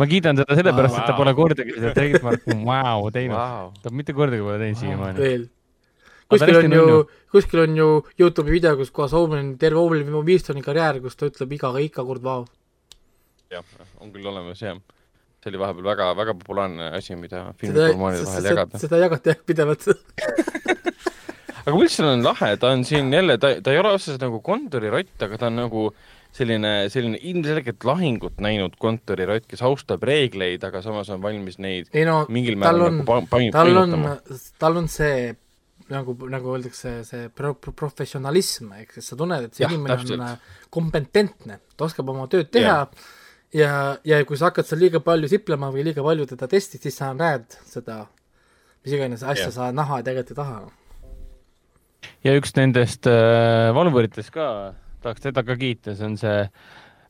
[SPEAKER 4] ma kiidan teda sellepärast, et ta
[SPEAKER 2] Wow.
[SPEAKER 4] pole kordagi seda trademarki wow teinud wow..
[SPEAKER 2] vau.
[SPEAKER 4] ta mitte kordagi pole teinud siiamaani.
[SPEAKER 3] kuskil on ju kuskil on ju Youtube'i video, kus kohas Owen, terve Owen Wilsoni karjäär, kus ta ütleb iga, iga kord vau.
[SPEAKER 2] jah, on küll olemas jah. see oli vahepeal väga, väga populaarne asi, mida
[SPEAKER 3] seda,
[SPEAKER 2] filmifirmaanide vahel jagada.
[SPEAKER 3] seda jagati jah pidevalt.
[SPEAKER 2] aga Wilson on lahe, ta on siin jälle, ta, ta ei ole otseselt nagu kontorirott, aga ta on nagu selline, selline ilmselgelt lahingut näinud kontorirott, kes austab reegleid, aga samas on valmis neid
[SPEAKER 3] ei no
[SPEAKER 2] mingil
[SPEAKER 3] tal
[SPEAKER 2] määral
[SPEAKER 3] on
[SPEAKER 2] nagu, pa- pain-,
[SPEAKER 3] tal on tal on see nagu, nagu öeldakse, see pro-, pro-, professionalism, ehk siis sa tunned, et see
[SPEAKER 2] Jah,
[SPEAKER 3] inimene on
[SPEAKER 2] täpselt.
[SPEAKER 3] äh, kompetentne, ta oskab oma tööd teha ja, ja kui sa hakkad seal liiga palju siplema või liiga palju teda testid, siis sa näed seda, mis iganes asja
[SPEAKER 2] Jah.
[SPEAKER 3] sa näha tegelikult ei taha.
[SPEAKER 4] ja üks nendest äh, valvuritest ka, tahaks teda ka kiita, see on see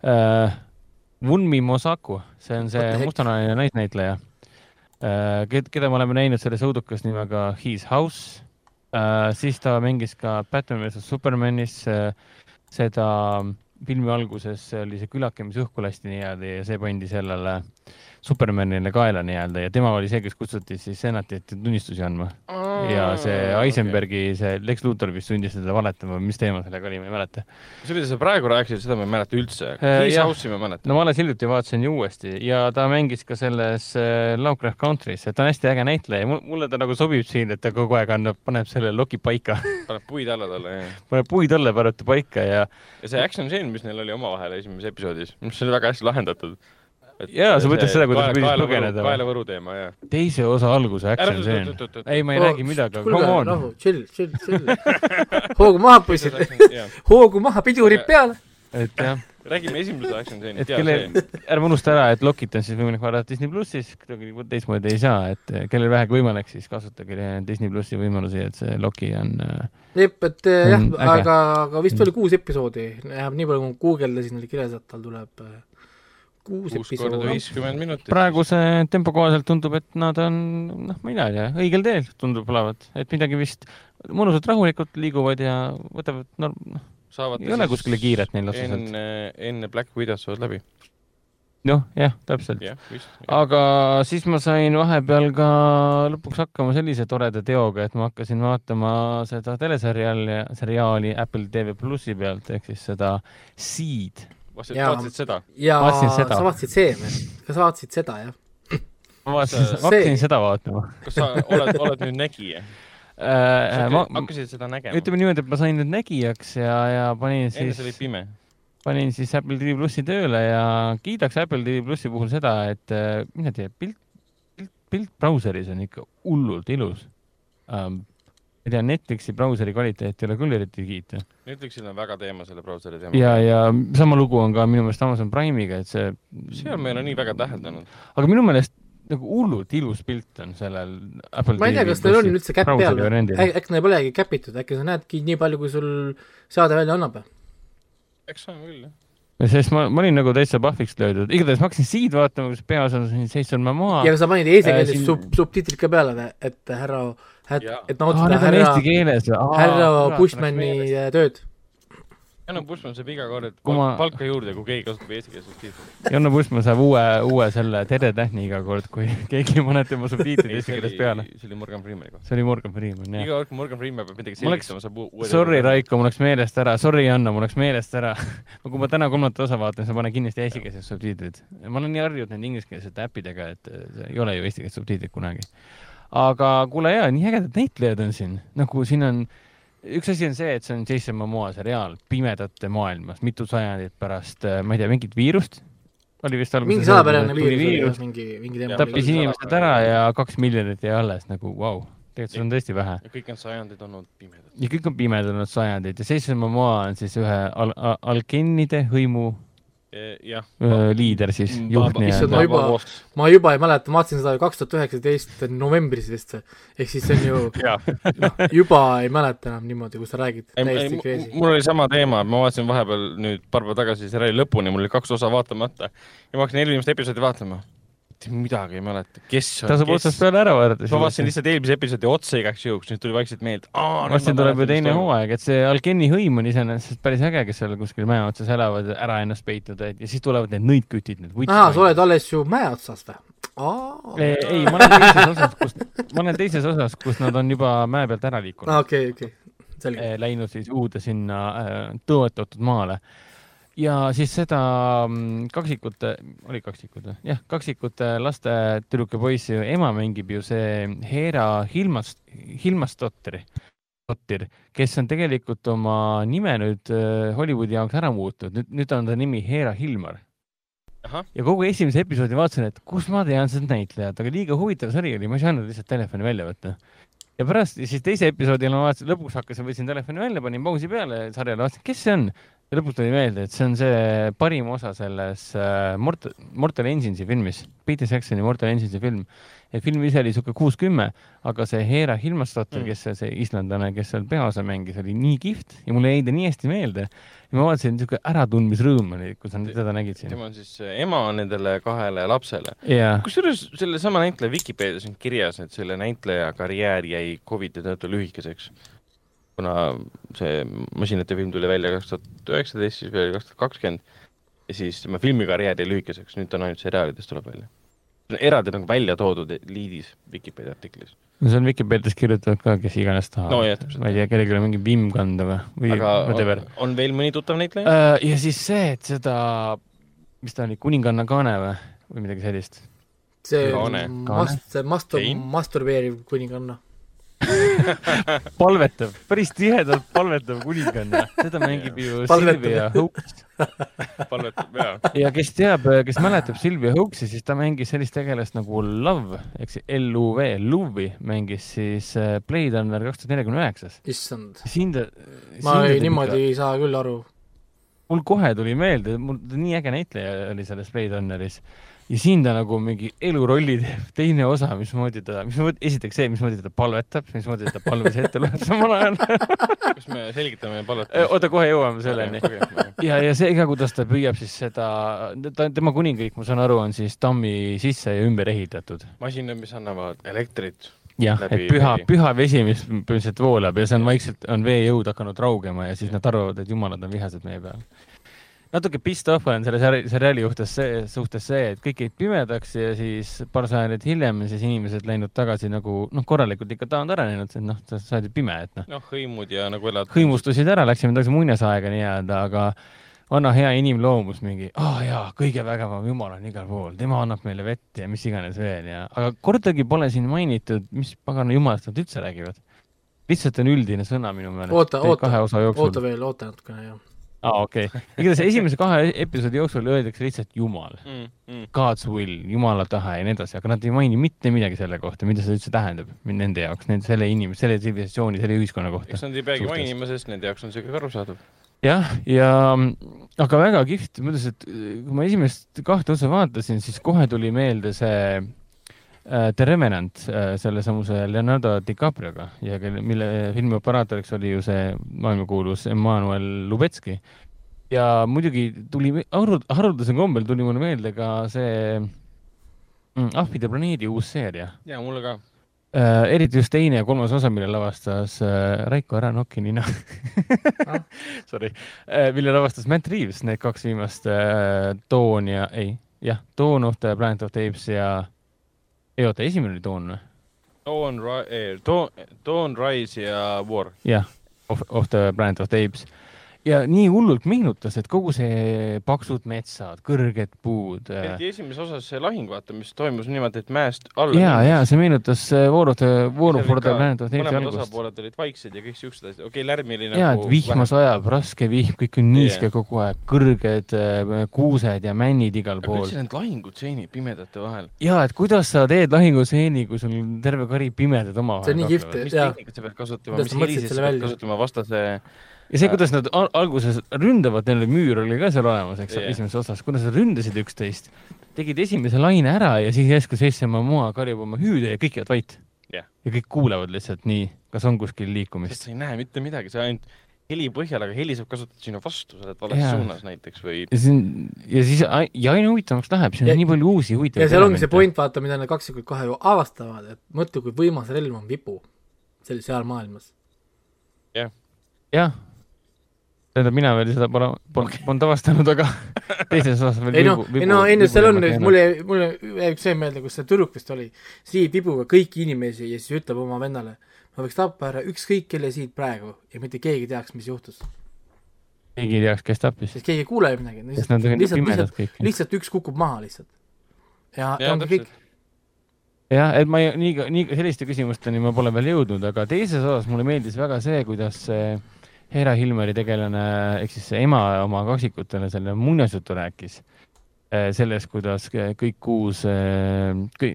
[SPEAKER 4] äh, Wunmi Mosaku, see on see mustanahaline naisnäitleja. Äh,, keda me oleme näinud selles õudukas nimega His House. Äh,, siis ta mängis ka Batman vs Supermanis äh, seda filmi alguses oli see külake, mis õhku lasti nii-öelda ja see pandi sellele Supermanile kaela nii-öelda ja tema oli see, kes kutsuti siis senati ette tunnistusi andma ja see Eisenbergi, see Lex Luthor vist sundis teda valetama, mis teema sellega oli, ma ei mäleta.
[SPEAKER 2] see, mida sa praegu rääkisid, seda ma ei mäleta üldse.
[SPEAKER 4] Äh, jah.
[SPEAKER 2] House'i ma mäletan.
[SPEAKER 4] no ma alles hiljuti vaatasin ju uuesti ja ta mängis ka selles äh, Lovecraft Country's, et ta on hästi äge näitleja, mulle ta nagu sobib siin, et ta kogu aeg annab, paneb selle loki paika,
[SPEAKER 2] paneb puid alla talle, jah.
[SPEAKER 4] paneb puid alla, paneb ta paika ja
[SPEAKER 2] ja see action stseen, mis neil oli omavahel esimeses episoodis, mis oli väga hästi lahendatud.
[SPEAKER 4] Jaa, sa mõtled seda, kuidas püüdis põgeneda või?
[SPEAKER 2] kaelavõru teema, jah.
[SPEAKER 4] teise osa alguse action seen. ei, ma ei räägi midagi,
[SPEAKER 3] kuulge
[SPEAKER 4] come, on.
[SPEAKER 3] rahu, chill, chill, chill. hoogu maha, poisid, hoogu maha, pidurid peale.
[SPEAKER 4] et jah,
[SPEAKER 2] räägime esimese action stseenist,
[SPEAKER 4] et kelle
[SPEAKER 2] see.,
[SPEAKER 4] ärme unusta ära, et Lokit on siis võimalik vaadata Disney plussis, kuidagi teistmoodi ei saa, et eh, kellel vähegi võimalik, siis kasutage Disney plussi võimalusi, et see Loki on äh,
[SPEAKER 3] jep, et eh, jah aga, aga vist oli kuus episoodi, vähemalt nii palju, kui guugeldasin, oli kirjas, et tal tuleb eh, kuus
[SPEAKER 2] korda
[SPEAKER 3] episoodi.
[SPEAKER 2] viiskümmend minutit.
[SPEAKER 4] praeguse tempo kohaselt tundub, et nad on, noh, ma ei tea, õigel teel tundub olevat, et midagi vist mõnusalt rahulikult liiguvad ja võtavad, no
[SPEAKER 2] saavad
[SPEAKER 4] ei ole kuskile kiiret neil otseselt.
[SPEAKER 2] enne, enne Black Widow't saavad läbi.
[SPEAKER 4] noh, jah, täpselt.
[SPEAKER 2] vist.
[SPEAKER 4] aga siis ma sain vahepeal ka lõpuks hakkama sellise toreda teoga, et ma hakkasin vaatama seda teleseriaali, seriaali Apple TV plussi pealt ehk siis seda Seed.
[SPEAKER 3] Jaa.
[SPEAKER 2] vaatasid seda?
[SPEAKER 3] ja
[SPEAKER 4] Vaatasin seda.
[SPEAKER 3] sa vaatasid seeme, kas sa vaatasid seda, jah?
[SPEAKER 4] ma vaatasin,
[SPEAKER 2] See-
[SPEAKER 4] hakkasin seda vaatama
[SPEAKER 2] kas sa oled, oled nüüd nägija?
[SPEAKER 4] äh,. ma,
[SPEAKER 2] hakkasid seda nägema?
[SPEAKER 4] ütleme niimoodi, et ma sain nüüd nägijaks ja, ja panin
[SPEAKER 2] enne sa olid
[SPEAKER 4] siis,
[SPEAKER 2] pime.
[SPEAKER 4] panin siis Apple TV plussi tööle ja kiidaks Apple TV plussi puhul seda, et äh, mine tea, pilt, pilt, pilt brauseris on ikka hullult ilus um,. Ma ei tea, Netflixi brauseri kvaliteet ei ole küll eriti kiita
[SPEAKER 2] Netflixil on väga teema selle brauseri teema.
[SPEAKER 4] ja, ja sama lugu on ka minu meelest Amazon Prime'iga, et see,
[SPEAKER 2] seal me ei ole nii väga täheldanud.
[SPEAKER 4] aga minu meelest nagu hullult ilus pilt on sellel Apple
[SPEAKER 3] ma ei tea, kas neil on üldse käpp peal või äkki neil polegi käpitud, äkki sa näedki nii palju, kui sul seade välja annab?
[SPEAKER 2] eks on küll, jah.
[SPEAKER 4] sest ma, ma olin nagu täitsa pahviks löödud, igatahes ma hakkasin Seed vaatama, kus peaosas on Jason Momoa.
[SPEAKER 3] ja kas sa panid eesti
[SPEAKER 4] Äh,
[SPEAKER 3] keeles
[SPEAKER 4] siin-
[SPEAKER 3] sub-, subtiitrid ka peale, et härra, Et
[SPEAKER 4] aa,
[SPEAKER 3] nautida
[SPEAKER 4] on
[SPEAKER 3] härra härra Bushmani äh, tööd.
[SPEAKER 2] Janno Bushman saab iga kord
[SPEAKER 4] ma-
[SPEAKER 2] palka juurde, kui keegi kasutab eestikeelset subtiitrit.
[SPEAKER 4] Janno Bushman saab uue, uue selle Tere Tähni iga kord, kui keegi paneb tema subtiitrid eesti keeles peale.
[SPEAKER 2] see oli Morgan Freemani kohta.
[SPEAKER 4] see oli Morgan Freeman, jah.
[SPEAKER 2] iga kord, kui Morgan Freeman peab midagi selgitama, saab uu- uue.
[SPEAKER 4] Sorry, Raiko, mul läks meelest ära, sorry, Janno, mul läks meelest ära. kui ma täna kolmandat osa vaatan, siis ma panen kindlasti eestikeelsed subtiitrid. ma olen nii harjunud nende ingliskeelsete äppidega, et äh, see ei ole ju eestikeelsed subtiitrid kunagi. Aga kuule jaa, nii ägedad näitlejad on siin, nagu siin on, üks asi on see, et see on Jason Momoa seriaal Pimedate maailmas, mitu sajandit pärast, ma ei tea, mingit viirust oli vist alguses.
[SPEAKER 3] mingi salapärane viirus oli, mingi, mingi teema.
[SPEAKER 4] tappis inimesed ära ja kaks miljonit jäi alles nagu vau wow., tegelikult seda on tõesti vähe.
[SPEAKER 2] ja kõik need sajandid on olnud pimedad.
[SPEAKER 4] ja kõik on pimedad olnud sajandid ja Jason Momoa on siis ühe al-, al-, alkennide hõimu
[SPEAKER 2] jah.
[SPEAKER 4] öö, liider siis, juht
[SPEAKER 3] issand,
[SPEAKER 4] nii-öelda
[SPEAKER 3] ma. juba- ma juba ei mäleta, ma vaatasin seda kaks tuhat üheksateist novembris vist ehk siis see on ju noh, juba ei mäleta enam niimoodi, kui sa räägid, täiesti crazy.
[SPEAKER 2] mul oli sama teema, ma vaatasin vahepeal nüüd paar päeva tagasi seriaali lõpuni, mul oli kaks osa vaatamata ja ma hakkasin eelmist episoodi vaatama. Mitte midagi ei mäleta, kes on
[SPEAKER 4] tasub otsast. peale ära vaadata.
[SPEAKER 2] ma vaatasin lihtsalt eelmise episoodi otsa igaks juhuks, nüüd tuli vaikselt meelde.
[SPEAKER 4] varsti tuleb ju teine. hooaeg, et see Alkeni hõim on iseenesest päris äge, kes seal kuskil mäe otsas elavad, ära ennast peituda ja siis tulevad need nõidkütid, need
[SPEAKER 3] aa, sa oled alles ju mäe otsas või?
[SPEAKER 4] ei, ei, ma olen teises osas, kus, ma olen teises osas, kus nad on juba mäe pealt ära liikunud.
[SPEAKER 3] okei, okei, selge.
[SPEAKER 4] Eh, läinud siis uude sinna äh, tõotatud maale. Ja siis seda mm, kaksikute, oli kaksikute, jah, kaksikute laste tüdruk ja poissi ema mängib ju see Heera Hilmast, Hilmastotteri, Dottir, kes on tegelikult oma nime nüüd äh, Hollywoodi jaoks ära muutnud, nüüd, nüüd on ta nimi Heera Hilmar. Ja kogu esimese episoodi vaatasin, et kus ma tean seda näitlejat, aga liiga huvitav sari oli, ma ei saanud lihtsalt telefoni välja võtta ja pärast siis teise episoodil ma vaatasin, lõpuks hakkasin, võtsin telefoni välja, panin pausi peale sarjale, vaatasin, kes see on. Ja lõpuks tuli meelde, et see on see parim osa selles äh, Mortal, Mortal Engines'i filmis, Peter Jacksoni Mortal Engines'i film. film ise oli sihuke kuus-kümme, aga see Hera Hilmarsdotter
[SPEAKER 2] Mm.
[SPEAKER 4] kes see, see islandlane, kes seal peaosa mängis, oli nii kihvt ja mulle jäi ta nii hästi meelde. ja ma vaatasin, sihuke äratundmisrõõm oli, kui sa teda nägid siin.
[SPEAKER 2] tema on siis äh, ema nendele kahele lapsele.
[SPEAKER 4] jaa,
[SPEAKER 2] kusjuures sellesama näitleja Vikipeedias on kirjas, et selle näitleja karjäär jäi Covidi tõttu lühikeseks. Kuna see masinate film tuli välja kaks tuhat üheksateist, siis veel kaks tuhat kakskümmend ja siis tema filmikarjäär jäi lühikeseks, nüüd ta on ainult seriaalides tuleb välja. eraldi nagu välja toodud liidis Vikipeedia artiklis.
[SPEAKER 4] no see on Vikipeedias kirjutavad ka, kes iganes tahavad
[SPEAKER 2] No
[SPEAKER 4] ma ei tea, kellelgi on mingi vimm kanda või, või
[SPEAKER 2] aga
[SPEAKER 4] whatever
[SPEAKER 2] on,. on veel mõni tuttav näitleja?
[SPEAKER 4] Äh, ja siis see, et seda, mis ta oli, kuninganna kaane või, või midagi sellist.
[SPEAKER 3] see
[SPEAKER 2] Kaane.
[SPEAKER 3] mast-, see mastur- masturbeeriv kuninganna.
[SPEAKER 4] palvetab, päris tihedalt palvetab kuninganna, seda mängib ju
[SPEAKER 3] Palvetab.
[SPEAKER 4] Silvia Hooks.
[SPEAKER 2] palvetab jaa.
[SPEAKER 4] ja kes teab, kes mäletab Silvia Hooksi, siis ta mängis sellist tegelast nagu Love ehk siis L-U-V, Luvi mängis siis äh, Blade Runner kaks tuhat nelikümmend üheksas.
[SPEAKER 3] issand,
[SPEAKER 4] siin ta.
[SPEAKER 3] ma ei, niimoodi ei saa küll aru.
[SPEAKER 4] mul kohe tuli meelde, mul nii äge näitleja oli selles Blade Runneris ja siin ta nagu mingi elurolli teeb, teine osa, mismoodi ta, mismoodi, esiteks see, mismoodi ta palvetab, mismoodi ta palves ette loeb samal ajal.
[SPEAKER 2] kas me selgitame palvetamist?
[SPEAKER 4] oota, kohe jõuame selleni. ja, ja see ka, kuidas ta püüab siis seda, ta, tema kuningriik, ma saan aru, on siis tammi sisse ja ümber ehitatud.
[SPEAKER 2] masinad, mis annavad elektrit.
[SPEAKER 4] jah, et püha püha vesi, mis põhimõtteliselt voolab ja see on vaikselt, on veejõud hakanud raugema ja siis nad arvavad, et jumalad on vihased meie peale. Natuke pissed off olen selle seri- seriaali juhtes see, suhtes see, et kõik jäid pimedaks ja siis paar sajandit hiljem siis inimesed läinud tagasi nagu noh, korralikult ikka taandarenenud, et noh, sa oled ju pime, et noh,
[SPEAKER 2] noh, hõimud ja nagu elad.
[SPEAKER 4] hõimustusid ära, läksime tagasi muinasaega nii-öelda, aga vana hea inimloomus mingi, aa oh, jaa, kõige vägevam jumal on igal pool, tema annab meile vett ja mis iganes veel ja, aga kordagi pole siin mainitud, mis pagana jumalast nad üldse räägivad. lihtsalt on üldine sõna minu meelest.
[SPEAKER 3] oota, oota
[SPEAKER 4] kahe, osa jooksul
[SPEAKER 3] oota. veel, oota natukene, jah.
[SPEAKER 4] aa, okei okay.. igatahes esimese kahe episoodi jooksul öeldakse lihtsalt jumal,
[SPEAKER 2] mm,. Mm.
[SPEAKER 4] God's will, jumala tahe ja nii edasi, aga nad ei maini mitte midagi selle kohta, mida see üldse tähendab nende jaoks, nende, selle inimese, selle tsivilisatsiooni, selle ühiskonna kohta
[SPEAKER 2] eks. nad ei peagi mainima, sest nende jaoks on see kõik arusaadav.
[SPEAKER 4] jah, ja aga väga kihvt, ma ütlesin, et kui ma esimest kahte osa vaatasin, siis kohe tuli meelde see The Revenant äh, sellesamuse Leonardo DiCaprioga ja kelle, mille filmi operaatoriks oli ju see maailmakuulus Emmanuel Lubetski. ja muidugi tuli me- haru- haruldasel kombel tuli mulle meelde ka see mm, Ahvide planeedi uus seeria
[SPEAKER 2] ja mulle ka.
[SPEAKER 4] äh,. eriti just teine ja kolmas osa, mille lavastas äh, Raiko, ära nokki nina
[SPEAKER 3] Ah.
[SPEAKER 4] Sorry äh,, mille lavastas Matt Reaves, need kaks viimast äh,, Dawn ja, ei, jah, Dawn of the Planet of the Apes ja, ei oota, esimene oli Dawn või?
[SPEAKER 2] Dawn Dawn, Dawn Rise ja War.
[SPEAKER 4] jah, of, of the Planet of the Apes. Ja nii hullult meenutas, et kogu see paksud metsad, kõrged puud äh,.
[SPEAKER 2] eriti esimeses osas see lahing, vaata, mis toimus niimoodi, et mäest alla.
[SPEAKER 4] ja, ja see meenutas War of the, War of the Planet of the
[SPEAKER 2] mõlemad
[SPEAKER 4] algust.
[SPEAKER 2] osapooled olid vaiksed ja kõik siuksed asjad, okei okay,, lärmi oli
[SPEAKER 4] ja,
[SPEAKER 2] nagu
[SPEAKER 4] et vihma sajab, raske vihm, kõik on niiske
[SPEAKER 2] Jah.
[SPEAKER 4] kogu aeg, kõrged äh, kuused ja männid igal
[SPEAKER 2] aga
[SPEAKER 4] pool
[SPEAKER 2] üldse. need lahingutseenid pimedate vahel.
[SPEAKER 4] ja, et kuidas sa teed lahingutseeni, kui sul terve kari pimedad omavahel
[SPEAKER 3] See on nii kihvt,
[SPEAKER 2] mis
[SPEAKER 3] Jaa.
[SPEAKER 2] tehnikat sa pead kasutama, mis helisid sa pead kasutama vastase
[SPEAKER 4] ja see, kuidas nad al alguses ründavad, neil oli müür oli ka seal olemas, eks ole
[SPEAKER 2] Jah.
[SPEAKER 4] esimeses osas, kuidas nad ründasid üksteist, tegid esimese laine ära ja siis järsku seitsme maa karjub oma hüüde ja kõik jäävad vait
[SPEAKER 2] Jah.
[SPEAKER 4] ja kõik kuulevad lihtsalt nii, kas on kuskil liikumist
[SPEAKER 2] sa ei näe mitte midagi, sa ainult heli põhjal, aga heli saab kasutada sinu vastu, sa oled vales
[SPEAKER 4] Jaa.
[SPEAKER 2] suunas näiteks või
[SPEAKER 4] ja siin ja siis ja aina huvitavamaks läheb, siin
[SPEAKER 3] Ja-
[SPEAKER 4] on nii palju uusi
[SPEAKER 3] ja
[SPEAKER 4] huvitavaid
[SPEAKER 3] seal ongi see. point, vaata, mida need kaksikud kohe ju avastavad, et mõtle, kui võimas relv on vipu seal, seal maailmas.
[SPEAKER 4] jah, tähendab, mina veel seda pole, polnud avastanud, aga teises osas veel
[SPEAKER 3] ei noh, ei no ei no seal on, mulle jäi üks see meelde, kus see tüdruk vist oli, siib vibuga kõiki inimesi ja siis ütleb oma vennale, ma võiks tappa ära ükskõik kelle siit praegu. Ja mitte keegi ei teaks, mis juhtus.
[SPEAKER 4] keegi ei teaks, kes tappis,
[SPEAKER 3] sest keegi ei kuule ju midagi, lihtsalt, lihtsalt, lihtsalt, lihtsalt üks kukub maha lihtsalt. ja, ja ongi kõik.
[SPEAKER 4] jah, et ma ei, nii, nii selliste küsimusteni ma pole veel jõudnud, aga teises osas mulle meeldis väga see, kuidas see Hera Hilmeri tegelane ehk siis ema oma kaksikutele selle muinasjutu rääkis. sellest, kuidas kõik kuus,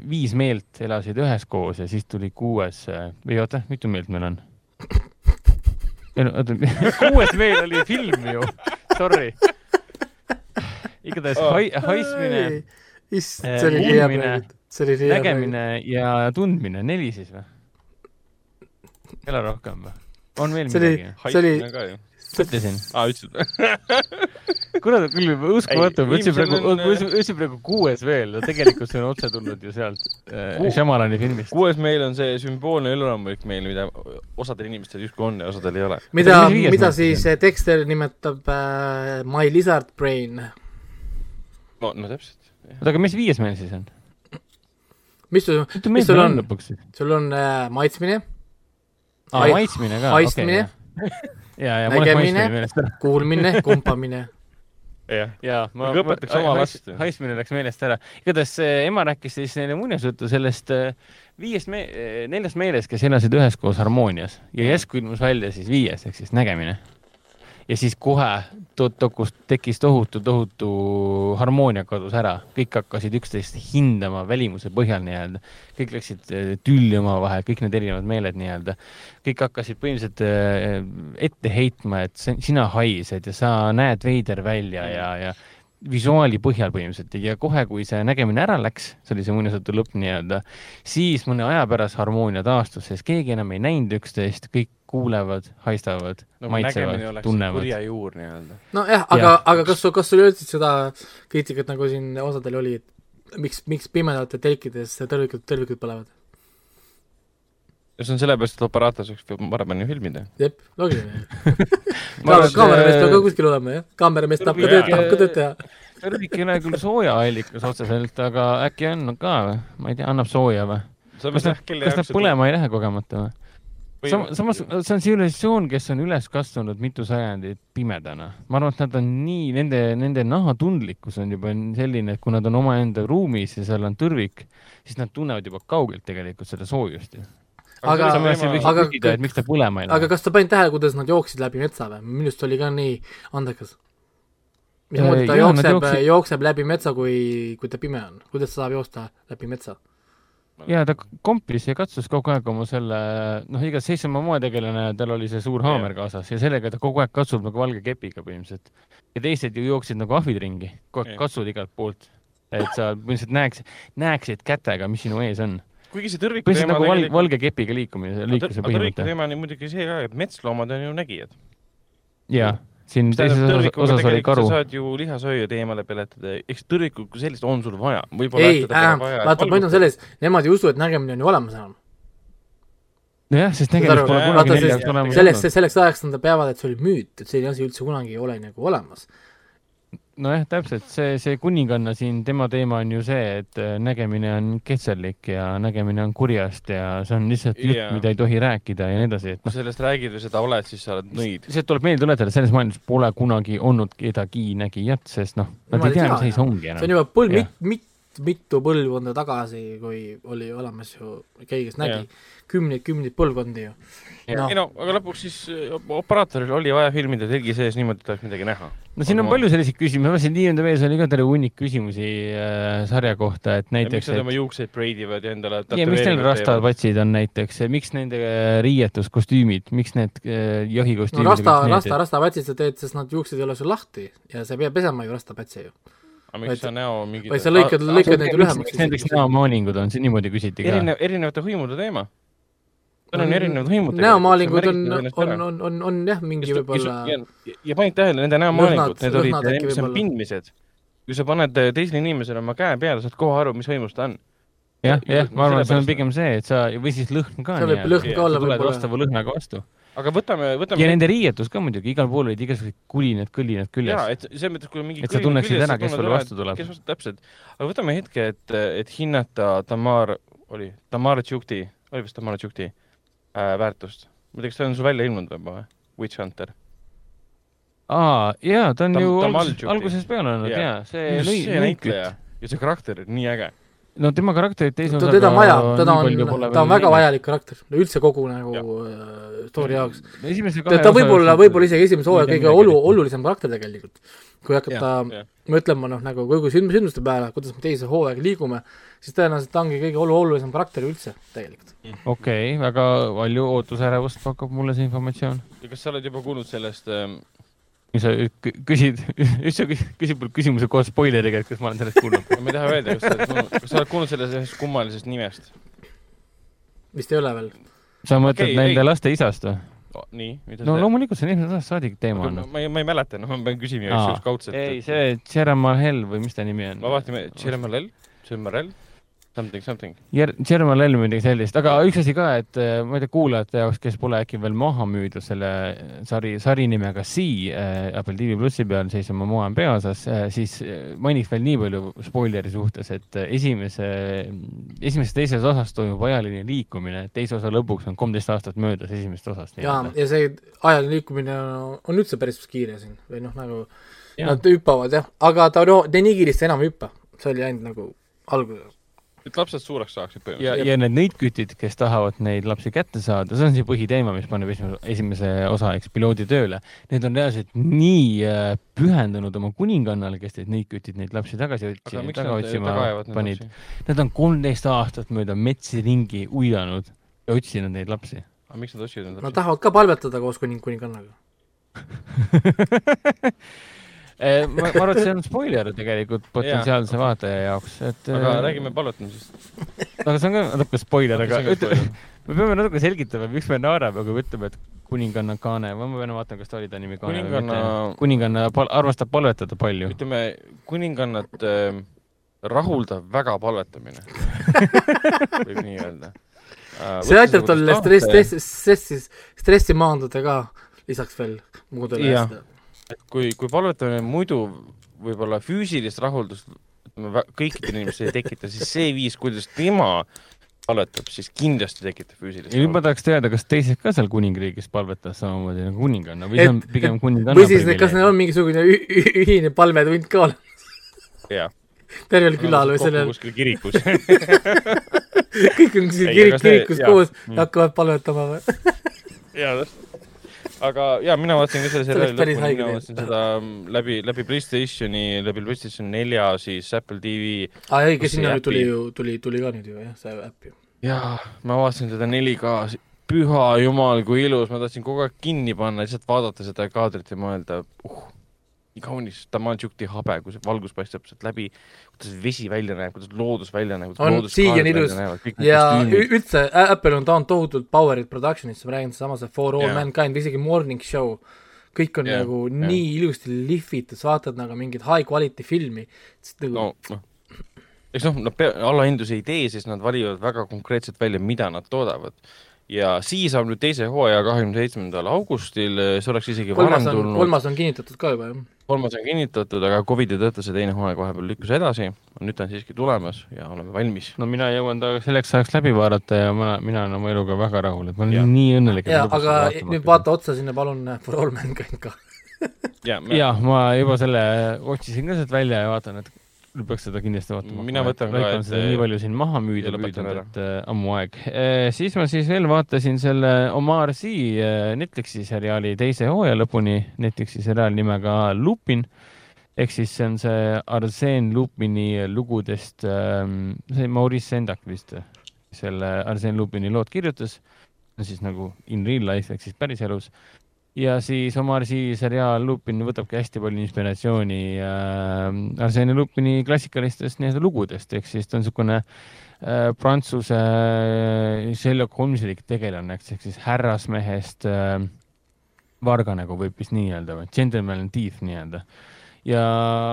[SPEAKER 4] viis meelt elasid üheskoos ja siis tuli kuues, või oota, mitu meelt meil on? oota, kuues meel oli film ju, sorry. igatahes hai-, haismine,
[SPEAKER 3] issand,
[SPEAKER 4] Eh,
[SPEAKER 3] see oli hea praegu.
[SPEAKER 4] nägemine ja tundmine, neli siis või? ei ole rohkem või? On veel
[SPEAKER 3] see
[SPEAKER 4] midagi?,
[SPEAKER 3] see oli,
[SPEAKER 4] ütlesin.
[SPEAKER 2] aa, ütlesid või?
[SPEAKER 4] kurat, küll uskumatu, ma ütlesin praegu
[SPEAKER 2] on-,
[SPEAKER 4] ütlesin praegu kuues veel, no tegelikult see on otse tulnud ju sealt äh,
[SPEAKER 2] Ku-
[SPEAKER 4] Shyamalani filmist.
[SPEAKER 2] kuues meil on see sümboolne üleolevik meil, mida osadel inimestel justkui on ja osadel ei ole.
[SPEAKER 3] mida mida siis eh, Dexter nimetab äh, My Lizard Brain.
[SPEAKER 2] no, no täpselt.
[SPEAKER 4] oota, aga mis viies meil siis on?
[SPEAKER 3] mis sul, mis sul on, sul on äh, maitsmine,
[SPEAKER 4] aa, maitsmine ka.
[SPEAKER 3] haistmine,
[SPEAKER 4] ja, ja läks
[SPEAKER 3] nägemine. kuulmine, kumpamine.
[SPEAKER 2] jah.
[SPEAKER 4] jaa, ma
[SPEAKER 2] õpetaks oma last.
[SPEAKER 4] haismine läks meelest ära. igatahes ema rääkis siis neile muinasjuttu sellest äh, viiest me-, neljast meelest, kes elasid üheskoos harmoonias ja järsku ilmus välja siis viies ehk siis nägemine. ja siis kohe to- tokus- tekkis tohutu, tohutu harmoonia kadus ära, kõik hakkasid üksteist hindama välimuse põhjal nii-öelda. kõik läksid eh, tülli omavahel, kõik need erinevad meeled nii-öelda. kõik hakkasid põhimõtteliselt eh, ette heitma, et sina haised ja sa näed veider välja ja, ja visuaali põhjal põhimõtteliselt ja kohe, kui see nägemine ära läks, see oli see muinasjutu lõpp nii-öelda, siis mõne aja pärast harmoonia taastus, sest keegi enam ei näinud üksteist, kõik kuulevad, haistavad no,, maitsevad, tunnevad.
[SPEAKER 2] kurja juur nii-öelda.
[SPEAKER 3] nojah, aga
[SPEAKER 4] Jah.,
[SPEAKER 3] aga kas, kas sul üldse seda kriitikat, nagu siin osadel oli, et miks, miks pimedate telkides tõrvikud, tõrvikud põlevad?
[SPEAKER 2] ja see on sellepärast, et operaator saaks paremini filmida.
[SPEAKER 3] jep, loogiline. Kaameramees peab ka kuskil olema, jah. kaameramees tahab ka
[SPEAKER 2] Tõrvik-
[SPEAKER 3] tööd, tahab ka tööd teha.
[SPEAKER 4] kõrvik ei ole küll soojaallikas otseselt, aga äkki on ka või? ma ei tea, annab sooja või? kas nad, kas nad põlema ei lähe kogemata või? Sam-, samas see on tsivilisatsioon, kes on üles kasvanud mitu sajandit pimedana. ma arvan, et nad on nii, nende, nende nahatundlikkus on juba selline, et kui nad on omaenda ruumis ja seal on tõrvik, siis nad tunnevad juba kaugelt tegelikult seda soojust ju.
[SPEAKER 3] Aga- aga-
[SPEAKER 4] küsida, miks ta põlema ei
[SPEAKER 3] aga
[SPEAKER 4] lähe.
[SPEAKER 3] kas sa panid tähele, kuidas nad jooksid läbi metsa või? minu arust oli ka nii andekas. mismoodi ta jookseb, jookseb läbi metsa, kui, kui ta pime on? kuidas ta saab joosta läbi metsa?
[SPEAKER 4] Ja ta kompis ja katsus kogu aeg oma selle, noh, iga seitsme moetegelane, tal oli see suur haamer kaasas ja sellega ta kogu aeg katsub nagu valge kepiga põhimõtteliselt. ja teised ju jooksid nagu ahvid ringi, kogu aeg katsud igalt poolt. et sa põhimõtteliselt näeks, näeksid kätega, mis sinu ees on.
[SPEAKER 2] kuigi see tõrviku teema
[SPEAKER 4] nagu valge, valge kepiga liikumine, liikluse
[SPEAKER 2] tõrviku
[SPEAKER 4] põhimõte.
[SPEAKER 2] teema on muidugi see ka, et metsloomad on ju nägijad.
[SPEAKER 4] jaa, siin teises osas, osas oli karu
[SPEAKER 2] sa. saad ju lihasööjad eemale peletada, eks tõrvikut kui sellist on sul vaja.
[SPEAKER 3] ei, vaata, point on selles, nemad ei usu, et nägemine on ju olemas enam.
[SPEAKER 4] nojah, sest nägemist pole kunagi neljaks
[SPEAKER 2] siis-
[SPEAKER 4] olemas
[SPEAKER 3] selleks, selleks ajaks nad peavad, et see oli müüt, et selline asi üldse kunagi ei ole nagu olemas.
[SPEAKER 4] nojah, täpselt, see, see kuninganna siin, tema teema on ju see, et äh, nägemine on ketserlik ja nägemine on kurjast ja see on lihtsalt jutt
[SPEAKER 2] Jaa.
[SPEAKER 4] mida ei tohi rääkida ja nii edasi, et
[SPEAKER 2] kui
[SPEAKER 4] noh,
[SPEAKER 2] sellest räägid või seda oled, siis sa oled nõid.
[SPEAKER 4] lihtsalt tuleb meelde tuletada, selles maailmas pole kunagi olnud kedagi nägijat, sest noh, nad ei tea, mis seis
[SPEAKER 3] enam.
[SPEAKER 4] ongi
[SPEAKER 3] see on
[SPEAKER 4] enam.
[SPEAKER 3] juba põlv,
[SPEAKER 4] Jah.
[SPEAKER 3] mit-, mit-, mitu põlvkonda tagasi, kui oli olemas ju keegi, kes nägi
[SPEAKER 2] Jah.
[SPEAKER 3] kümneid, kümneid põlvkondi ju.
[SPEAKER 4] Jah.
[SPEAKER 2] ei no, aga lõpuks siis äh, operaatoril oli vaja filmida telgi sees niimoodi, et oleks midagi näha.
[SPEAKER 4] no siin on
[SPEAKER 2] Aga-
[SPEAKER 4] palju selliseid küsimusi, ma mõtlesin, nii enda mees oli ka terve hunnik küsimusi äh, sarja kohta, et
[SPEAKER 2] miks
[SPEAKER 4] näiteks,
[SPEAKER 2] nad
[SPEAKER 4] et
[SPEAKER 2] oma juukseid preidivad ja endale
[SPEAKER 4] ja miks neil rastapatsid on näiteks, miks nende äh, riietuskostüümid, miks need äh,
[SPEAKER 3] no
[SPEAKER 4] jahikostüümid
[SPEAKER 3] rasta, rasta, rastapätsid sa teed, sest nad juuksed ei ole sul lahti ja sa ei pea pesema ju rastapätse ju.
[SPEAKER 2] Aga miks sa näo mingi
[SPEAKER 3] vaid sa lõikad, lõikad neid lühemaks
[SPEAKER 4] näiteks. näomaalingud on, see niimoodi küsiti ka.
[SPEAKER 2] erinev, erinevate hõimude teema. seal on erinevad hõimud.
[SPEAKER 3] näomaalingud on, on, on, on, on jah, mingi võib-olla
[SPEAKER 2] ja, panid tähele, nende näomaalingud, need olid mis on pindmised. kui sa paned äh, teisele inimesele oma käe peale, saad kohe aru, mis hõimus ta on.
[SPEAKER 4] jah, jah, ma arvan, et see on pigem see, et sa, või siis lõhn ka.
[SPEAKER 3] seal võib lõhn ka olla
[SPEAKER 4] tuled vastava lõhnaga vastu.
[SPEAKER 2] Aga võtame,
[SPEAKER 4] ja
[SPEAKER 2] võtame.
[SPEAKER 4] nende riietus ka muidugi, igal pool olid igasugused kulinad, kõlinad
[SPEAKER 2] jaa,
[SPEAKER 4] küljes.
[SPEAKER 2] et selles mõttes, kui on mingi
[SPEAKER 4] Et sa tunneksid ära, kes sulle vastu tuleb.
[SPEAKER 2] kes vastu, täpselt. aga võtame hetke, et, et hinnata Tamar, oli, Tamar Tšukti, oli vist Tamar Tšukti äh, väärtust. ma ei tea, kas see on sul välja ilmunud juba või? Witch Hunter.
[SPEAKER 4] aa, jaa, ta on
[SPEAKER 2] Tam-
[SPEAKER 4] ju
[SPEAKER 2] Jupi.
[SPEAKER 4] algusest peale olnud
[SPEAKER 2] Jaa.
[SPEAKER 4] jaa, see lõi,
[SPEAKER 2] näitleja ja see karakter, nii äge.
[SPEAKER 4] No tema karakterit teise
[SPEAKER 3] ta, teda on vaja, teda on ta on väga vajalik karakter, üldse kogu nagu äh, story jaoks. ta ta võib olla, võib-olla isegi esimese hooaja kõige olu-, olulisem karakter tegelikult. kui hakata mõtlema noh, nagu kogu sünd-, sündmuste peale, kuidas me teise hooaega liigume, siis tõenäoliselt ta ongi kõige olu-, olulisem karakter üldse tegelikult.
[SPEAKER 4] okei okay,, väga palju ootusärevust pakub mulle see informatsioon.
[SPEAKER 2] ja kas sa oled juba kuulnud sellest ähm,
[SPEAKER 4] sa kü- küsid, üldse kü- küsid mul küsimuse koos spoileriga, et kas ma olen sellest kuulnud.
[SPEAKER 2] ma ei taha öelda, kas sa oled kuulnud, kas sa oled kuulnud sellest ühest kummalisest nimest?
[SPEAKER 3] vist ei ole veel.
[SPEAKER 4] sa mõtled okay, nende
[SPEAKER 2] ei.
[SPEAKER 4] laste isast või?
[SPEAKER 2] nii, mida
[SPEAKER 4] no
[SPEAKER 2] sa
[SPEAKER 4] loomulikult see on esimesest saadik teema
[SPEAKER 2] teed?
[SPEAKER 4] olnud.
[SPEAKER 2] ma ei, ma ei mäleta, noh, ma pean küsima juhuks kaudselt.
[SPEAKER 4] ei, see Jeremy Hell või mis ta nimi on?
[SPEAKER 2] ma vaatan, Jeremy, Jeremy, something, something.
[SPEAKER 4] Hell või midagi sellist, aga üks asi ka, et äh, ma ei tea, kuulajate jaoks, kes pole äkki veel maha müüdud selle sari, sari nimega Sea äh, Apple TV plussi peal, siis oma moe on peaosas äh,, siis äh, mainiks veel nii palju spoileri suhtes, et äh, esimese, esimeses teises osas toimub ajaline liikumine, teise osa lõpuks on kolmteist aastat möödas esimesest osast.
[SPEAKER 3] ja, ja see ajaline liikumine on, on üldse päris kiire siin või noh, nagu
[SPEAKER 4] Jaa.
[SPEAKER 3] nad hüppavad jah, aga ta no, ta nii kiiresti enam ei hüppa, see oli ainult nagu alguses.
[SPEAKER 2] Et lapsed suureks saaksid
[SPEAKER 4] ja
[SPEAKER 2] põhimõtteliselt.,
[SPEAKER 4] ja need nõidkütid, kes tahavad neid lapsi kätte saada, see on see põhiteema, mis paneb esimese, osa siis piloodi tööle. Need on reaalselt nii äh, pühendunud oma kuningannale, kes need nõidkütid neid lapsi tagasi
[SPEAKER 2] aga
[SPEAKER 4] otsi- taga
[SPEAKER 2] nad
[SPEAKER 4] otsima
[SPEAKER 2] neid
[SPEAKER 4] panid. Nad on kolmteist aastat mööda metsi ringi uidanud ja otsinud neid lapsi.
[SPEAKER 2] aga miks nad otsivad neid
[SPEAKER 3] Nad
[SPEAKER 2] lapsi?
[SPEAKER 3] tahavad ka palvetada koos kuning, kuningannaga.
[SPEAKER 4] Eh, ma, ma arvan, et see on spoiler tegelikult potentsiaalse vaataja jaoks, et
[SPEAKER 2] aga
[SPEAKER 4] äh,
[SPEAKER 2] räägime palvetamisest.
[SPEAKER 4] aga see on ka natuke spoiler, aga
[SPEAKER 2] See on ka
[SPEAKER 4] ütle,
[SPEAKER 2] spoiler.
[SPEAKER 4] me peame natuke selgitama, miks me naerame, kui me ütleme, et kuninganna Kaane, ma pean vaatama, kas ta oli ta nimi Kaane või
[SPEAKER 2] Kuninganna-
[SPEAKER 4] mitte. kuninganna pal-, armastab palvetada palju.
[SPEAKER 2] ütleme, kuningannat äh, rahuldav väga palvetamine, võib nii öelda.
[SPEAKER 3] see aitab tal stress, stressi, stressi, stressi maandada ka lisaks veel muudele asjadele.
[SPEAKER 2] kui, kui palvetamine muidu võib-olla füüsilist rahuldust kõikidele inimestele ei tekita, siis see viis, kuidas tema palvetab, siis kindlasti tekitab füüsilist
[SPEAKER 4] ja nüüd ma tahaks teada, kas teised ka seal kuningriigis palvetas samamoodi nagu kuninganna või see on pigem kuninganna
[SPEAKER 3] või siis, kas neil on mingisugune ühine palvetund ka olemas
[SPEAKER 2] jah,
[SPEAKER 3] tervel külal või sellel,
[SPEAKER 2] kuskil kirikus
[SPEAKER 3] kõik on kuskil kirik, kirikus koos
[SPEAKER 4] Mm.
[SPEAKER 3] ja hakkavad palvetama või?
[SPEAKER 2] jaa, täpselt. Aga jaa, mina vaatasin ka selle seriaali lõpuni, mina vaatasin seda mm, läbi, läbi Playstationi, läbi Playstation nelja, siis Apple TV
[SPEAKER 3] aa ei,
[SPEAKER 2] Kus
[SPEAKER 3] kes sinna nüüd tuli ju, tuli, tuli ka nüüd ju jah, see äpp ju.
[SPEAKER 2] jaa, ma vaatasin teda 4K-s, püha jumal, kui ilus, ma tahtsin kogu aeg kinni panna, lihtsalt vaadata seda kaadrit ja mõelda, uh, nii kaunis, Tamanjukti habe, kui see valgus paistab sealt läbi, kuidas vesi välja näeb, kuidas loodus välja näeb, kuidas
[SPEAKER 3] On, siiani ilus. ja üldse Apple on tahtnud tohutult power'it production'isse, ma räägin sedasama, see For All yeah. Mankind, isegi Morning Show, kõik on yeah, nagu yeah. nii ilusti lihvitud, sa vaatad nagu mingit high quality filmi, nagu
[SPEAKER 2] no noh, eks noh, nad allahindluse ei tee, siis nad valivad väga konkreetselt välja, mida nad toodavad. ja siis saab nüüd teise hooaja kahekümne seitsmendal augustil, see oleks isegi
[SPEAKER 3] kolmas
[SPEAKER 2] varem
[SPEAKER 3] on,
[SPEAKER 2] tulnud,
[SPEAKER 3] kolmas on kinnitatud ka juba jah.
[SPEAKER 2] Kolmas on kinnitatud, aga Covidi tõttu see teine hooaeg vahepeal lükkus edasi, nüüd ta on siiski tulemas ja oleme valmis.
[SPEAKER 4] no mina jõuan ta selleks ajaks läbi vaadata ja ma, mina olen oma eluga väga rahul, et ma olen
[SPEAKER 2] Jah.
[SPEAKER 4] nii õnnelik.
[SPEAKER 3] jaa, aga nüüd vaata otsa sinna palun For All Mankind ka.
[SPEAKER 2] ja
[SPEAKER 4] jah, ma juba selle otsisin ka sealt välja ja vaatan, et peaks seda kindlasti vaatama.
[SPEAKER 2] Mina võtan ka, et-
[SPEAKER 4] nii palju siin maha müüda
[SPEAKER 2] ja lõpetan
[SPEAKER 4] püüdnud,
[SPEAKER 2] ära.
[SPEAKER 4] et äh, ammu aeg e,. siis ma siis veel vaatasin selle Omar Sy äh, Netflixi seriaali teise hooaja lõpuni, Netflixi seriaal nimega Lupin. ehk siis see on see Arsène Lupini lugudest ähm,, see Maurice Sendak vist, selle Arsène Lupini lood kirjutas. siis nagu in real life ehk siis päris elus ja siis Omar Sy seriaal Lupin võtabki hästi palju inspiratsiooni äh, Arsene Lupini klassikalistest nii-öelda lugudest, ehk siis ta on niisugune äh, prantsuse äh, Sherlock Holmesilik tegelane, ehk siis härrasmehest äh, varga nagu võib vist nii öelda või, gentleman thief nii-öelda. Ja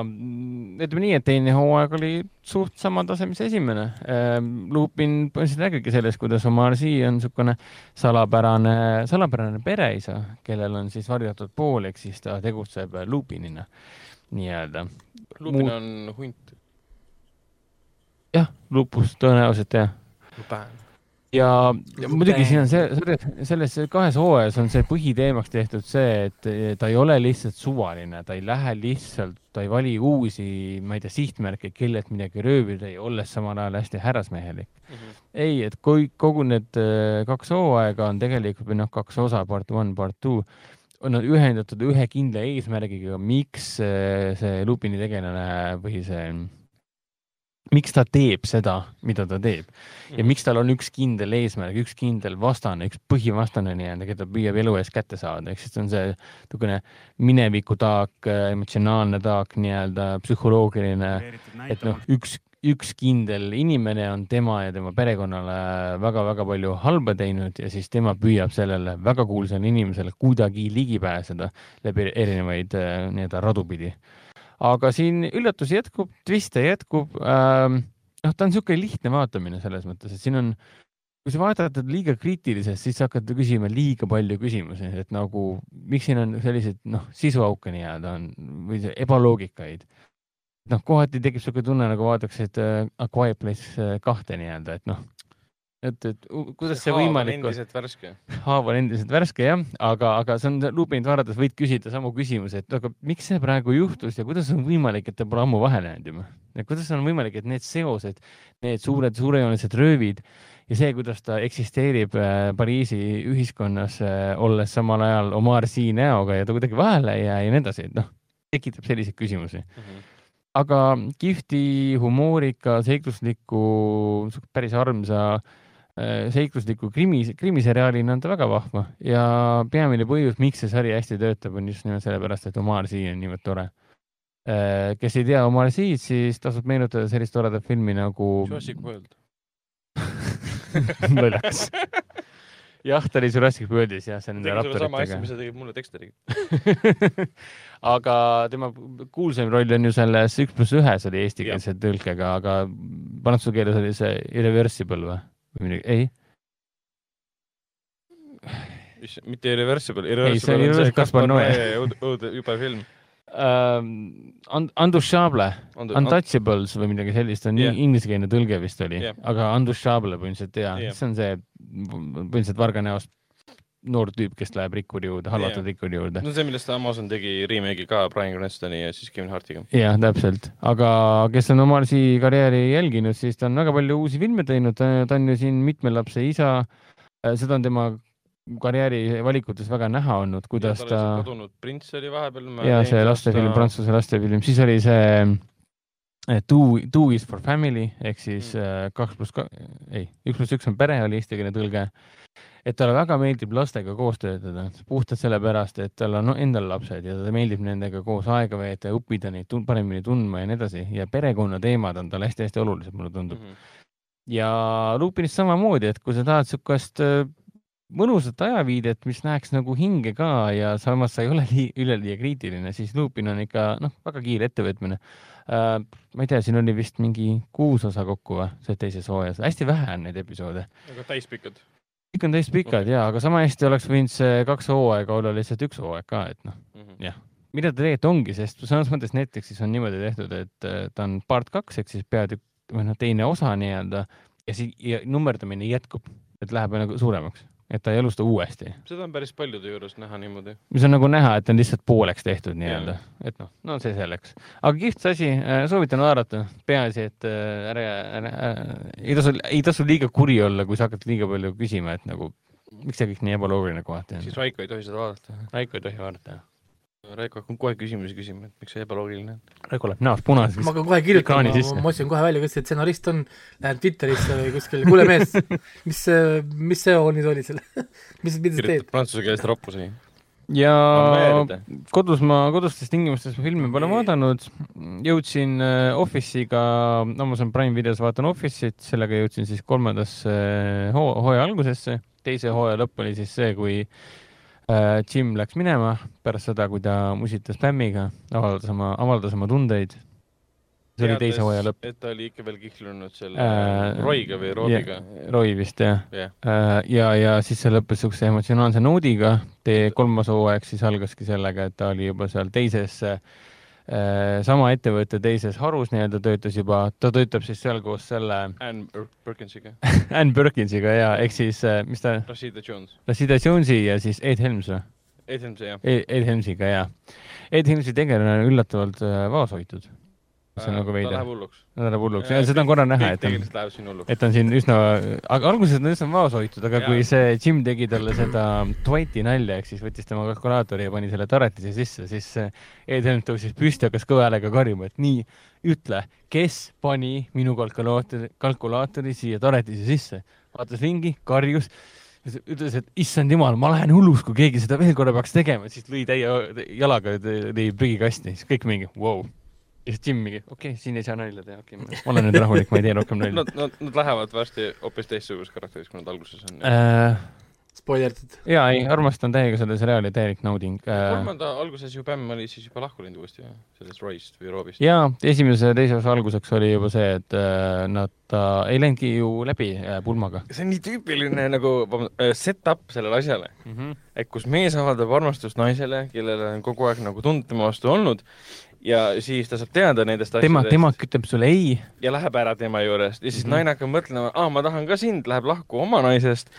[SPEAKER 4] mm, ütleme nii, et teine hooaeg oli suht sama tase, mis esimene äh,. Lupin põhimõtteliselt räägibki sellest, kuidas Omar Sy on niisugune salapärane, salapärane pereisa, kellel on siis varjatud pool, ehk siis ta tegutseb Lupinina nii-öelda.
[SPEAKER 2] Lupin
[SPEAKER 4] Muud-
[SPEAKER 2] on hunt.
[SPEAKER 4] jah, lupus tõenäoliselt jah.
[SPEAKER 2] Lupin.
[SPEAKER 4] Ja ja muidugi siin on see, selles, selles kahes hooajas on see põhiteemaks tehtud see, et ta ei ole lihtsalt suvaline, ta ei lähe lihtsalt, ta ei vali uusi, ma ei tea, sihtmärke, kellelt midagi röövida, olles samal ajal hästi härrasmehelik. ei, et kui kogu need äh, kaks hooaega on tegelikult või noh, kaks osa, part one, part two, on nad ühendatud ühe kindla eesmärgiga, miks äh, see Lupini tegelane või see miks ta teeb seda, mida ta teeb. Ja miks tal on üks kindel eesmärk, üks kindel vastane, üks põhivastane nii-öelda, keda püüab elu eest kätte saada, ehk siis on see niisugune mineviku taak, emotsionaalne taak nii-öelda, psühholoogiline, et noh, üks, üks kindel inimene on tema ja tema perekonnale väga-väga palju halba teinud ja siis tema püüab sellele väga kuulsale inimesele kuidagi ligi pääseda läbi erinevaid äh, nii-öelda radu pidi. Aga siin üllatusi jätkub, twiste jätkub ähm, noh, ta on niisugune lihtne vaatamine selles mõttes, et siin on, kui sa vaatad liiga kriitiliselt, siis sa hakkad küsima liiga palju küsimusi, et nagu miks siin on selliseid noh, sisuauke nii-öelda on või ebaloogikaid. noh, kohati tekib niisugune tunne, nagu vaataksid äh, A Quiet Place äh, kahte nii-öelda, et noh, et, et kuidas see, see võimalik on.
[SPEAKER 2] endiselt värske.
[SPEAKER 4] haav on endiselt värske jah, aga, aga see on luupinit vaadates võid küsida samu küsimusi, et aga miks see praegu juhtus ja kuidas on võimalik, et ta pole ammu vahele jäänud juba. kuidas on võimalik, et need seosed, need suured suurejoonelised röövid ja see, kuidas ta eksisteerib äh, Pariisi ühiskonnas äh,, olles samal ajal Omar Sy näoga ja ta kuidagi vahele ei jää ja nii edasi, et noh, tekitab selliseid küsimusi mm. -hmm aga kihvti, humoorika, seiklusliku, päris armsa Äh, seiklusliku krimi, krimiseriaalina on ta väga vahva ja peamine põhjus, miks see sari hästi töötab, on just nimelt sellepärast, et Omar Sy on niivõrd tore. Äh, kes ei tea Omar Sy'd, siis tasub meenutada sellist toredat filmi nagu.
[SPEAKER 2] Jurassic World
[SPEAKER 4] naljakas jah, ta oli Jurassic Worldis jah, see on nende raptoritega.
[SPEAKER 2] sama asja, mis ta tegi mulle Dexteriga
[SPEAKER 4] aga tema kuulsam roll on ju selles Üks pluss ühes oli eestikeelse tõlkega, aga prantsuse keeles oli see Irreversible või? Või midagi, ei.
[SPEAKER 2] mitte Irreversible, Irreversible on see Kaspar Noe õudne jube film
[SPEAKER 4] uh,. Undouchable, Untouchables või midagi sellist on yeah. inglisekeelne tõlge vist oli yeah., aga Undouchable põhimõtteliselt ja yeah. see on see põhimõtteliselt varga näost noor tüüp, kes läheb rikkuri juurde, halvatud rikkuri juurde.
[SPEAKER 2] no see, millest Amazon tegi remake'i ka Brian Cranstoni ja siis Kevin Hartiga.
[SPEAKER 4] jah, täpselt, aga kes on Omarsi karjääri jälginud, siis ta on väga palju uusi filme teinud, ta on ju siin mitme lapse isa, äh, seda on tema karjääri valikutes väga näha olnud, kuidas ja, ta.
[SPEAKER 2] kadunud prints oli vahepeal.
[SPEAKER 4] ja see lastefilm ta..., prantsuse lastefilm, siis oli see Two, two is for family ehk siis mm. Äh, kaks pluss kaks, ei, üks pluss üks on pere oli eestikeelne tõlge et talle väga meeldib lastega koos töötada, puhtalt sellepärast, et tal on endal lapsed ja talle meeldib nendega koos aega veeta ja õppida neid tun paremini tundma ja nii edasi ja perekonnateemad on talle hästi-hästi olulised, mulle tundub mm. -hmm. ja Lupinist samamoodi, et kui sa tahad niisugust äh, mõnusat ajaviidet, mis näeks nagu hinge ka ja samas sa ei ole üleliia kriitiline, siis Lupin on ikka noh, väga kiire ettevõtmine. Ma ei tea, siin oli vist mingi kuus osa kokku või, see teises hooajas, hästi vähe on neid episoode.
[SPEAKER 2] aga täispikad
[SPEAKER 4] kõik on täiesti pikad okay. ja, aga sama hästi oleks võinud see kaks hooaega olla lihtsalt üks hooaeg ka, et noh mm -hmm., jah. mida ta tegelikult ongi, sest selles mõttes Netflixis on niimoodi tehtud, et äh, ta on part kaks ehk siis peatükk või noh, teine osa nii-öelda ja siis ja nummerdamine jätkub, et läheb nagu suuremaks et ta ei alusta uuesti.
[SPEAKER 2] seda on päris paljude juures näha niimoodi.
[SPEAKER 4] mis on nagu näha, et on lihtsalt pooleks tehtud nii-öelda, et noh, no see selleks. aga kihvt asi, äh, soovitan vaadata, peaasi, et äh, ära, ära, ära, ei tasu, ei tasu liiga kuri olla, kui sa hakkad liiga palju küsima, et nagu miks see kõik nii ebaloogiline kohati
[SPEAKER 2] on. siis Raiko ei tohi seda vaadata.
[SPEAKER 4] Raiko ei tohi vaadata,
[SPEAKER 2] Raiko hakkab kohe küsimusi küsima, et miks see ebaloogiline on.
[SPEAKER 4] Raiko läheb näost punaseks.
[SPEAKER 3] ma hakkan kohe kirjutama, ma, otsin kohe välja, kes see stsenarist on, lähen Twitterisse või kuskile, kuule mees, mis see, mis see nüüd oli seal mis, mida sa teed?
[SPEAKER 2] prantsuse keelest roppusi.
[SPEAKER 4] ja kodus ma, kodustes tingimustes ma filme pole vaadanud, jõudsin äh, Office'iga, Amazon Prime videos vaatan Office'it, sellega jõudsin siis kolmandasse äh, hoo-, hooaja algusesse, teise hooaja lõpp oli siis see, kui Jim läks minema pärast seda, kui ta musitas spämmiga, avaldas oma, avaldas oma tundeid. see Teades, oli teise hooaja lõpp.
[SPEAKER 2] et ta oli ikka veel kihlunud selle äh, Roiga või Robiga
[SPEAKER 4] yeah,. Roi vist jah yeah.. Äh, ja, ja siis see lõppes niisuguse emotsionaalse noodiga. tee kolmas hooaeg siis algaski sellega, et ta oli juba seal teises äh, Äh, sama ettevõtte teises harus nii-öelda töötas juba, ta töötab siis seal koos selle
[SPEAKER 2] Anne Perkinsiga
[SPEAKER 4] Anne Perkinsiga ja ehk siis, äh, mis ta
[SPEAKER 2] Rashida Jones.
[SPEAKER 4] Rashida Jonesi ja siis Ed Helms või?
[SPEAKER 2] Ed Helms, jah.
[SPEAKER 4] Ed Helmsiga, jah. Ed Helmsi tegelane on üllatavalt äh, vaoshoitud. See on nagu
[SPEAKER 2] ta
[SPEAKER 4] veider
[SPEAKER 2] läheb. hulluks.
[SPEAKER 4] ta läheb hulluks, seda on korra näha, et on, et on siin üsna, aga alguses on üsna vaos hoitud, aga
[SPEAKER 2] Jaa.
[SPEAKER 4] kui see Jim tegi talle seda Dwighti nalja, ehk siis võttis tema kalkulaatori ja pani selle taretise sisse, siis Ed Helm tõusis püsti, hakkas kõva häälega karjuma, et nii, ütle, kes pani minu kalkulaatori, kalkulaatori siia taretise sisse. vaatas ringi, karjus, ütles, et issand jumal, ma lähen hulluks, kui keegi seda veel korra peaks tegema, siis lõi täie jalaga, lõi prügikasti, siis kõik mingi, vau. Ja siis Jim mingi, okei okay,, siin ei saa nalja teha, okei okay,, ma olen nüüd rahulik, ma ei tee rohkem nalja
[SPEAKER 2] Nad, nad, nad lähevad varsti hoopis teistsuguses karakteris, kui nad alguses on.
[SPEAKER 4] äh,.
[SPEAKER 3] spoilerdid.
[SPEAKER 4] jaa, ei, armastan täiega selle seriaali täielik nauding äh,.
[SPEAKER 2] kolmanda alguses ju Bämm oli siis juba lahku läinud uuesti, sellest Roy'st või Roobist.
[SPEAKER 4] jaa, esimese ja teise osa alguseks oli juba see, et äh, nad äh, ei läinudki ju läbi äh, pulmaga
[SPEAKER 2] see on nii tüüpiline nagu vabandust, set-up sellele asjale,
[SPEAKER 4] mm. -hmm.
[SPEAKER 2] et kus mees avaldab armastust naisele, kellel on kogu aeg nagu tunded tema vastu olnud ja siis ta saab teada nendest
[SPEAKER 4] tema,
[SPEAKER 2] asjadest
[SPEAKER 4] tema ütleb sulle ei,
[SPEAKER 2] ja läheb ära tema juurest ja siis mm. -hmm. naine hakkab mõtlema, aa, ma tahan ka sind, läheb lahku oma naisest,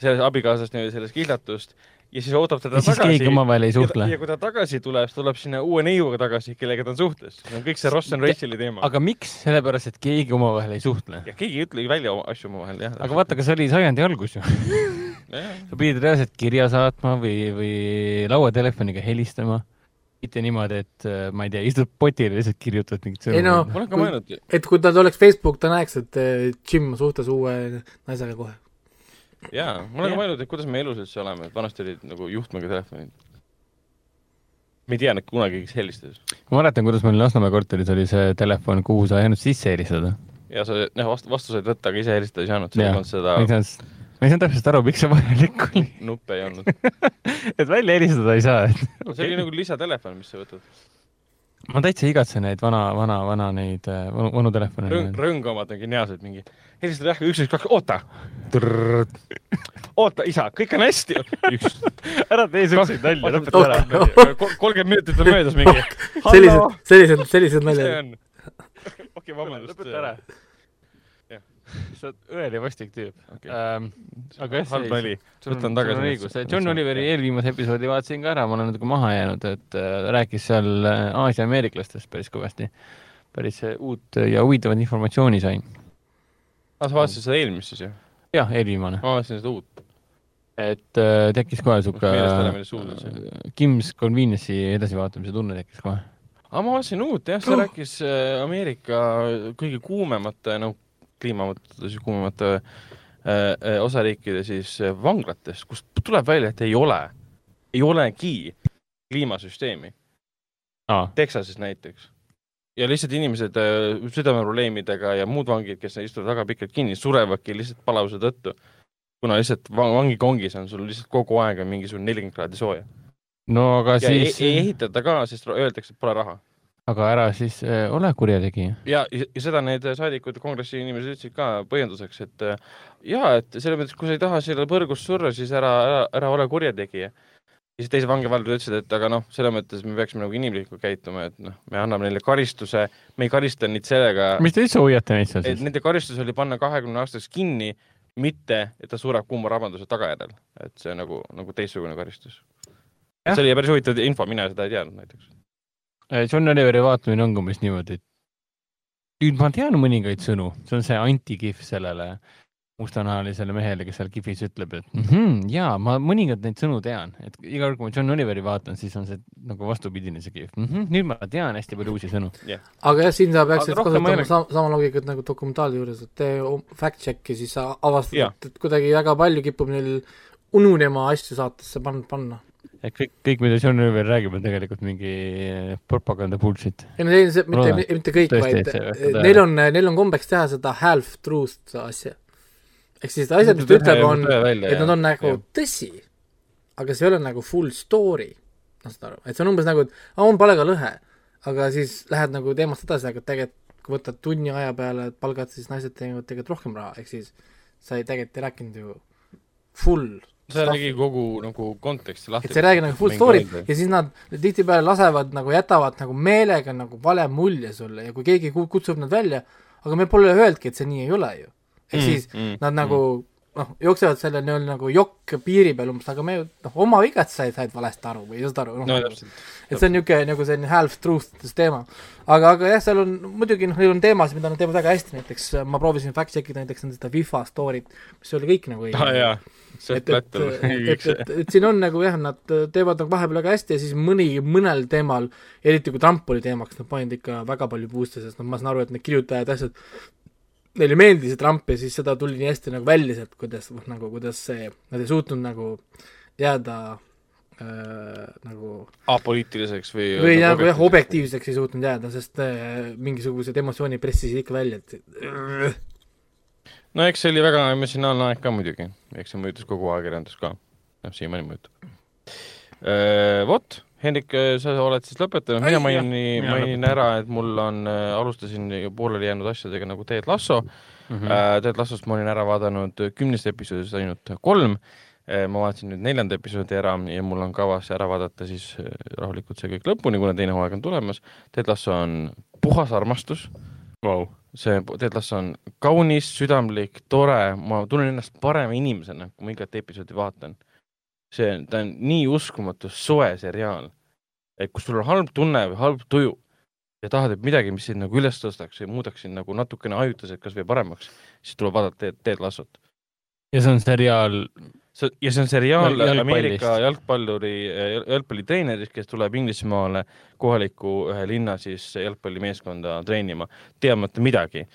[SPEAKER 2] sellest abikaasast, sellest kihlatust ja siis ootab teda
[SPEAKER 4] ja siis
[SPEAKER 2] tagasi
[SPEAKER 4] keegi omavahel ei suhtle
[SPEAKER 2] ja. kui ta tagasi tuleb, siis tuleb sinna uue neiuga tagasi, kellega ta on suhtes. see on kõik see Ross and Racheli teema.
[SPEAKER 4] aga miks? sellepärast, et keegi omavahel ei suhtle.
[SPEAKER 2] ja keegi ei ütlegi välja oma asju omavahel, jah.
[SPEAKER 4] aga vaata, kas see oli sajandi algus ju. sa pidid reaalselt kirja saatma või, või lauatelefoniga helistama. Mitte niimoodi, et äh, ma ei tea, istud potile ja lihtsalt kirjutad mingit
[SPEAKER 3] Ei no- et kui tal oleks Facebook, ta näeks, et eh, Jim on suhtes uue naisega kohe.
[SPEAKER 2] jaa, ma olen ka mõelnud, et kuidas me elus üldse oleme, et vanasti olid nagu juhtmega telefonid. me ei tea, et kunagi keegi helistas.
[SPEAKER 4] ma mäletan, kuidas meil Lasnamäe korteris oli see telefon, kuhu sa ei saanud sisse helistada.
[SPEAKER 2] ja sa, jah, vastu, vastu said võtta, aga ise helistada ei saanud,
[SPEAKER 4] Jah.
[SPEAKER 2] ei olnud seda
[SPEAKER 4] ma ei saanud, täpselt aru, miks see vajalik oli.
[SPEAKER 2] nuppe ei olnud.
[SPEAKER 4] et välja helistada ei saa, et
[SPEAKER 2] see oli nagu lisatelefon, mis sa võtad.
[SPEAKER 4] ma täitsa igatsen neid vana, vana, vana neid äh, vanu, vanu telefone
[SPEAKER 2] rõng,. rõng omad on geniaalsed, mingi helistada jah, üks, üks, kaks, oota. oota, isa, kõik on hästi. üks,
[SPEAKER 4] ära tee siukseid nalju, lõpeta
[SPEAKER 3] ära.
[SPEAKER 2] kolmkümmend minutit on möödas mingi.
[SPEAKER 3] sellised, sellised, sellised naljad.
[SPEAKER 2] okei, vabandust.
[SPEAKER 4] lõpeta ära. Sa oled õel ja vastik tüüp
[SPEAKER 2] Okei.
[SPEAKER 4] ähm,. aga jah,
[SPEAKER 2] halb nali.
[SPEAKER 4] sul on,
[SPEAKER 2] Võtan
[SPEAKER 4] sul
[SPEAKER 2] tagasi
[SPEAKER 4] on
[SPEAKER 2] need-
[SPEAKER 4] õigus, John Oliveri eelviimase episoodi vaatasin ka ära, ma olen natuke maha jäänud, et äh, rääkis seal äh, Aasia-ameeriklastest päris kõvasti. päris äh, uut ja huvitavat informatsiooni sain.
[SPEAKER 2] aa, sa vaatasid seda eelmist siis jah?
[SPEAKER 4] jah, eelviimane.
[SPEAKER 2] ma vaatasin seda uut.
[SPEAKER 4] et äh, tekkis kohe sihuke
[SPEAKER 2] on
[SPEAKER 4] äh, Kim's Convenience'i edasivaatamise tunne tekkis kohe.
[SPEAKER 2] aga ma vaatasin uut jah, see rääkis äh, Ameerika kõige kuumemate, no kliimamate, siis kuumemate äh, äh, osariikide siis äh, vanglatest, kust tuleb välja, et ei ole, ei olegi kliimasüsteemi.
[SPEAKER 4] aa,
[SPEAKER 2] Texases näiteks. ja lihtsalt inimesed äh, südameprobleemidega ja muud vangid, kes istuvad väga pikalt kinni, surevadki lihtsalt palavuse tõttu. kuna lihtsalt va- vangikongis on sul lihtsalt kogu aeg on mingisugune nelikümmend kraadi sooja.
[SPEAKER 4] no aga
[SPEAKER 2] ja
[SPEAKER 4] siis
[SPEAKER 2] ei, ei ehitata ka, sest öeldakse, et pole raha.
[SPEAKER 4] Aga ära siis äh, ole kurjategija.
[SPEAKER 2] ja, ja seda need saadikud, kongressi inimesed ütlesid ka põhjenduseks, et äh, jaa, et selles mõttes, kui sa ei taha sellele põrgus surra, siis ära, ära, ära ole kurjategija. ja siis teised vangivaldud ütlesid, et aga noh, selles mõttes me peaksime nagu inimlikult käituma, et noh, me anname neile karistuse, me ei karista neid sellega,
[SPEAKER 4] mis te üldse hoiate neid seal
[SPEAKER 2] et
[SPEAKER 4] siis?
[SPEAKER 2] nende karistus oli panna kahekümne aastaseks kinni, mitte et ta sureb kuuma rabanduse tagajärjel, et see on nagu, nagu teistsugune karistus. See oli päris huvitav info, mina seda ei teadnud näiteks.
[SPEAKER 4] Äh, John Oliveri vaatamine on umbes niimoodi, et nüüd ma tean mõningaid sõnu, see on see antikihv sellele mustanahalisele mehele, kes seal kihvis ütleb, et mm -hmm, jaa, ma mõningaid neid sõnu tean, et iga kord, kui ma John Oliveri vaatan, siis on see nagu vastupidine see kihv mm. -hmm, nüüd ma tean hästi palju uusi sõnu.
[SPEAKER 3] aga jah, siin sa peaksid kasutama sama, sama loogikat nagu dokumentaali juures, et tee om- fact-check'i, siis sa avastad
[SPEAKER 2] Jah.,
[SPEAKER 3] et kuidagi väga palju kipub neil ununema asju saatesse panna, panna.
[SPEAKER 4] Et kõik, kõik, mida John Oliver räägib, on tegelikult mingi propaganda bullshit.
[SPEAKER 3] ei no see, see mitte mitte kõik, vaid
[SPEAKER 4] et
[SPEAKER 3] eh, neil on, neil on kombeks teha seda half truth asja. ehk siis asjad, mis ta ütleb, on, et nad on nagu tõsi, aga see ei ole nagu full story, noh, saad aru, et see on umbes nagu, et on palgalõhe, aga siis lähed nagu teemast edasi, aga tegelikult kui võtad tunni aja peale palgad, siis naised teenivad tegelikult rohkem raha, ehk siis sa ei tegelikult ei rääkinud ju full
[SPEAKER 2] see nägi kogu nagu konteksti lahti.
[SPEAKER 3] et sa ei räägi nagu full story't ja siis nad tihtipeale lasevad nagu, jätavad nagu meelega nagu vale mulje sulle. Ja kui keegi ku- kutsub nad välja, aga me pole öelnudki, et see nii ei ole ju. ehk
[SPEAKER 2] Mm,
[SPEAKER 3] siis
[SPEAKER 2] mm,
[SPEAKER 3] nad nagu noh, jooksevad selle nii-öelda nagu jokk piiri peal umbes, aga me ju noh, oma vigast said, said valesti aru või ei saanud aru,
[SPEAKER 2] no
[SPEAKER 3] noh,
[SPEAKER 2] täpselt.
[SPEAKER 3] et see on niisugune nagu selline half truth teema. aga, aga jah, seal on muidugi noh, neil on teemasid, mida nad teevad väga hästi, näiteks äh, ma proovisin fact check ida näiteks nende seda FIFA story't, mis oli kõik nagu
[SPEAKER 2] aa Ah,
[SPEAKER 3] et, et, et, et, et, et siin on nagu jah, nad teevad nagu vahepeal väga hästi ja siis mõni, mõnel teemal, eriti kui Trump oli teemaks, nad panid ikka väga palju boost'e, sest noh, ma saan aru, et need kirjutajad, asjad, neile meeldis see Trump ja siis seda tuli nii hästi nagu välja sealt, kuidas noh, nagu kuidas see, nad ei suutnud nagu jääda äh, nagu
[SPEAKER 2] apoliitiliseks või
[SPEAKER 3] või nagu jah, objektiivseks. ei suutnud jääda, sest äh, mingisugused emotsioonid pressisid ikka välja, et
[SPEAKER 2] no eks see oli väga emotsionaalne aeg ka muidugi, eks see mõjutas kogu ajakirjandust ka, noh siiamaani mõjutab. Vot, Hendrik, sa oled siis lõpetanud, mina
[SPEAKER 3] Ai,
[SPEAKER 2] mainin, mainin ära, et mul on, alustasin pooleli jäänud asjadega nagu Ted Lasso mm. -hmm. Ted Lassost ma olin ära vaadanud kümnest episoodist ainult kolm. ma vaatasin nüüd neljanda episoodi ära ja mul on kavas ära vaadata siis rahulikult see kõik lõpuni, kuna teine hooaeg on tulemas. Ted Lasso on puhas armastus wow.. see Ted Lasso on kaunis, südamlik, tore, ma tunnen ennast parema inimesena, kui ma igat episoodi vaatan. see, ta on nii uskumatu soe seriaal, et kus sul on halb tunne või halb tuju ja tahad, et midagi, mis sind nagu üles tõstaks ja muudaks sind nagu natukene ajutiseks kasvõi paremaks, siis tuleb vaadata Ted, Ted Lassot.
[SPEAKER 4] ja see on seriaal,
[SPEAKER 2] ja see on seriaal
[SPEAKER 4] Jalg-.
[SPEAKER 2] Ameerika jalgpalluri, jalgpallitreenerist, kes tuleb Inglismaale kohaliku ühe linna siis jalgpallimeeskonda treenima, teadmata midagi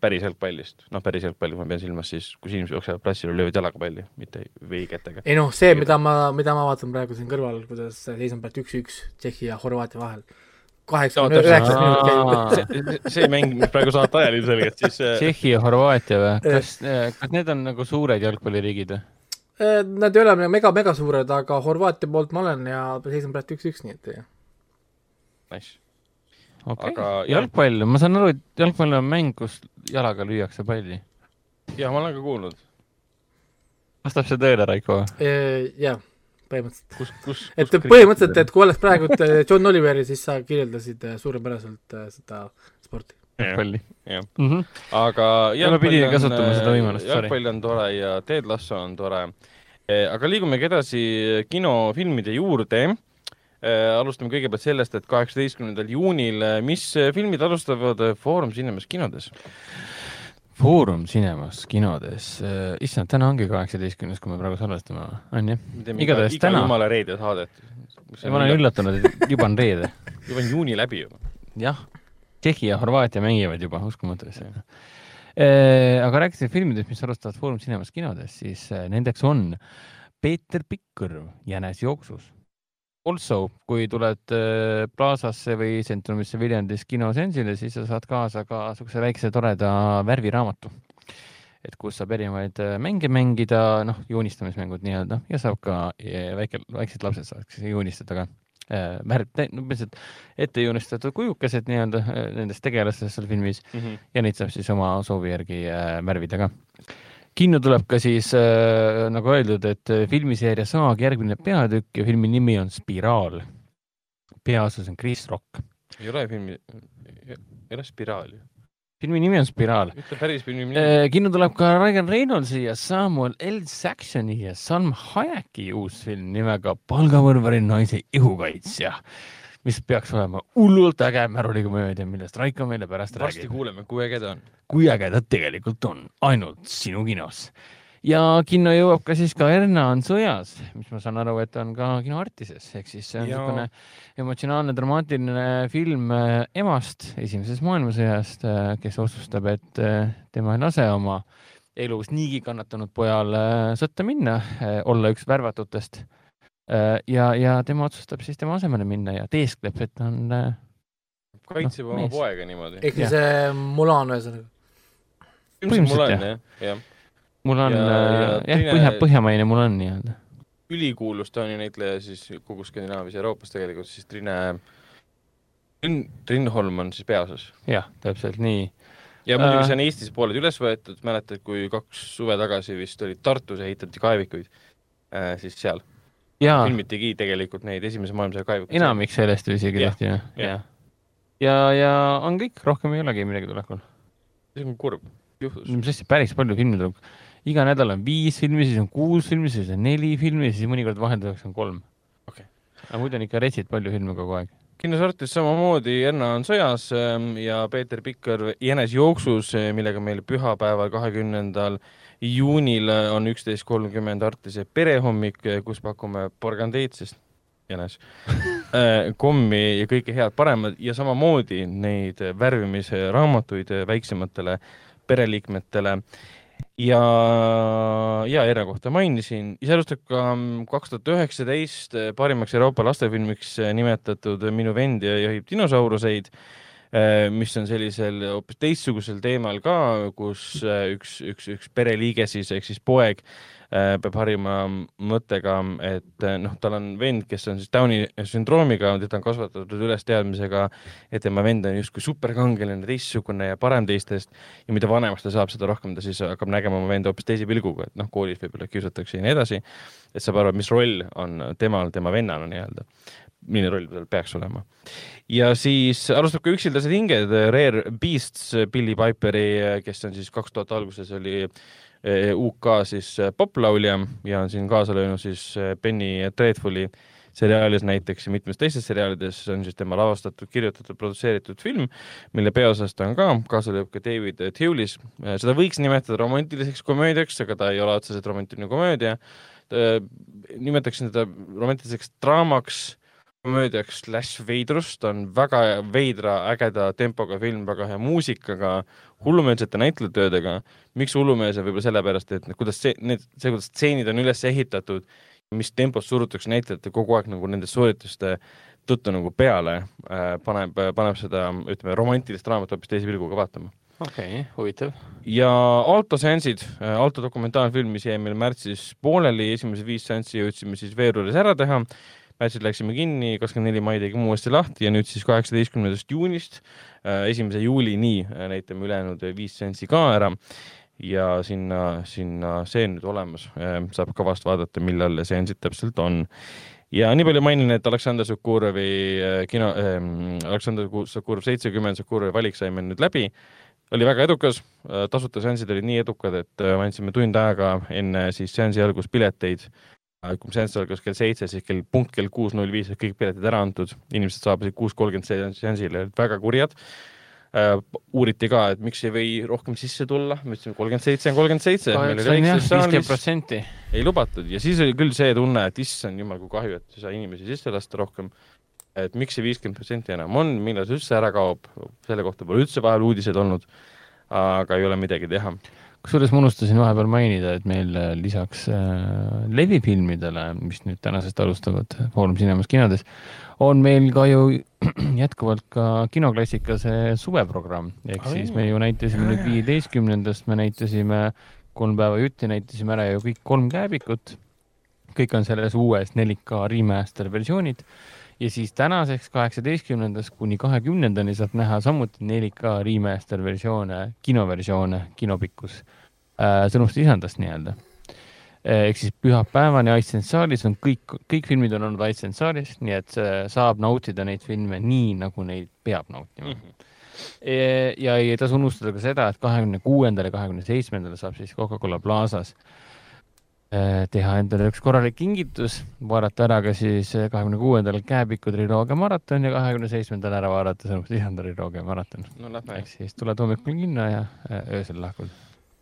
[SPEAKER 2] päris jalgpallist. noh, päris jalgpalli ma pean silmas siis, kus inimesed jooksevad plassil ja löövad jalaga palli, mitte veekätega.
[SPEAKER 3] ei noh, see, mida ma, mida ma vaatan praegu siin kõrval, kuidas seis on praegu üks-üks Tšehhi ja Horvaatia vahel. kaheksakümne üheksas minut käib.
[SPEAKER 2] see, mäng, mis praegu saate ajal ilmselgelt, siis äh,
[SPEAKER 4] Tšehhi ja Horvaatia või? Kas, kas need on nagu suured jalgpalliriigid või?
[SPEAKER 3] Äh, Nad ei ole mega, mega suured, aga Horvaatia poolt ma olen ja seis on praegu üks-üks, nii et
[SPEAKER 2] nice.
[SPEAKER 4] Okei
[SPEAKER 2] Aga
[SPEAKER 4] okay.,
[SPEAKER 2] jah.
[SPEAKER 4] jalgpall, ma saan aru, et jalgpall on mäng, kus jalaga lüüakse palli.
[SPEAKER 2] ja ma olen ka kuulnud,
[SPEAKER 4] vastab see tõele, Raiko?
[SPEAKER 3] Jah, põhimõtteliselt.
[SPEAKER 2] kus, kus,
[SPEAKER 3] et põhimõtteliselt, et kui oleks praegu äh, John Oliveri, siis sa kirjeldasid äh, suurepäraselt äh, seda sporti.
[SPEAKER 4] jalgpalli.
[SPEAKER 2] jah.
[SPEAKER 4] Mhm.
[SPEAKER 2] aga
[SPEAKER 4] Ja ma pidin kasutama seda võimalust, sorry.
[SPEAKER 2] jalgpall on tore ja Ted Lasso on tore. aga liigumegi edasi kinofilmide juurde. Alustame kõigepealt sellest, et kaheksateistkümnendal juunil, mis filmid alustavad Foorum Cinemas kinodes?
[SPEAKER 4] Foorum Cinemas kinodes, issand, täna ongi kaheksateistkümnes, kui me praegu salvestame, on jah? Igatahes
[SPEAKER 2] iga
[SPEAKER 4] täna.
[SPEAKER 2] jumala reede saadet.
[SPEAKER 4] ma olen üllatunud, et juba on reede.
[SPEAKER 2] juba on juuni läbi juba.
[SPEAKER 4] jah, Tšehhi ja Horvaatia mängivad juba, uskumatu asja. aga rääkides filmidest, mis alustavad Foorum Cinemas kinodes, siis nendeks on Peeter Pikk-Kõrv Jänes jooksus. Also, kui tuled eh, Plazasse või Centrumisse Viljandis kinoseansile, siis sa saad kaasa ka niisuguse väikse toreda värviraamatu. et kus saab erinevaid eh, mänge mängida, noh, joonistamismängud nii-öelda ja saab ka eh, väike, väiksed lapsed saaks joonistada ka eh, värv, no lihtsalt ette joonistatud kujukesed nii-öelda nendest tegelastest seal filmis ja neid saab siis oma soovi järgi äh, värvida ka. Kinno tuleb ka siis äh, nagu öeldud, et äh, filmiseeria Saag järgmine peatükk ja filmi nimi on Spiraal. peaosas on Chris Rock.
[SPEAKER 2] ei ole filmi, ei ole Spiraal ju.
[SPEAKER 4] filmi nimi on Spiraal.
[SPEAKER 2] ütle päris filmi nimi.
[SPEAKER 4] kinno tuleb ka Ryan Reynoldsi ja Samuel L Saxoni ja Salm Hayeki uus film nimega Palgamõrvari naise ihukaitsja, mis peaks olema hullult äge märulikomöödia, millest Raiko meile pärast
[SPEAKER 2] varsti
[SPEAKER 4] räägib.
[SPEAKER 2] kuuleme, kui äge ta on.
[SPEAKER 4] kui äge ta tegelikult on, ainult sinu kinos. ja kinno jõuab ka siis ka Erna on sõjas, mis ma saan aru, et on ka kino Artises, ehk siis see on
[SPEAKER 2] Jaa.
[SPEAKER 4] niisugune emotsionaalne dramaatiline film äh, emast esimesest maailmasõjast, kes otsustab, et äh, tema ei lase oma elus niigi kannatanud pojal äh, sõtta minna, olla üks värvatutest. ja, ja tema otsustab siis tema asemele minna ja teeskleb, et ta on äh,
[SPEAKER 2] kaitseb
[SPEAKER 4] Noh,
[SPEAKER 2] oma
[SPEAKER 4] mees.
[SPEAKER 2] poega niimoodi.
[SPEAKER 3] ehk siis äh, Mulan ühesõnaga.
[SPEAKER 2] on
[SPEAKER 4] põhimõtteliselt
[SPEAKER 2] jah, jah.
[SPEAKER 4] mul on
[SPEAKER 2] Ja-
[SPEAKER 4] ja,
[SPEAKER 2] ja
[SPEAKER 4] jah, põhja, põhjamaine mul on nii-öelda.
[SPEAKER 2] ülikuulus Taani näitleja siis kogu Skandinaavias ja Euroopas tegelikult siis Trine, Trin-, Trinholm on siis peaosas.
[SPEAKER 4] jah, täpselt nii.
[SPEAKER 2] ja muidugi
[SPEAKER 4] Äh.
[SPEAKER 2] see on Eestis pooled üles võetud, mäletad, kui kaks suve tagasi vist olid Tartus ehitati kaevikuid äh,, siis seal filmitigi tegelikult neid Esimese maailmasõja kaevikuid.
[SPEAKER 4] enamik sellest ju isegi tehti, jah,
[SPEAKER 2] jah.
[SPEAKER 4] jah. ja, ja on kõik, rohkem ei olegi midagi tulekul.
[SPEAKER 2] see on kurb, juhtus.
[SPEAKER 4] mis asja, päris palju filme tuleb. iga nädal on viis filmi, siis on kuus filmi, siis on neli filmi, siis mõnikord vahelduseks on kolm
[SPEAKER 2] Okei.
[SPEAKER 4] aga muidu on ikka retsid palju filme kogu aeg.
[SPEAKER 2] kinosortis samamoodi Erna on sõjas ähm, ja Peeter Pikkar jänes jooksus, millega meil pühapäeval, kahekümnendal juunil on üksteist kolmkümmend Artise perehommik, kus pakume porgandeid, sest jänes, kommi ja kõike head paremat ja samamoodi neid värvimise raamatuid väiksematele pereliikmetele. Ja, ja Erna kohta mainisin, iselustab ka kaks tuhat üheksateist parimaks Euroopa lastefilmiks nimetatud Minu vend ja juhib dinosauruseid, mis on sellisel hoopis teistsugusel teemal ka, kus üks, üks, üks pereliige siis ehk siis poeg äh, peab harima mõttega, et äh, noh, tal on vend, kes on siis Downi sündroomiga, teda on kasvatatud üles teadmisega, et tema vend on justkui superkangelane, teistsugune ja parem teistest. Ja mida vanemaks ta saab, seda rohkem ta siis hakkab nägema oma venda hoopis teise pilguga, et noh, koolis võib-olla kiusatakse ja nii edasi, et saab aru, mis roll on temal tema vennana nii-öelda, milline roll tal peaks olema. ja siis alustab ka Üksildased hinged, Rare Beasts, Billy Piperi, kes on siis kaks tuhat alguses oli UK siis eh, poplaulja ja on siin kaasa löönud siis eh, Penny Dreadfuli seriaalis näiteks ja mitmes teises seriaalides on siis tema lavastatud, kirjutatud, produtseeritud film, mille peaosas ta on ka, kaasa lööb ka David Thewlis. seda võiks nimetada romantiliseks komöödiaks, aga ta ei ole otseselt romantiline komöödia. nimetaksin teda romantiliseks draamaks, komöödiaks slaš veidrust, ta on väga veidra, ägeda tempoga film, väga hea muusikaga, hullumeelsete näitlejatöödega. miks hullumeelse, võib-olla sellepärast, et kuidas see, need, see, kuidas stseenid on üles ehitatud, mis tempos surutakse näitlejate kogu aeg nagu nende soorituste tõttu nagu peale, paneb, paneb seda, ütleme, romantilist raamatut hoopis teise pilguga vaatama
[SPEAKER 4] okei okay,, huvitav.
[SPEAKER 2] ja Alto seansid, Alto dokumentaalfilm, mis jäi meil märtsis pooleli, esimese viis seanssi jõudsime siis veebruaris ära teha. Märtsis läksime kinni, kakskümmend neli mai tegime uuesti lahti ja nüüd siis kaheksateistkümnendast juunist äh, esimese juulini äh, näitame ülejäänud viis seanssi ka ära. Ja sinna, sinna see on nüüd olemas, saab kavast vaadata, millal seansid täpselt on. Ja nii palju mainin, et Aleksandr Sokurovi äh, kino äh,, Aleksandr Sokurov seitsekümmend Sokurovi valik sai meil nüüd läbi. Oli väga edukas, tasuta seansid olid nii edukad, et äh, me andsime tund aega enne siis seansi algust pileteid. Kui seanss algas kell seitse, siis kell punkt kell kuus null viis olid kõik piletid ära antud, inimesed saabusid kuus kolmkümmend seansile, olid väga kurjad uh,. uuriti ka, et miks ei või rohkem sisse tulla, me ütlesime kolmkümmend seitse on kolmkümmend seitse,
[SPEAKER 4] viiskümmend protsenti.
[SPEAKER 2] ei lubatud ja siis oli küll see tunne, et issand jumal, kui kahju, et ei saa inimesi sisse lasta rohkem. et miks see viiskümmend protsenti enam on, millal see üldse ära kaob, selle kohta pole üldse vahel uudiseid olnud. aga ei ole midagi teha.
[SPEAKER 4] Kusjuures ma unustasin vahepeal mainida, et meil äh, lisaks äh, levifilmidele, mis nüüd tänasest alustavad Foorum Cinemas kinodes, on meil ka ju jätkuvalt ka kinoklassika see suveprogramm, ehk
[SPEAKER 2] Aa,
[SPEAKER 4] siis me ju näitasime nüüd viieteistkümnendast, me näitasime kolm päeva jutti näitasime ära ju kõik kolm kääbikut. kõik on selles uues 4K remaster versioonid ja siis tänaseks kaheksateistkümnendast kuni kahekümnendani saab näha samuti 4K remaster versioone, kinoversioone kinopikkus äh, sõnumist lisandast nii-öelda. ehk siis pühapäevani Iceland saalis on kõik, kõik filmid on olnud Iceland saalis, nii et see saab nautida neid filme nii, nagu neid peab nautima. ja ei tasu unustada ka seda, et kahekümne kuuendal ja kahekümne seitsmendal saab siis Coca-Cola Plazas eh, teha endale üks korralik kingitus, vaadata ära ka siis kahekümne kuuendal Kääbiku triloogia maraton ja kahekümne seitsmendal ära vaadata sõnumist lisanda triloogia maraton.
[SPEAKER 2] no
[SPEAKER 4] ehk. siis tuled hommikul kinno ja eh, öösel lahkud.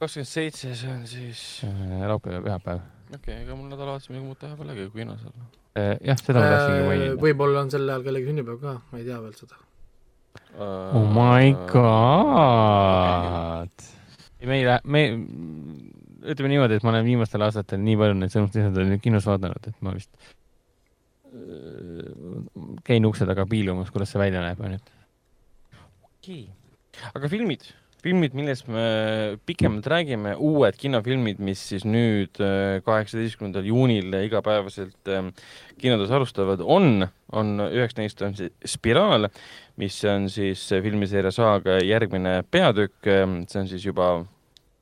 [SPEAKER 2] kakskümmend seitse, see on siis,
[SPEAKER 4] laupäev ja pühapäev.
[SPEAKER 2] okei okay,, ega mul nädalavahetusel midagi muud teha polegi, kui kinos olla.
[SPEAKER 4] jah, seda ma tahtsingi mainida.
[SPEAKER 3] Äh, võib-olla on sel ajal kellegi sünnipäev ka, ma ei tea veel seda.
[SPEAKER 4] Oh my. god. ei, me ei lähe, me, ütleme niimoodi, et ma olen viimastel aastatel nii palju neid nüüd kinos vaadanud, et ma vist äh, käin ukse taga piilumas, kuidas see välja näeb, onju.
[SPEAKER 2] okei. aga filmid, filmid, millest me pikemalt räägime, uued kinofilmid, mis siis nüüd äh, kaheksateistkümnendal juunil igapäevaselt äh, kinodes alustavad, on, on üheks neist on siis Spiraal, mis on siis filmiseeria Saaga järgmine peatükk, see on siis juba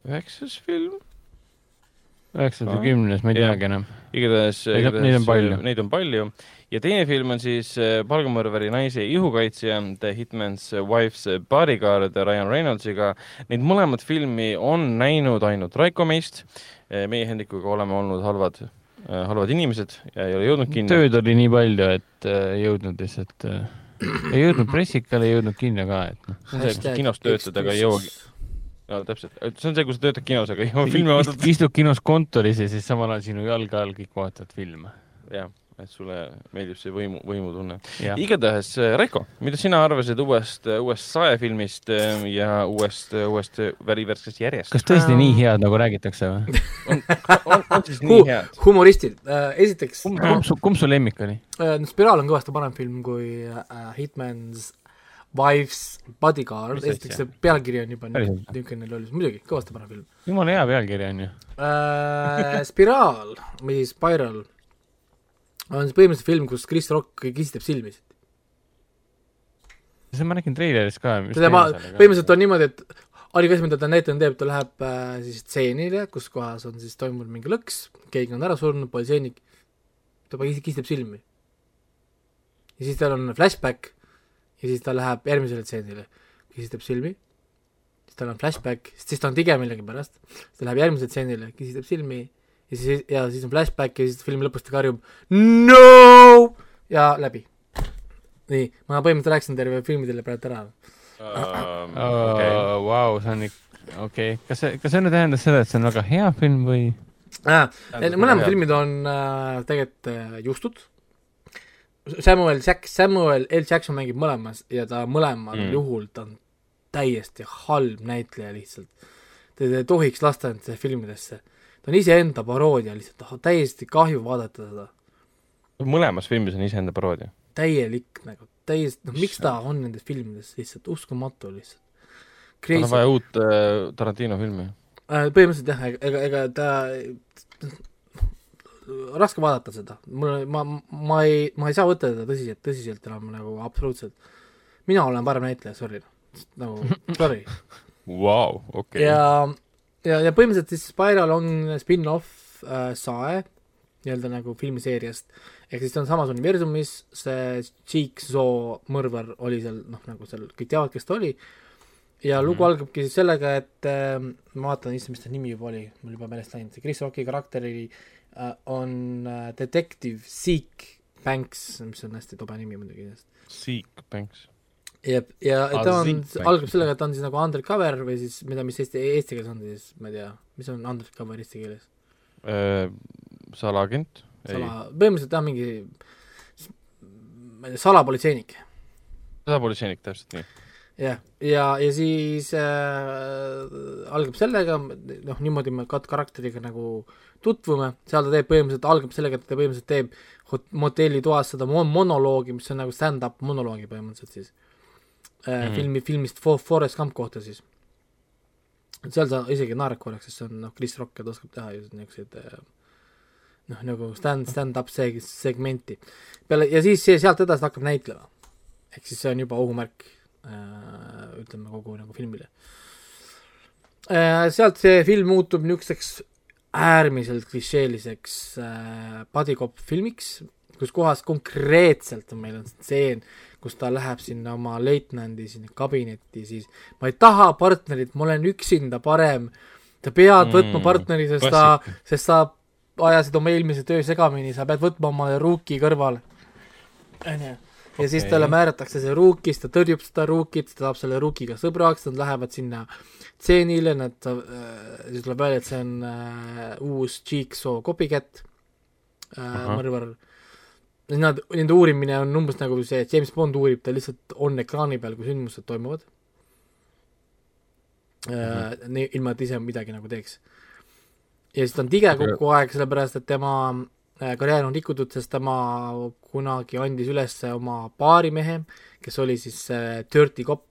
[SPEAKER 2] üheksas film
[SPEAKER 4] üheksas või kümnes, ma ei teagi enam.
[SPEAKER 2] igatahes,
[SPEAKER 4] Neid on-
[SPEAKER 2] igatahes
[SPEAKER 4] neid on palju.
[SPEAKER 2] neid on palju ja teine film on siis äh, palgamõrvari naise ihukaitsja The Hitman's Wife's Bodyguard Ryan Reynoldsiga. Neid mõlemat filmi on näinud ainult Raiko meist. meie Hendrikuga oleme olnud halvad, halvad inimesed ja ei ole jõudnud kinno.
[SPEAKER 4] tööd oli nii palju, et äh, ei jõudnud lihtsalt äh,, ei jõudnud pressikale, ei jõudnud kinno ka, et noh.
[SPEAKER 2] kinos töötad, aga ei jõuagi. No täpselt, see on see, kus sa töötad kinos, aga ei jõua filmi vaadata.
[SPEAKER 4] istud kinos kontoris ja siis samal ajal sinu jalge all kõik vaatavad filme.
[SPEAKER 2] jah, et sulle meeldib see võimu, võimutunne. igatahes, Raiko, mida sina arvasid uuest, uuest saefilmist äh, ja uuest, uuest värivärskest järjest?
[SPEAKER 4] kas tõesti nii head, nagu räägitakse või?
[SPEAKER 2] on, on, on siis nii head?
[SPEAKER 3] humoristid äh,, esiteks
[SPEAKER 4] kumb, kumb su, kumb su lemmik oli?
[SPEAKER 3] äh, no Spiraal on kõvasti parem film kui äh, Hitman's Wife's Bodyguard, esiteks see pealkiri on juba niisugune lollus, muidugi, kõvasti parem film
[SPEAKER 4] jumala hea pealkiri on ju.
[SPEAKER 3] äh,. Spiraal või Spiral on siis põhimõtteliselt film, kus Chris Rock kistab silmi.
[SPEAKER 4] seda ma nägin treilerist ka.
[SPEAKER 3] seda ma, põhimõtteliselt on niimoodi, et asi, mida ta näitlenud teeb, ta läheb äh, siis stseenile, kus kohas on siis toimunud mingi lõks, keegi on ära surnud, politseinik, ta kis- kistab silmi. ja siis tal on flashback ja siis ta läheb järgmisele stseenile, kistab silmi, siis tal on flashback, siis ta on tige millegipärast, siis ta läheb järgmisele stseenile, kistab silmi ja siis, ja siis on flashback ja siis filmi lõpus ta karjub no ja läbi. nii, ma põhimõtteliselt rääkisin terve filmi teile praegu ära
[SPEAKER 2] okei,
[SPEAKER 4] Vau, see on ikka, okei okay., kas see, kas see nüüd tähendas seda, et see on väga hea film või?
[SPEAKER 3] äh,. Mõlemad filmid on äh, tegelikult äh, justud. Samuel Jack, Samuel L Jackson mängib mõlemas ja ta mõlemal
[SPEAKER 2] Mm.
[SPEAKER 3] juhul ta on täiesti halb näitleja lihtsalt. Te ei tohiks lasta end filmidesse. ta on iseenda paroodia lihtsalt, täiesti kahju vaadata seda.
[SPEAKER 2] mõlemas filmis on iseenda paroodia.
[SPEAKER 3] täielik nagu, täiesti, noh miks ta on nendes filmides lihtsalt uskumatu lihtsalt.
[SPEAKER 2] tal on vaja uut äh, Tarantino filmi.
[SPEAKER 3] äh,. põhimõtteliselt jah, ega, ega ta raske vaadata seda, mul, ma, ma ei, ma ei saa võtta teda tõsiselt, tõsiselt enam nagu absoluutselt. mina olen parem näitleja, sorry, nagu sorry.
[SPEAKER 2] Vau, okei.
[SPEAKER 3] ja, ja, ja põhimõtteliselt siis Spiral on spin-off äh, sae nii-öelda nagu filmiseeriast, ehk siis ta on samas universumis, see Jigsaw mõrvar oli seal noh, nagu seal kõik teavad, kes ta oli, ja lugu
[SPEAKER 2] Mhm.
[SPEAKER 3] algabki siis sellega, et äh, ma vaatan, issand, mis ta nimi juba oli, mul juba meelest läinud, see Chris Rocki karakter oli äh,, on äh, detective Zeke Banks, mis on hästi tobe nimi muidugi,
[SPEAKER 2] Seek Banks.
[SPEAKER 3] jep, ja
[SPEAKER 2] Ah,
[SPEAKER 3] ta on algab sellega, et ta on siis nagu undercover või siis mida, mis eesti, eesti keeles on siis, ma ei tea, mis on undercover eesti keeles?
[SPEAKER 2] Äh, salaagent?
[SPEAKER 3] sala, põhimõtteliselt jah, mingi ma ei tea, salapolitseinik.
[SPEAKER 2] salapolitseinik, täpselt nii.
[SPEAKER 3] jah, ja, ja siis äh, algab sellega, noh, niimoodi me kat-, karakteriga nagu tutvume, seal ta teeb põhimõtteliselt, algab sellega, et ta põhimõtteliselt teeb hot- motellitoas seda mon- monoloogi, mis on nagu stand-up monoloogi põhimõtteliselt siis äh,
[SPEAKER 2] Mhm.
[SPEAKER 3] filmi, filmist For- Forest Gump kohta siis. seal sa isegi naerad korraks, sest see on noh, Chris Rock ja ta oskab teha ju niisuguseid äh, noh, nagu stand, stand-up seg-, segmenti. peale, ja siis see sealt edasi hakkab näitlema. ehk siis see on juba ohumärk äh, ütleme kogu nagu filmile äh,. sealt see film muutub niisuguseks äärmiselt klišeeliseks äh, bodycop filmiks, kus kohas konkreetselt on meil on stseen, kus ta läheb sinna oma leitnandi sinna kabinetti, siis ma ei taha partnerit, ma olen üksinda parem. sa pead
[SPEAKER 2] Mm,
[SPEAKER 3] võtma partneri, sest ta, sest sa ajasid oma eelmise töö segamini, sa pead võtma omale ruuki kõrvale. onju. Ja siis
[SPEAKER 2] Okei.
[SPEAKER 3] talle määratakse see ruuk, siis ta tõrjub seda ruukit, ta saab selle ruukiga sõbraks, nad lähevad sinna tseenile, nad äh,, siis tuleb välja, et see on äh, uus Jigsaw copycat äh, mõrvar. Nad, nende uurimine on umbes nagu see James Bond uurib, ta lihtsalt on ekraani peal, kui sündmused toimuvad äh,. nii, ilma et ise midagi nagu teeks. ja siis ta on tige kogu aeg, sellepärast et tema karjäär on rikutud, sest tema kunagi andis üles oma baarimehe, kes oli siis äh, Dirty Cop.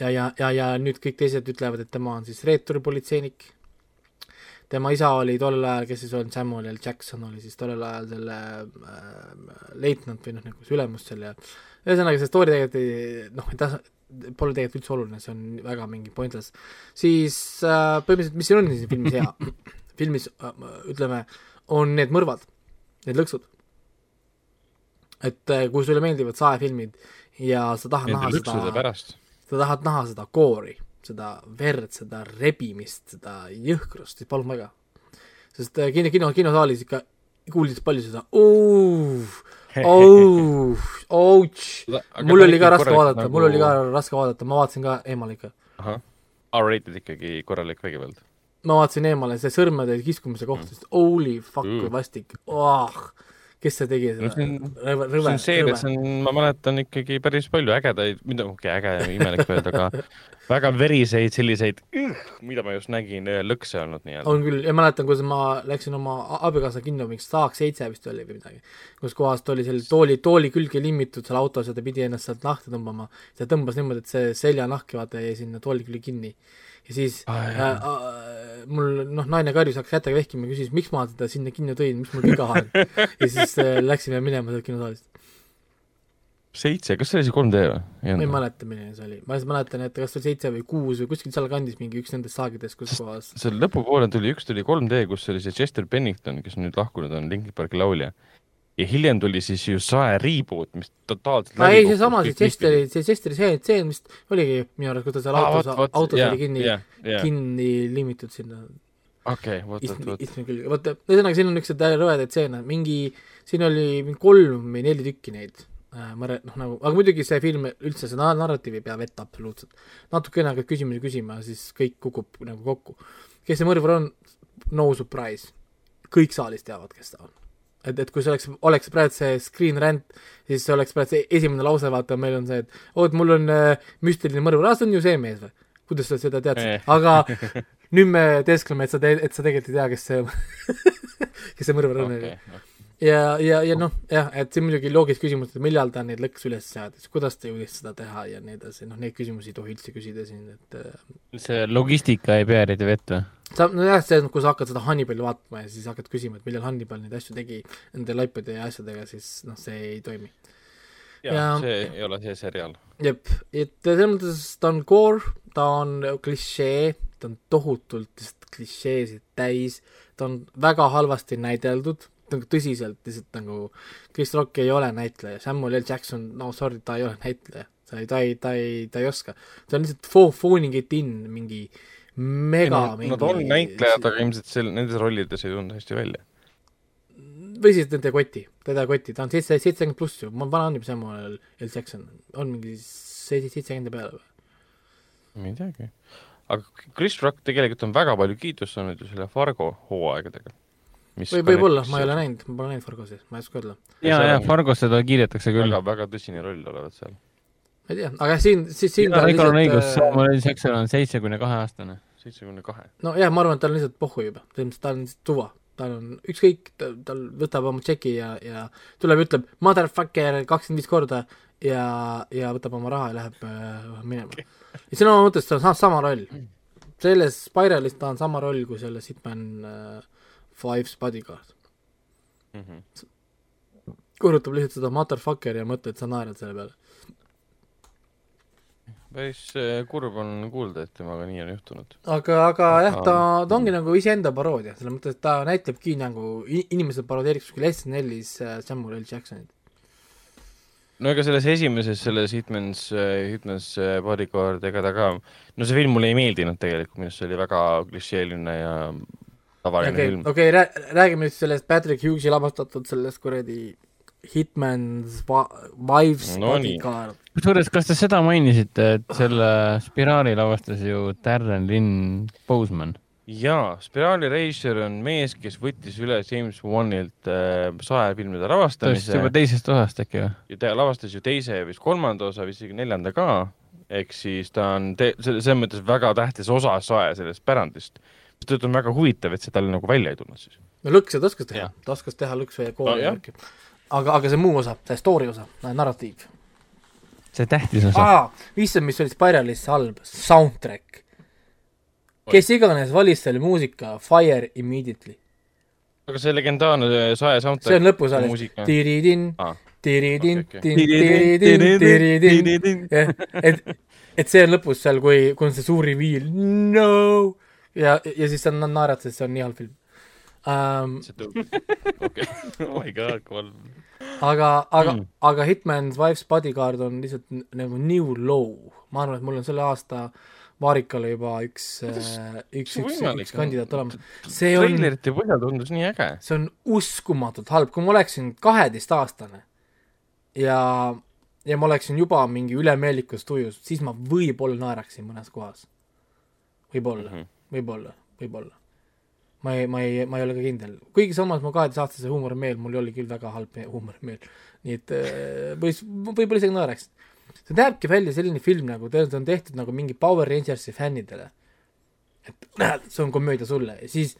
[SPEAKER 3] ja, ja, ja, ja nüüd kõik teised ütlevad, et tema on siis reeturipolitseinik. tema isa oli tollel ajal, kes siis on Samuel L Jackson, oli siis tollel ajal selle äh, leitnant või noh, nagu see ülemus seal ja ühesõnaga see story tegelikult ei, noh, ta pole tegelikult üldse oluline, see on väga mingi pointless. siis äh, põhimõtteliselt, mis siin on siin filmis hea filmis äh, ütleme, on need mõrvad, need lõksud. et äh, kui sulle meeldivad saefilmid ja sa tahad
[SPEAKER 2] Nende
[SPEAKER 3] näha seda,
[SPEAKER 2] pärast.
[SPEAKER 3] sa tahad näha seda koori, seda verd, seda rebimist, seda jõhkrust, siis palun väga. sest äh, kino, kino, kinosaalis ikka kuulsid palju seda ouh, ouch. mul oli ka raske vaadata nagu..., mul oli ka raske vaadata, ma vaatasin ka eemale ikka.
[SPEAKER 2] ahah, R-rated ikkagi korralik vägivald.
[SPEAKER 3] Ma vaatasin eemale, see sõrmede kiskumise koht, sest holy fuck kui
[SPEAKER 2] Mm.
[SPEAKER 3] vastik oh,, kes see tegi
[SPEAKER 2] no
[SPEAKER 3] seda
[SPEAKER 2] see on,
[SPEAKER 3] rõve,
[SPEAKER 2] see on, seerias on, ma mäletan ikkagi päris palju ägedaid, mida, okei okay,, äge ja imelik öelda, aga väga veriseid selliseid, mida ma just nägin, lõkse olnud nii-öelda.
[SPEAKER 3] on küll, ja mäletan, kuidas ma läksin oma abikaasa kinno, mingi Saak seitse vist oli või midagi, kus kohas ta oli selle tooli, tooli külge limmitud seal autos ja ta pidi ennast sealt lahti tõmbama. ta tõmbas niimoodi, et see seljanahk vaata jäi sinna tooli külge kinni. Ja siis
[SPEAKER 2] Ah,
[SPEAKER 3] äh, äh, mul noh, naine karjus, hakkas kätega vehkima küsis, miks ma teda sinna kinno tõin, mis mul viga on. ja siis äh, läksime minema sealt kinosaalist.
[SPEAKER 2] seitse, kas see oli see 3D või?
[SPEAKER 3] ma ei mäleta, milline see oli, ma lihtsalt mäletan, et kas see oli seitse või kuus või kuskil sealkandis mingi üks nendest saagidest, kus kohas
[SPEAKER 2] seal lõpupoole tuli, üks tuli 3D, kus oli see Chester Bennington, kes nüüd lahkunud, on Linkin Parki laulja. Ja hiljem tuli siis ju Sae reboot, mis totaalselt
[SPEAKER 3] aa ei, seesama, see Chesteri, see Chesteri see tseen vist oligi minu arust, kus ta seal autos, autos oli kinni, kinni limmitud sinna
[SPEAKER 2] okei, vot, vot,
[SPEAKER 3] istme,
[SPEAKER 2] vot.
[SPEAKER 3] istme külge, vaata, ühesõnaga siin on niisuguseid rõvedaid stseene, mingi, siin oli mingi kolm või neli tükki neid, ma re-, noh nagu, aga muidugi see film üldse, see na- narratiiv ei pea vett absoluutselt. natukene hakkad küsimusi küsima, siis kõik kukub nagu kokku. kes see mõrvar on, no surprise. kõik saalis teavad, kes ta on. et, et kui see oleks, oleks praegu see screen rant, siis see oleks praegu see esimene lause, vaata, meil on see, et oot, mul on äh, müstiline mõrvar, aa, see on ju see mees või? kuidas sa seda teadsid, aga nüüd me teeskleme, et sa te-, et sa tegelikult ei tea, kes see, kes see mõrvar on
[SPEAKER 2] okei,
[SPEAKER 3] ja, ja, ja noh, jah, et see muidugi loogiline küsimus, et millal ta neid lõkse üles seadis, kuidas ta jõudis seda teha ja nii edasi, noh, neid küsimusi ei tohi üldse küsida siin, et äh,
[SPEAKER 4] see logistika ei pea eriti vett või?
[SPEAKER 3] sa, nojah, see on, kui sa hakkad seda Hannibali vaatama ja siis hakkad küsima, et millal Hannibal neid asju tegi nende laipade ja asjadega, siis noh, see ei toimi. Ja-,
[SPEAKER 2] see ei ole see seriaal.
[SPEAKER 3] jep, et selles mõttes ta on core, ta on klišee, ta on tohutult klišeesid täis, ta on väga halvasti näideldud, nagu tõsiselt lihtsalt nagu Chris Rock ei ole näitleja, Samuel L Jackson, no sorry, ta ei ole näitleja, ta ei, ta ei, ta ei, ta ei oska. ta on lihtsalt fo-, phoning it in mingi mega mingi
[SPEAKER 2] Nad on näitlejad, aga ilmselt sel-, nendes rollides ei tulnud hästi välja.
[SPEAKER 3] või siis ei koti, taha kotti, ta on seitse, seitsekümmend pluss ju, ma vana on juba Samuel L Jackson, on mingi seitse, seitsekümmend peale või?
[SPEAKER 2] ma ei teagi. aga Chris Rock tegelikult on väga palju kiitust saanud ju selle Fargo hooaegadega.
[SPEAKER 3] Või võib-olla, ma ei ole näinud, ma pole näinud Fargosi, ma ei oska öelda.
[SPEAKER 4] ja, ja
[SPEAKER 2] on-
[SPEAKER 4] Fargos seda kiidetakse küll.
[SPEAKER 2] väga, väga tõsine roll olevat seal.
[SPEAKER 3] ma ei tea, aga siin, siis siin ta
[SPEAKER 4] Igor on õigus,
[SPEAKER 3] äh,
[SPEAKER 4] Samuel L Jackson on seitsekümne kahe aastane.
[SPEAKER 2] seitsmekümne kahe.
[SPEAKER 3] nojah, ma arvan, et tal on lihtsalt pohhu juba, selles mõttes ta on lihtsalt suva, tal on ükskõik, tal võtab oma tšeki ja, ja tuleb, ütleb motherfucker kakskümmend viis korda ja, ja võtab oma raha ja läheb äh, minema. ja sõna mõttes ta on sa- sama roll. selles Spiralis ta on sama roll kui selles Hitman äh, Five's bodyguard.
[SPEAKER 2] Mhm.
[SPEAKER 3] kuulutab lihtsalt seda motherfucker ja mõtled, sa naerad selle peale.
[SPEAKER 2] päris äh, kurb on kuulda, et temaga nii on juhtunud.
[SPEAKER 3] aga, aga jah, ta, ta ongi nagu iseenda paroodia, selles mõttes, et ta näitlebki nagu inimesed parodeeriks kuskil SNL-is äh, Samuel L Jacksonit.
[SPEAKER 2] no ega selles esimeses, selles Hitman's, Hitman's äh, Bodyguard, ega ta ka, no see film mulle ei meeldinud tegelikult, minu arust see oli väga klišeeline ja tavaline
[SPEAKER 3] okei
[SPEAKER 2] film,
[SPEAKER 3] okei, räägime nüüd sellest Patrick Hughes'i lavastatud sellest kuradi Hitman's Wives
[SPEAKER 2] No
[SPEAKER 3] bodyguard.
[SPEAKER 4] kusjuures, kas te seda mainisite, et selle Spiraali lavastas ju Darren Lynn Boseman?
[SPEAKER 2] jaa, Spiraali reisijal on mees, kes võttis üle James Wanilt äh, saefilmide lavastamise
[SPEAKER 4] juba teisest osast äkki või?
[SPEAKER 2] ja ta lavastas ju teise ja vist kolmanda osa, vist isegi neljanda ka, ehk siis ta on selles mõttes väga tähtis osa sae sellest pärandist. Seetõttu on väga huvitav, et see tal nagu välja ei tulnud siis.
[SPEAKER 3] no lõkse ta oskas teha ta oskas teha lõksu ja kooli
[SPEAKER 2] No
[SPEAKER 3] värki. aga, aga see muu osa, see story osa, narratiiv.
[SPEAKER 4] see tähtis osa.
[SPEAKER 3] issand, mis oli Spiralis halb, soundtrack. kes iganes valis selle muusika Fire immediately.
[SPEAKER 2] aga see legendaarne sae soundtrack.
[SPEAKER 3] see on lõpus alles
[SPEAKER 2] muusika.
[SPEAKER 3] tiridin,
[SPEAKER 2] Aa,
[SPEAKER 3] tiridin,
[SPEAKER 2] okei,
[SPEAKER 3] tiridin, tiridin, jah, et, et see on lõpus seal, kui, kui on see suur reveal, no ja, ja siis sa na- naerad, sest see on nii halb film um,.
[SPEAKER 2] okei, oh my god, kolm.
[SPEAKER 3] aga, aga
[SPEAKER 2] Mm.
[SPEAKER 3] aga Hitman's Wife's Bodyguard on lihtsalt nagu new low. ma arvan, et mul on selle aasta Vaarikale juba üks, üks,
[SPEAKER 2] see
[SPEAKER 3] üks, üks
[SPEAKER 2] on?
[SPEAKER 3] kandidaat olemas. see on,
[SPEAKER 2] treilerite põhjal tundus nii äge.
[SPEAKER 3] see on uskumatult halb, kui ma oleksin kaheteistaastane ja, ja ma oleksin juba mingi ülemeelikus tujus, siis ma võib-olla naeraksin mõnes kohas. võib-olla mm. -hmm. võib-olla, võib-olla. ma ei, ma ei, ma ei ole ka kindel, kuigi samas ma kaheteistaastase huumorimeel, mul oli küll väga halb me- huumorimeel. nii et äh, võis, võib-olla isegi naeraksin. see näebki välja selline film nagu, tõenäoliselt on tehtud nagu mingi Power Rangersi fännidele. et näed, see on komöödia sulle ja siis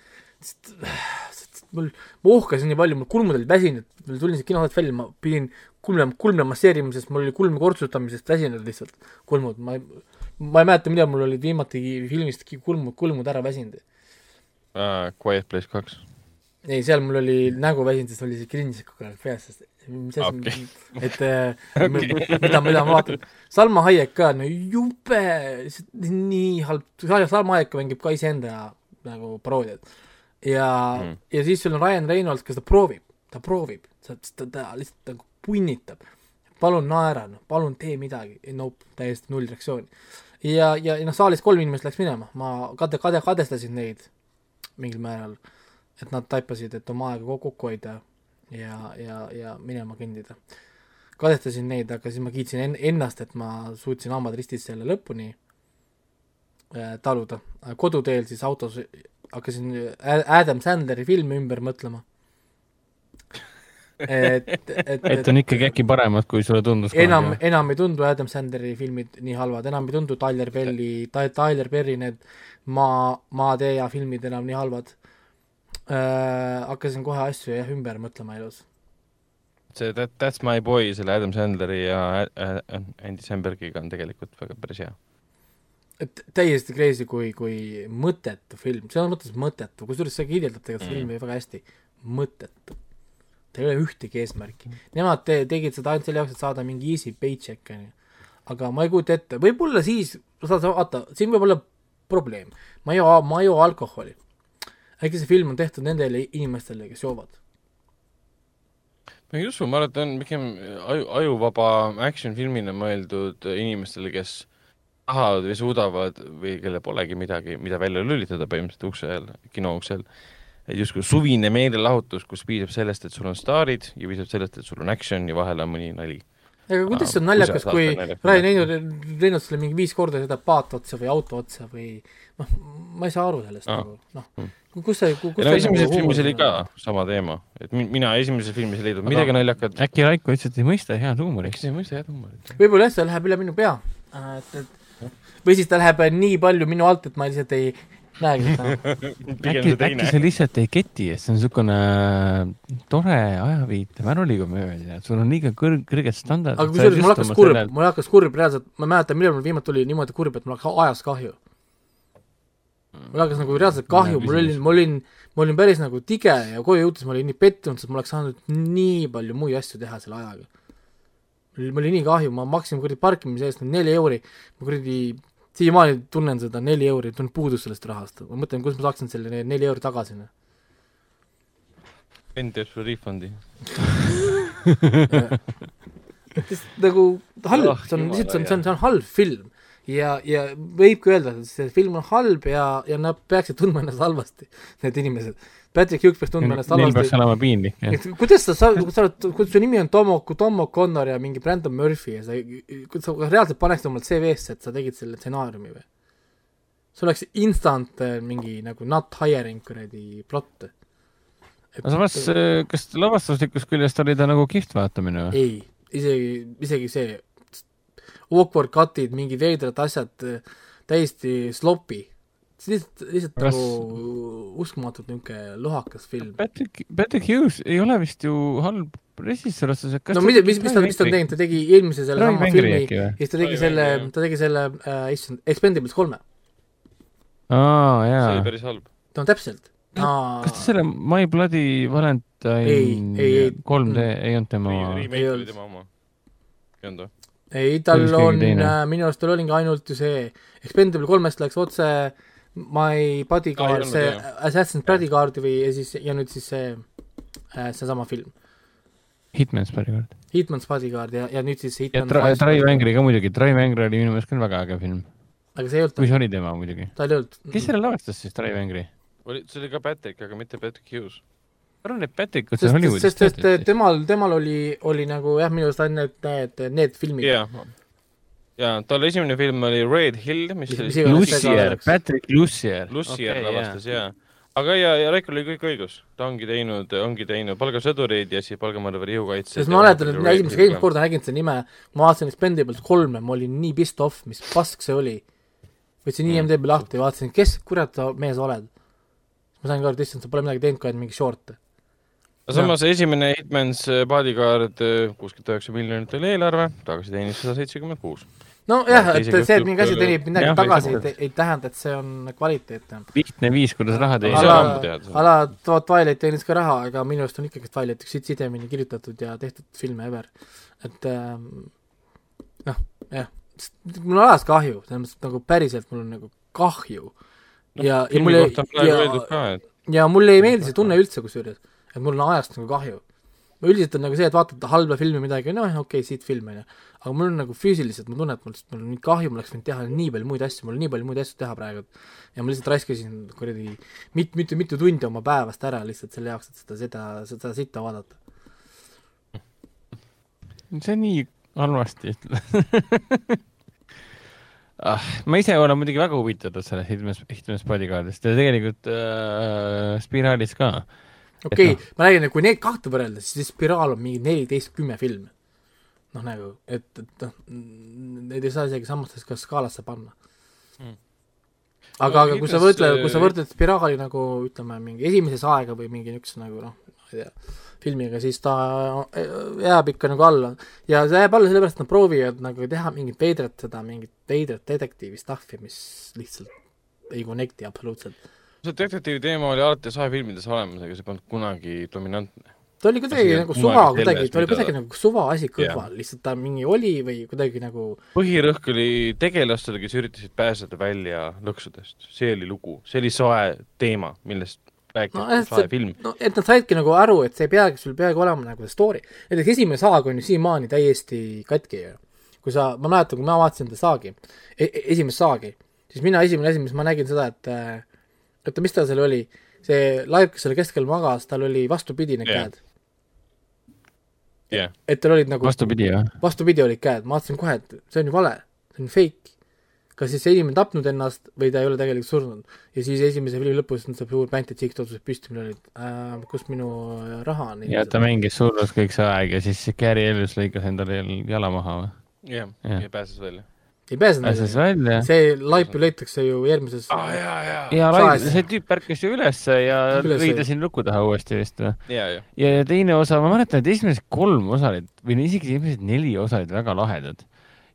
[SPEAKER 3] mul, ma uhkasin nii palju, mul kulmud olid väsinud, ma tulin siit kinosaalist välja, ma pidin kulme, kulme masseerima, sest mul oli kulme kortsutamisest väsinud lihtsalt kulmud, ma ei, ma ei mäleta, millal mul olid viimati filmist kulmud, kulmud ära väsinud.
[SPEAKER 2] Uh, Quiet Place kaks.
[SPEAKER 3] ei, seal mul oli nägu väsinud, sest oli see cringe kogu aeg peas, sest mis asi okay., et äh, mida, mida ma vaatan. Salma Hayek ka, no jube, nii halb, Salma Hayek mängib ka iseenda nagu paroodiat. ja. Mm., ja siis sul on Ryan Reynolds, kes ta proovib, ta proovib, ta, ta, ta lihtsalt nagu punnitab. palun naera, noh, palun tee midagi, nope, täiesti null reaktsiooni. ja, ja, noh, saalis kolm inimest läks minema, ma kade, kade, kadestasin neid mingil määral, et nad taipasid, et oma aega kokku hoida ja, ja, ja minema kõndida. kadestasin neid, aga siis ma kiitsin en- ennast, et ma suutsin hambad ristis selle lõpuni äh, taluda. koduteel siis autos hakkasin Adam Sandleri filmi ümber mõtlema. et, et,
[SPEAKER 4] et on ikkagi äkki paremad, kui sulle tundus.
[SPEAKER 3] enam, enam ei tundu Adam Sandleri filmid nii halvad, enam ei tundu Tyler Perry, Tyler Perry need maa, Maatee filmid enam nii halvad äh,. hakkasin kohe asju jah ümber mõtlema elus.
[SPEAKER 2] see That, That's My Boy selle Adam Sandleri ja äh, äh, Andy Sambergiga on tegelikult väga päris hea.
[SPEAKER 3] et täiesti crazy, kui, kui mõttetu film, selles mõttes mõttetu, kusjuures see kirjeldab tegelikult
[SPEAKER 2] Mm.
[SPEAKER 3] filmi väga hästi, mõttetu. Tal ei ole ühtegi eesmärki. Nemad te, tegid seda ainult selle jaoks, et saada mingi easy paycheck, onju. aga ma ei kujuta ette, võib-olla siis, sa, sa vaata, siin võib olla probleem. ma ei joo, ma ei joo alkoholi. äkki see film on tehtud nendele inimestele, kes joovad.
[SPEAKER 2] ma ei usu, ma arvan, et ta on pigem aju, ajuvaba action filmina mõeldud inimestele, kes tahavad või suudavad või kellel polegi midagi, mida välja lülitada põhimõtteliselt ukse all, kino ukse all. Et justkui suvine meelelahutus, kus piisab sellest, et sul on staarid ja piisab sellest, et sul on action ja vahel on mõni nali.
[SPEAKER 3] aga kuidas see on naljakas,
[SPEAKER 2] kui
[SPEAKER 3] Ryan. Reynolds, Reynolds sulle mingi viis korda sõidab paat otsa või auto otsa või noh, ma ei saa aru sellest nagu, noh
[SPEAKER 2] Mm.,
[SPEAKER 3] kus see, kus
[SPEAKER 2] ja no esimeses filmis oli ka sama teema, et mi- mina esimeses filmis ei leidnud midagi naljakat.
[SPEAKER 4] äkki Raiko et ei mõista head huumorit.
[SPEAKER 2] eks see ei mõista head huumorit.
[SPEAKER 3] võib-olla jah, see läheb üle minu pea, et, et või siis ta läheb nii palju minu alt, et ma lihtsalt ei näegi seda.
[SPEAKER 2] pigem
[SPEAKER 4] äkki äkki sa. lihtsalt ei keti, et see on niisugune tore ajaviite märulikomöödia, et sul on liiga kõrg-, kõrged standardid.
[SPEAKER 3] aga kusjuures mul hakkas kurb, mul hakkas kurb reaalselt, ma mäletan, millal mul viimati tuli niimoodi kurb, et mul hakkas ajast kahju. mul hakkas nagu reaalselt kahju, mul oli, ma olin, ma olin päris nagu tige ja koju jõudes ma olin nii pettunud, sest ma oleks saanud nii palju muid asju teha selle ajaga. mul oli nii kahju, ma maksin kuradi parkimise eest neli euri, ma kuradi siiamaani tunnen seda neli euri, tunnen puudust sellest rahast, ma mõtlen, kuidas ma saaksin selle ne- neli euri tagasi.
[SPEAKER 2] vend teeb sulle refundi.
[SPEAKER 3] nagu halb
[SPEAKER 2] Ah,,
[SPEAKER 3] see on lihtsalt, see on, see on, see on halb film. ja, ja võibki öelda, et see film on halb ja, ja nad peaksid tundma ennast halvasti, need inimesed. Patrick Hughes peaks tundma ennast
[SPEAKER 4] Neil peaks
[SPEAKER 3] halvasti.
[SPEAKER 4] olema piinlik, jah.
[SPEAKER 3] et kuidas sa, sa, sa oled, kuidas su nimi on Tomo, Tomo Connor ja mingi Brandon Murphy ja sa, kuidas sa kas reaalselt paneksid omalt CV-sse, et sa tegid selle stsenaariumi või? see oleks instant äh, mingi nagu not hiring kuradi plott.
[SPEAKER 4] aga samas, kas lavastuslikust küljest oli ta nagu kihvt vaatamine või?
[SPEAKER 3] ei, isegi, isegi see awkward cut'id, mingid veidrad asjad, täiesti sloppy. See lihtsalt, lihtsalt
[SPEAKER 4] Kas-
[SPEAKER 3] nagu uskumatult niisugune lohakas film.
[SPEAKER 4] Patrick, Patrick Hughes ei ole vist ju halb režissöör otseselt.
[SPEAKER 3] no mida, mis, mis ta, mis ta on teinud, ta tegi eelmise selle sama filmi ja siis ta tegi selle ta tegi selle äh,, issand, Expendables kolme.
[SPEAKER 4] aa,
[SPEAKER 2] see
[SPEAKER 4] jaa
[SPEAKER 2] oli. päris halb.
[SPEAKER 3] no täpselt.
[SPEAKER 4] kas ta selle My Bloody Valentine
[SPEAKER 3] Ei, ei, ei.
[SPEAKER 4] 3D ei olnud tema oma?
[SPEAKER 3] Ei olnud.
[SPEAKER 2] tema oma. ei olnud või?
[SPEAKER 3] ei, tal on
[SPEAKER 4] teine.,
[SPEAKER 3] minu arust tal oligi ainult ju see, Expendable kolmest läks otse My Bodyguard,
[SPEAKER 2] olnud,
[SPEAKER 3] see
[SPEAKER 2] jah.
[SPEAKER 3] Assassin's Bodyguard või ja siis, ja nüüd siis see, seesama film.
[SPEAKER 4] Hitman's Bodyguard.
[SPEAKER 3] Hitman's Bodyguard ja, ja nüüd siis
[SPEAKER 4] ja
[SPEAKER 3] Hitman
[SPEAKER 4] Dri- Drive Angry ka muidugi, Drive Angry oli minu meelest küll väga äge film.
[SPEAKER 3] aga see ei olnud tal,
[SPEAKER 4] see oli tema muidugi.
[SPEAKER 3] tal ei olnud.
[SPEAKER 4] kes selle lavastas siis, Drive Angry?
[SPEAKER 2] oli, see oli ka Patrick, aga mitte Patrick Hughes.
[SPEAKER 4] ma arvan, et Patrick on
[SPEAKER 3] sest,
[SPEAKER 4] Hollywoodis
[SPEAKER 3] sest, sest temal, temal oli, oli nagu jah, minu arust ainult need, need, need filmid.
[SPEAKER 2] jaa. jaa, tal esimene film oli Red Hill, mis
[SPEAKER 3] Mis-
[SPEAKER 2] oli
[SPEAKER 4] Lussier. Patrick Lussier.
[SPEAKER 2] Lussier lavastas jaa. aga ja, ja Raikol oli kõik õigus, ta ongi teinud, ongi teinud Palgasõdureid ja siis Palgamõrvari jõukaitse.
[SPEAKER 3] sest ma mäletan, et ma esimest, esimest korda nägin seda nime, ma vaatasin Expendables kolme, ma olin nii pissed off, mis pask see oli. võtsin
[SPEAKER 2] Mm.
[SPEAKER 3] IMDB lahti ja vaatasin, kes kurat sa mees oled. ma sain ka aru, et issand, sa pole midagi teinud, kui ainult mingi short'e.
[SPEAKER 2] samas esimene Hitman's Bodyguard, kuuskümmend üheksa miljonit oli eelarve, tagasi teenis sada seitsekümmend kuus.
[SPEAKER 3] nojah, et see, et mingi asi teenib midagi
[SPEAKER 4] jah,
[SPEAKER 3] tagasi, ei, ei tähenda, et see on kvaliteetne.
[SPEAKER 4] lihtne viis, kuidas raha
[SPEAKER 2] Ei, on
[SPEAKER 3] ala ala Twilight teenis ka raha, aga minu arust on ikkagi Twilight üks sidemini kirjutatud ja tehtud film ever. et ähm, noh, jah, mul on alati kahju, selles mõttes, nagu päriselt mul on nagu kahju. ja, ja
[SPEAKER 2] praegu
[SPEAKER 3] ja,
[SPEAKER 2] öeldud ka, et
[SPEAKER 3] ja mulle ei meeldi see tunne üldse kusjuures, et mul on ajast nagu kahju. Üldiselt on nagu see, et vaatad halba filmi midagi, noh okei okay,, siit film on ju, aga mul on nagu füüsiliselt, ma tunnen, et mul lihtsalt, mul on nii kahju, ma oleks võinud teha nii palju muid asju, mul on nii palju muid asju teha praegu, ja ma lihtsalt raiskasin kuradi mit-, mitu, mitu tundi oma päevast ära lihtsalt selle jaoks, et seda, seda, seda sitta vaadata.
[SPEAKER 4] see nii halvasti ah,. ma ise olen muidugi väga huvitatud sellest Hitman's, Hitman's Bodyguardist ja tegelikult äh, Spiraalis ka.
[SPEAKER 3] Okei okay,, ma räägin, et kui neid kahte võrrelda, siis Spiraal on mingi neliteist, kümme filmi. noh, nagu, et, et noh, neid ei saa isegi samasse ka skaalasse panna
[SPEAKER 2] Hmm.
[SPEAKER 3] aga
[SPEAKER 2] No
[SPEAKER 3] no,, aga kui sa võrdled, kui sa võrdled Spiraali nagu ütleme, mingi esimeses aega või mingi niisuguse nagu noh, ma ei tea, filmiga, siis ta jääb ikka nagu alla. ja see jääb alla sellepärast, et nad proovivad nagu teha mingit veidrat seda, mingit veidrat detektiivi stuff'i, mis lihtsalt ei connect'i absoluutselt.
[SPEAKER 2] See detektiivi teema oli alati sahefilmides olemas, aga see polnud kunagi dominantne.
[SPEAKER 3] ta oli kuidagi nagu suva kuidagi, ta oli kuidagi nagu suva asi kõrval, lihtsalt ta mingi oli või kuidagi nagu
[SPEAKER 2] põhirõhk oli tegelastel, kes üritasid pääseda välja lõksudest. see oli lugu, see oli soe teema, millest rääkida
[SPEAKER 3] No,
[SPEAKER 2] no,,
[SPEAKER 3] et
[SPEAKER 2] soe
[SPEAKER 3] see-
[SPEAKER 2] film.
[SPEAKER 3] no et nad saidki nagu aru, et see ei peagi sul peagi olema nagu see story. näiteks esimene saag on ju siiamaani täiesti katki ju. kui sa, ma mäletan, kui ma vaatasin seda saagi e, esimest saagi, siis mina esimene asi, mis ma nägin seda, et äh, oota, mis ta seal oli, see laev, kes selle keskel magas, tal oli vastupidi need
[SPEAKER 2] Jah.
[SPEAKER 3] käed.
[SPEAKER 2] jah,
[SPEAKER 3] et tal olid nagu
[SPEAKER 4] vastupidi, jah.
[SPEAKER 3] vastupidi olid käed, ma vaatasin kohe, et see on ju vale, see on fake. kas siis see inimene tapnud ennast või ta ei ole tegelikult surnud. ja siis esimese filmi lõpus saab suur bänd, et Six tõusis püsti, mul olid äh,, kus minu raha on.
[SPEAKER 4] ja ta mängis surnud kõik see aeg ja siis Gary Ellis lõikas endale jala maha või?
[SPEAKER 2] jah,
[SPEAKER 4] Jah.
[SPEAKER 2] ja pääses välja.
[SPEAKER 3] Ei pääsenud
[SPEAKER 4] pääses välja.
[SPEAKER 3] see laip ju leitakse ju järgmises
[SPEAKER 2] jaa, jaa.
[SPEAKER 4] ja
[SPEAKER 3] Saes.
[SPEAKER 4] Raid- see tüüp ärkas ju ülesse ja lõi ta siin luku taha uuesti vist või?
[SPEAKER 2] jaa.
[SPEAKER 4] ja ja teine osa, ma mäletan, et esimesed kolm osa olid või isegi esimesed neli osa olid väga lahedad.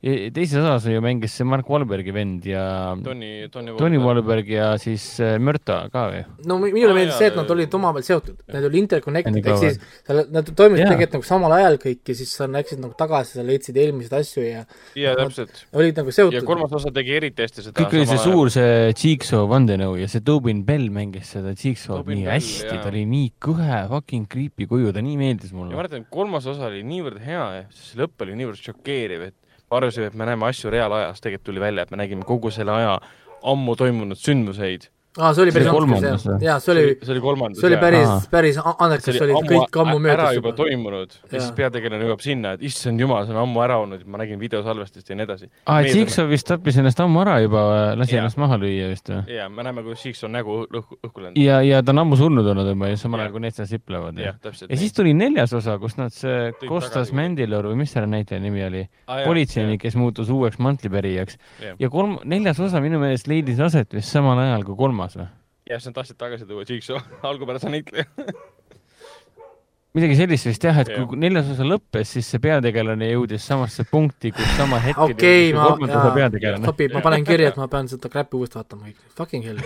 [SPEAKER 4] Ja teises osas ju mängis see Mark Wahlbergi vend ja
[SPEAKER 2] Tony, Tony
[SPEAKER 4] Tony Wahlberg ja siis äh, Mörta ka või?
[SPEAKER 3] no mi- minule
[SPEAKER 2] Aa,
[SPEAKER 3] meeldis see, et nad olid omavahel seotud, need olid interconnected, ehk siis seal nad toimusid
[SPEAKER 4] Jaa.
[SPEAKER 3] tegelikult nagu samal ajal kõik ja siis sa läksid nagu tagasi, sa leidsid eelmiseid asju ja
[SPEAKER 2] jaa, täpselt.
[SPEAKER 3] olid nagu
[SPEAKER 2] ja
[SPEAKER 3] seotud.
[SPEAKER 2] kolmas osa tegi eriti hästi seda
[SPEAKER 4] kõik oli see suur, see Jigsaw vandenõu ja see Tobin Bell mängis seda Jigsaw'd nii
[SPEAKER 2] Bell,
[SPEAKER 4] hästi, ta oli nii kõhe fucking creepy kuju, ta nii meeldis
[SPEAKER 2] ja ma
[SPEAKER 4] mulle.
[SPEAKER 2] mäletan, kolmas osa oli niivõrd hea ja siis see lõpp oli niivõrd šokeeriv, et ma arvasin, et me näeme asju reaalajas, tegelikult tuli välja, et me nägime kogu selle aja ammu toimunud sündmuseid.
[SPEAKER 3] aa, see oli päris andekas
[SPEAKER 4] kolmandas
[SPEAKER 3] jah, jaa, see oli,
[SPEAKER 2] see oli kolmandas.
[SPEAKER 3] see oli päris päris andekas, see oli kõik ammu
[SPEAKER 2] ära
[SPEAKER 3] möödas
[SPEAKER 2] juba. toimunud ja siis
[SPEAKER 3] Jaa.
[SPEAKER 2] peategelane jõuab sinna, et issand jumal, see on ammu ära olnud, ma nägin videosalvestist ja nii edasi.
[SPEAKER 4] aa, Jigsaw vist tappis ennast ammu ära juba, lasi
[SPEAKER 2] Jaa.
[SPEAKER 4] ennast maha lüüa vist või?
[SPEAKER 2] ja me näeme, kuidas on nägu õhku, õhku läinud.
[SPEAKER 4] ja, ja ta on ammu surnud olnud juba ja samal ajal, kui need seal siplevad. ja siis tuli neljas osa, kus nad, see Kostas
[SPEAKER 2] tagasi.
[SPEAKER 4] Mandilor või mis selle näitleja nimi oli, politseinik, kes muutus uueks mantlipärijaks ja kolm, neljas osa minu meelest leidis aset vist samal ajal kui kolmas või?
[SPEAKER 2] jah, siis nad tahtsid tagasi tuua Jigsaw algupärase näitleja.
[SPEAKER 4] midagi sellist vist jah, et kui neljas osa lõppes, siis see peategelane jõudis samasse punkti, kus samal hetkel
[SPEAKER 3] okei,
[SPEAKER 4] jõudis kolmanda osa, peategelane.
[SPEAKER 3] sobib, ma panen kirja, et ma pean seda crap'i uuesti vaatama kõik, fucking hell.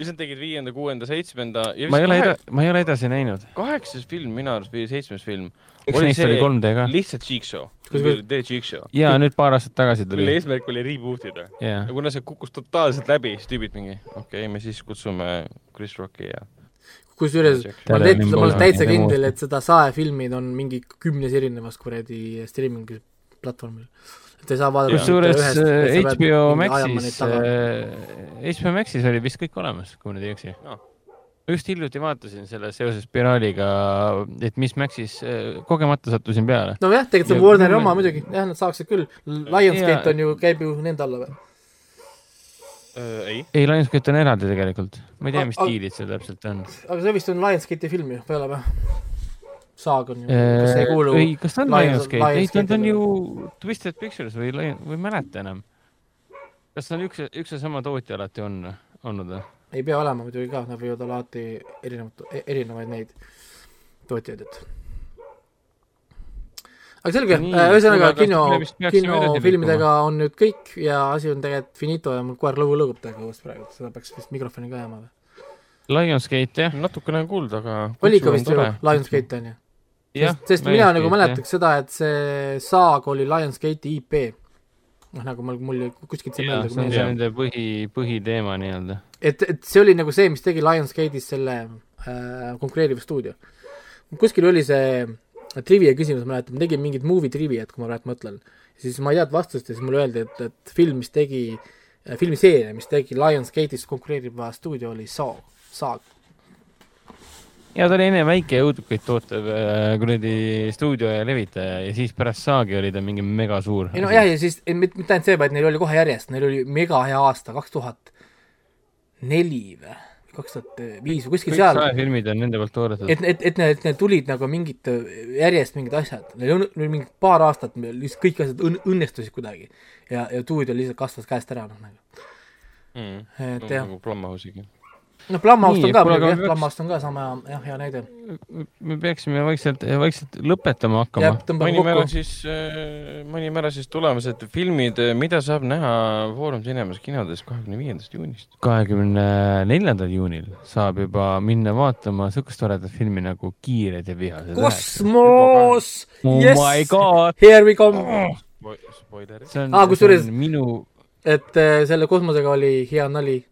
[SPEAKER 2] mis nad tegid viienda, kuuenda, seitsmenda ja
[SPEAKER 4] ma ei ole ma ei ole edasi näinud.
[SPEAKER 2] kaheksas film minu arust või seitsmes film
[SPEAKER 4] üks neist oli 3D ka.
[SPEAKER 2] lihtsalt Cheek Show,
[SPEAKER 3] Kus-
[SPEAKER 2] The Cheek Show,
[SPEAKER 4] ja nüüd paar aastat tagasi
[SPEAKER 2] mille
[SPEAKER 4] tuli.
[SPEAKER 2] eesmärk oli reboot ida.
[SPEAKER 4] jaa
[SPEAKER 2] ja, kuna see kukkus totaalselt läbi, siis tüübid mingi, okei okay,, me siis kutsume Chris Rocki ja.
[SPEAKER 3] kusjuures ma olen täitsa, ma olen täitsa kindel, et seda saefilmid on mingi kümnes erinevas kuradi streaming'i platvormil. et ei saa vaadata
[SPEAKER 4] kusjuures äh, HBO Maxis
[SPEAKER 3] taga.,
[SPEAKER 4] HBO Maxis oli vist kõik olemas, kui ma nüüd ei eksi
[SPEAKER 2] Aa.
[SPEAKER 4] Just hiljuti vaatasin selle seoses spiraaliga, et mis Maxis, kogemata sattusin peale.
[SPEAKER 3] nojah, tegelikult see on Warneri oma muidugi, jah, nad saaksid küll. Lionsgate on ju, käib ju nende alla või?
[SPEAKER 2] äh,. ei,
[SPEAKER 4] ei, Lionsgate on eraldi tegelikult. ma ei tea, mis diilid seal täpselt on.
[SPEAKER 3] aga see vist on Lionsgate'i film ju, peale või? Saag on ju, kas see ei kuulu?
[SPEAKER 4] ei, kas ta on
[SPEAKER 3] Lions-
[SPEAKER 4] Lionsgate? ei, ta on- ju Twisted Pictures või või ei mäleta enam. kas ta on üks, üks ja sama tootja alati on olnud või?
[SPEAKER 3] Ei pea olema muidugi ka, nad võivad olla alati erinevad, erinevaid neid tootjaid, et. aga selge,
[SPEAKER 4] Nii,
[SPEAKER 3] ühesõnaga kino kinofilmidega on nüüd kõik ja asi on tegelikult finito ja mul koer lõbu lõõgub täiega õues praegu, seda peaks vist mikrofoni ka jääma või?
[SPEAKER 4] Lionsgate jah.
[SPEAKER 2] natukene on kuulda, aga.
[SPEAKER 3] oli ikka vist ju Lionsgate on ju? sest, sest mina nagu mäletaks seda, et see saag oli Lionsgate'i IP. noh, nagu mul, mul kuskilt see meelde
[SPEAKER 4] see on see nende põhi, põhiteema nii-öelda.
[SPEAKER 3] et, et see oli nagu see, mis tegi Lionsgate'is selle äh, konkureeriva stuudio. kuskil oli see trivia küsimus, ma mäletan, ma tegin mingit movie trivia't, kui ma praegu mõtlen. siis ma ei teadnud vastust ja siis mulle öeldi, et, et film, mis tegi, filmiseeria, mis tegi Lionsgate'is konkureeriva stuudio oli Saag, Saag.
[SPEAKER 4] Ja ta oli enne väike ja õudukaid tootev äh, kuradi stuudio ja levitaja ja siis pärast saagi oli ta mingi mega suur.
[SPEAKER 3] ei no jah, ja siis mitte mitte ainult see, vaid neil oli kohe järjest, neil oli mega hea aasta, kaks tuhat neli või kaks tuhat viis või kuskil
[SPEAKER 4] kõik
[SPEAKER 3] seal.
[SPEAKER 4] saefilmid on nende poolt toodetud.
[SPEAKER 3] et, et, et need, need tulid nagu mingid, järjest mingid asjad, neil on neil mingi paar aastat lihtsalt kõik asjad õn-, õnnestusid kuidagi. ja, ja stuudio lihtsalt kasvas käest ära, noh nagu,
[SPEAKER 2] mm..
[SPEAKER 3] et jah,
[SPEAKER 2] nagu Blumhouse'iga.
[SPEAKER 3] noh, Blumhouse
[SPEAKER 4] Nii,
[SPEAKER 3] on ka
[SPEAKER 4] peaks-
[SPEAKER 3] Blumhouse on ka sama jah, hea näide.
[SPEAKER 4] me peaksime vaikselt, vaikselt lõpetama hakkama
[SPEAKER 2] ära
[SPEAKER 3] kokku.
[SPEAKER 2] siis äh,, mainime ära siis tulevased filmid, mida saab näha Foorum Cinemas kinodes kahekümne viiendast juunist.
[SPEAKER 4] kahekümne neljandal juunil saab juba minna vaatama siukest toredat filmi nagu Kiired ja vihased.
[SPEAKER 3] kosmos,
[SPEAKER 4] oh
[SPEAKER 3] yes!
[SPEAKER 4] my god,
[SPEAKER 3] here we come.
[SPEAKER 2] Spoiler.
[SPEAKER 4] see on
[SPEAKER 3] Aa, kusjuures-
[SPEAKER 4] see on minu,
[SPEAKER 3] et äh, selle kosmosega oli hea nali.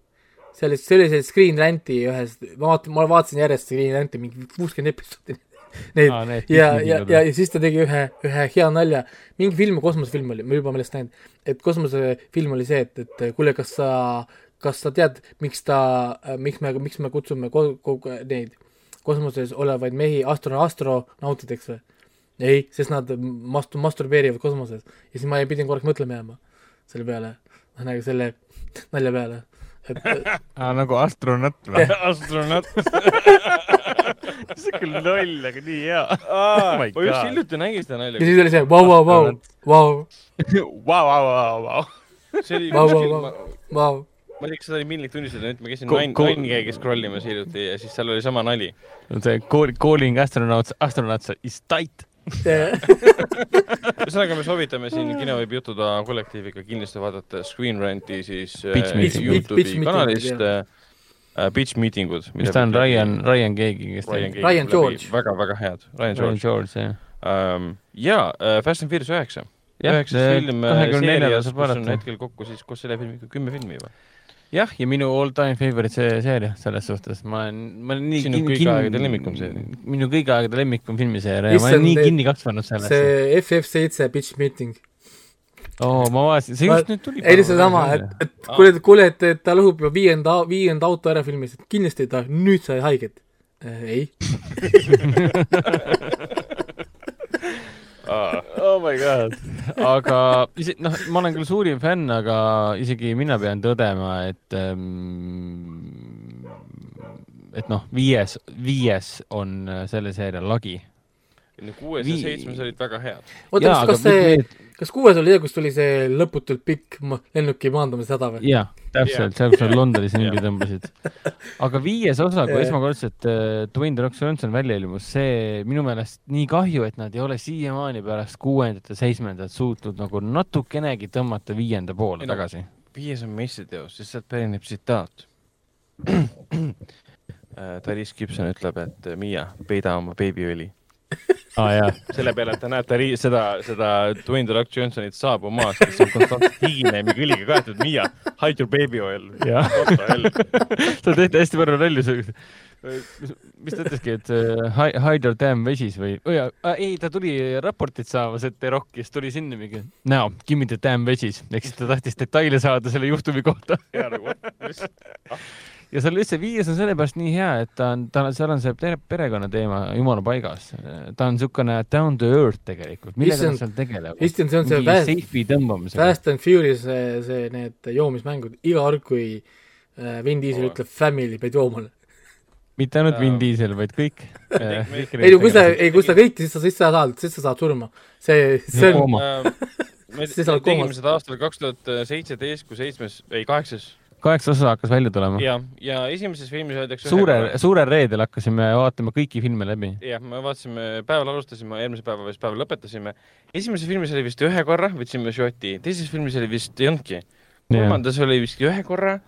[SPEAKER 3] sellist, selliseid Screen Ranti ühes, ma vaatan, ma vaatasin järjest Screen Ranti mingi kuuskümmend episoodi. Neid
[SPEAKER 4] Aa, need
[SPEAKER 3] ja, ja, ja, ja siis ta tegi ühe, ühe hea nalja, mingi film, kosmosefilm oli, ma juba meelest näinud, et kosmosefilm oli see, et, et kuule, kas sa, kas sa tead, miks ta, miks me, miks me kutsume ko-, ko-, neid kosmoses olevaid mehi astro, astronautideks või? ei, sest nad mast-, masturbeerivad kosmoses. Ja siis ma pidin korraks mõtlema jääma selle peale, selle nalja peale, et
[SPEAKER 4] aa nagu astronaut või?
[SPEAKER 2] astronaut.
[SPEAKER 4] see on küll loll, aga nii hea.
[SPEAKER 2] ma
[SPEAKER 4] my
[SPEAKER 2] just
[SPEAKER 4] God.
[SPEAKER 2] hiljuti nägin seda
[SPEAKER 3] ja
[SPEAKER 2] nalja.
[SPEAKER 3] siis oli see vau, vau, vau, vau,
[SPEAKER 4] Vau, vau, vau, vau.
[SPEAKER 2] see oli
[SPEAKER 3] Vau, vau, vau.
[SPEAKER 2] ma
[SPEAKER 3] vau.
[SPEAKER 2] ma ei tea, kas seda oli millik tunnistada, nüüd ma käisin
[SPEAKER 4] Ko-
[SPEAKER 2] Nine,
[SPEAKER 4] ko-
[SPEAKER 2] Nine'i scroll imas hiljuti ja siis seal oli sama nali.
[SPEAKER 4] see call- calling astronauts, astronauts is tight.
[SPEAKER 2] ühesõnaga, me soovitame siin Kino võib jutuda kollektiiviga kindlasti vaadata Screen Rant'i siis äh,
[SPEAKER 4] Pitch Meeting.
[SPEAKER 2] Youtube'i
[SPEAKER 3] Pitch Meeting,
[SPEAKER 2] kanalist äh, Pitch Meetingud.
[SPEAKER 4] mis ta on, Ryan, Ryan keegi, kes
[SPEAKER 2] Ryan.
[SPEAKER 3] Ryan George.
[SPEAKER 2] väga-väga head, Ryan
[SPEAKER 4] Ryan
[SPEAKER 2] George
[SPEAKER 4] George, jah.
[SPEAKER 2] um,. ja uh, Fast and Furious üheksa. üheksas film äh, seerias, kus on hetkel kokku siis koos selle filmiga kümme filmi juba.
[SPEAKER 4] jah, ja minu all time favorite see seeria selles suhtes, ma olen, ma olen nii
[SPEAKER 2] Sinu kõigi aegade lemmikum seeria.
[SPEAKER 4] minu kõigi aegade lemmikum filmiseeria ja ma olen nii kinni kasvanud sellesse.
[SPEAKER 3] see FF7 pitch meeting.
[SPEAKER 4] oo, ma vaatasin, see just nüüd tuli.
[SPEAKER 3] ei, lihtsalt sama, et, et kuule, kuule, et, et ta lõhub juba viienda, viienda auto ära filmis, et kindlasti ta nüüd sai haiget äh,. ei,
[SPEAKER 4] oh my god. aga ise, noh, ma olen küll suurim fänn, aga isegi mina pean tõdema, et ähm, et noh, viies, viies on äh, selle seeria lagi.
[SPEAKER 2] kuues ja seitsmes olid väga head.
[SPEAKER 3] oota, kas, kas see, kas kuues oli see, kus tuli see lõputult pikk lennuki maandumise häda või?
[SPEAKER 4] jaa, täpselt, seal, kus nad Londonis ringi tõmbasid. aga viies osa, kui esmakordselt äh, Dwayne The Rock Johnson välja ilmus, see minu meelest nii kahju, et nad ei ole siiamaani pärast kuuendat ja seitsmendat suutnud nagu natukenegi tõmmata viienda poole
[SPEAKER 2] Ei no-
[SPEAKER 4] tagasi.
[SPEAKER 2] viies on meistriteos, sest sealt pärineb tsitaat. Taris Gibson ütleb, et äh, Miia, peida oma beebiõli.
[SPEAKER 4] Ah, jaa,
[SPEAKER 2] selle peale, näeb Tari-, seda, seda Dwayne The Rock Johnsonit saabumas, kes on konstantselt higine ja õliga kaetud, Miia, hide your baby oil.
[SPEAKER 4] seal tehti hästi palju nalju. mis, mis ta ütleski, et äh, hi- hide your damn vesis või, äh, ei, ta tuli raportit saamas, et The Rock, kes tuli sinna mingi now give me the damn vesis, ehk siis ta tahtis detaile saada selle juhtumi kohta.
[SPEAKER 2] ja nagu,
[SPEAKER 4] ja seal üldse viies on sellepärast nii hea, et ta on, ta on, seal on see pere- perekonnateema jumala paigas. ta on niisugune down to earth tegelikult, millega ta seal tegeleb.
[SPEAKER 3] Issand, see on see
[SPEAKER 4] tõmbamisega.
[SPEAKER 3] Fast and Furious, see, see, need joomismängud, iga kord, kui äh, Vin Diesel
[SPEAKER 2] Oo.
[SPEAKER 3] ütleb family, pead jooma.
[SPEAKER 4] mitte ainult Vin. Diesel, vaid kõik.
[SPEAKER 3] ei no kui sa, ei kui sa kõiki, siis sa, siis sa saad, siis sa saad surma. see, see on,
[SPEAKER 4] Kooma.
[SPEAKER 2] me tegime seda aastal kaks tuhat seitseteist, kui seitsmes, ei kaheksas
[SPEAKER 4] kaheksa osa hakkas välja tulema.
[SPEAKER 2] ja, ja esimeses filmis öeldakse
[SPEAKER 4] suure, suurel reedel hakkasime vaatama kõiki filme läbi.
[SPEAKER 2] jah, me vaatasime, päeval alustasime, eelmise päeva vist päeval lõpetasime. esimeses filmis oli vist ühe korra, võtsime šoti, teises filmis oli vist ei olnudki. kolmandas oli vist ühe korra,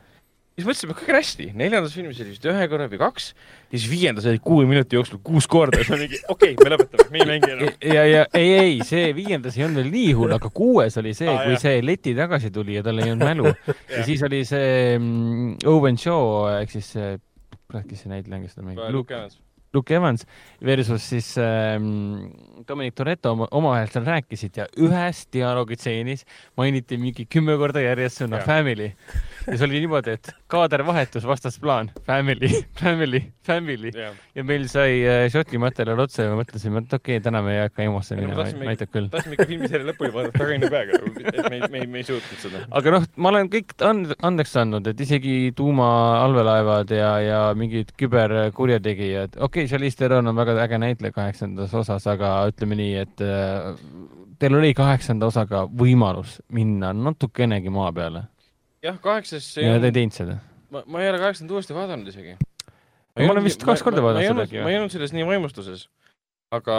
[SPEAKER 2] siis mõtlesime, kõik on hästi, neljandas filmis oli vist ühe korra või kaks siis viiendas oli kuue minuti jooksul kuus korda, siis on mingi okei okay,, me lõpetame, me ei mängi enam.
[SPEAKER 4] ja, ja ei, ei, see viiendas ei olnud veel nii hull, aga kuues oli see,
[SPEAKER 2] Aa,
[SPEAKER 4] kui
[SPEAKER 2] jah.
[SPEAKER 4] see leti tagasi tuli ja tal ei olnud mälu. ja siis oli see mm, Owen Shaw ehk siis see, kurat, kes see näitleja, kes seda mängib, Luke
[SPEAKER 2] Evans.
[SPEAKER 4] Luke Evans versus siis ähm, Dominic Toretto oma- omavahel seal rääkisid ja ühes dialoogitseenis mainiti mingi kümme korda järjest sõna
[SPEAKER 2] Jah.
[SPEAKER 4] family. ja see oli niimoodi, et kaadervahetus, vastasplaan, family, family, family
[SPEAKER 2] jah,
[SPEAKER 4] ja meil sai äh, Šoti materjal otsa ja me mõtlesime, et okei okay,, täna me ei hakka EMO-sse minema, näitab küll.
[SPEAKER 2] tahtsime ikka filmiseeria lõpuni vaadata kaine peaga, et me, me, me ei suutnud seda.
[SPEAKER 4] aga noh, ma olen kõik and- andeks andnud, et isegi tuumaallveelaevad ja, ja mingid küberkurjategijad, okei okay,, Charlize Theron on väga äge näitleja kaheksandas osas, aga ütleme nii, et äh, teil oli kaheksanda osaga võimalus minna natukenegi maa peale
[SPEAKER 2] jah, kaheksas
[SPEAKER 4] ja te ei teinud seda.
[SPEAKER 2] ma, ma ei ole kaheksandat uuesti vaadanud isegi.
[SPEAKER 4] Ma olen vist kaks korda vaadanud seda
[SPEAKER 2] ma ei olnud selles nii vaimustuses, aga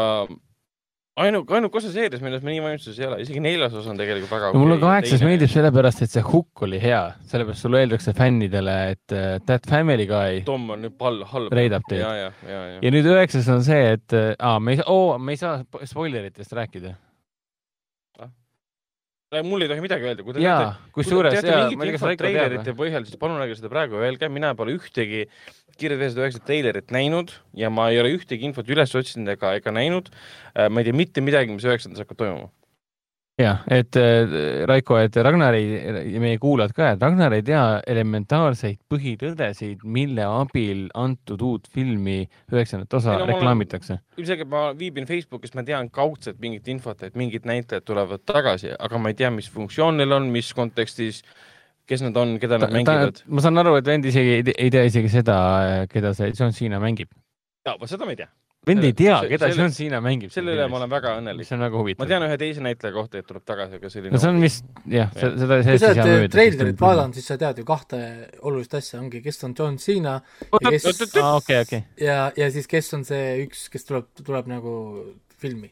[SPEAKER 2] ainuke, ainuke osa seerias, milles ma nii vaimustuses ei ole, isegi neljas osa on tegelikult väga
[SPEAKER 4] no mulle kaheksas meeldib sellepärast, et see hukk oli hea, sellepärast sulle öeldakse fännidele, et äh, that family guy
[SPEAKER 2] Tom on nüüd pall, halb.
[SPEAKER 4] Reidab teid.
[SPEAKER 2] ja, ja, ja, ja.
[SPEAKER 4] ja nüüd üheksas on see, et äh, aa, me ei saa oh,, me ei saa spo- spoileritest rääkida.
[SPEAKER 2] mul ei tohi midagi öelda, kui te
[SPEAKER 4] jaa,
[SPEAKER 2] teate
[SPEAKER 4] jaa,
[SPEAKER 2] mingit
[SPEAKER 4] ma ei tea, kas
[SPEAKER 2] infot treilerite põhjal, siis palun ärge seda praegu öelge, mina pole ühtegi Kirja Veesed üheksa treilerit näinud ja ma ei ole ühtegi infot üles otsinud ega, ega näinud. ma ei tea mitte midagi, mis üheksandas hakkab toimuma.
[SPEAKER 4] jah, et äh, Raiko, et Ragnar ei, ja meie kuulajad ka, et Ragnar ei tea elementaarseid põhitõdesid, mille abil antud uut filmi üheksandat osa
[SPEAKER 2] Ei no
[SPEAKER 4] reklaamitakse.
[SPEAKER 2] ilmselgelt ma viibin Facebookis, ma tean kaudselt mingit infot, et mingid näitlejad tulevad tagasi, aga ma ei tea, mis funktsioon neil on, mis kontekstis, kes nad on, keda nad mängivad.
[SPEAKER 4] ma saan aru, et vend isegi ei, ei tea isegi seda, keda see John Cena mängib.
[SPEAKER 2] jaa, vot seda ma ei tea.
[SPEAKER 4] vend ei tea,
[SPEAKER 2] See-
[SPEAKER 4] keda
[SPEAKER 2] selle-
[SPEAKER 4] John Cena mängib.
[SPEAKER 2] selle üle ma olen väga õnnelik
[SPEAKER 4] mis. on väga
[SPEAKER 2] ma
[SPEAKER 4] huvitav.
[SPEAKER 2] tean ühe teise näitleja kohta, et tuleb tagasi, aga selline
[SPEAKER 4] no see on vist jah,
[SPEAKER 2] Jah.
[SPEAKER 4] seda,
[SPEAKER 3] kui sa oled
[SPEAKER 4] mööda.
[SPEAKER 3] treilerit vaadanud, siis sa tead ju kahte olulist asja, ongi, kes on John Cena ja kes
[SPEAKER 4] okei, okei.
[SPEAKER 3] ja, ja siis kes on see üks, kes tuleb, tuleb nagu filmi.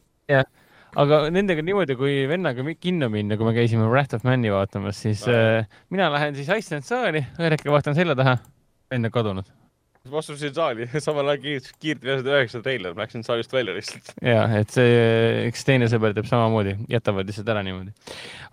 [SPEAKER 4] Aga nendega niimoodi, kui vennaga kinno minna, kui me käisime Wrath of Man'i vaatamas, siis äh, mina lähen siis Iceland saali, hetkel vaatan selja taha, vend on kadunud.
[SPEAKER 2] ma astusin saali, samal ajal kiirt, kiirt veetud üheksa treiler, ma läksin saalist välja lihtsalt.
[SPEAKER 4] ja et see, üks teine sõber teeb samamoodi, jätavad lihtsalt ära niimoodi.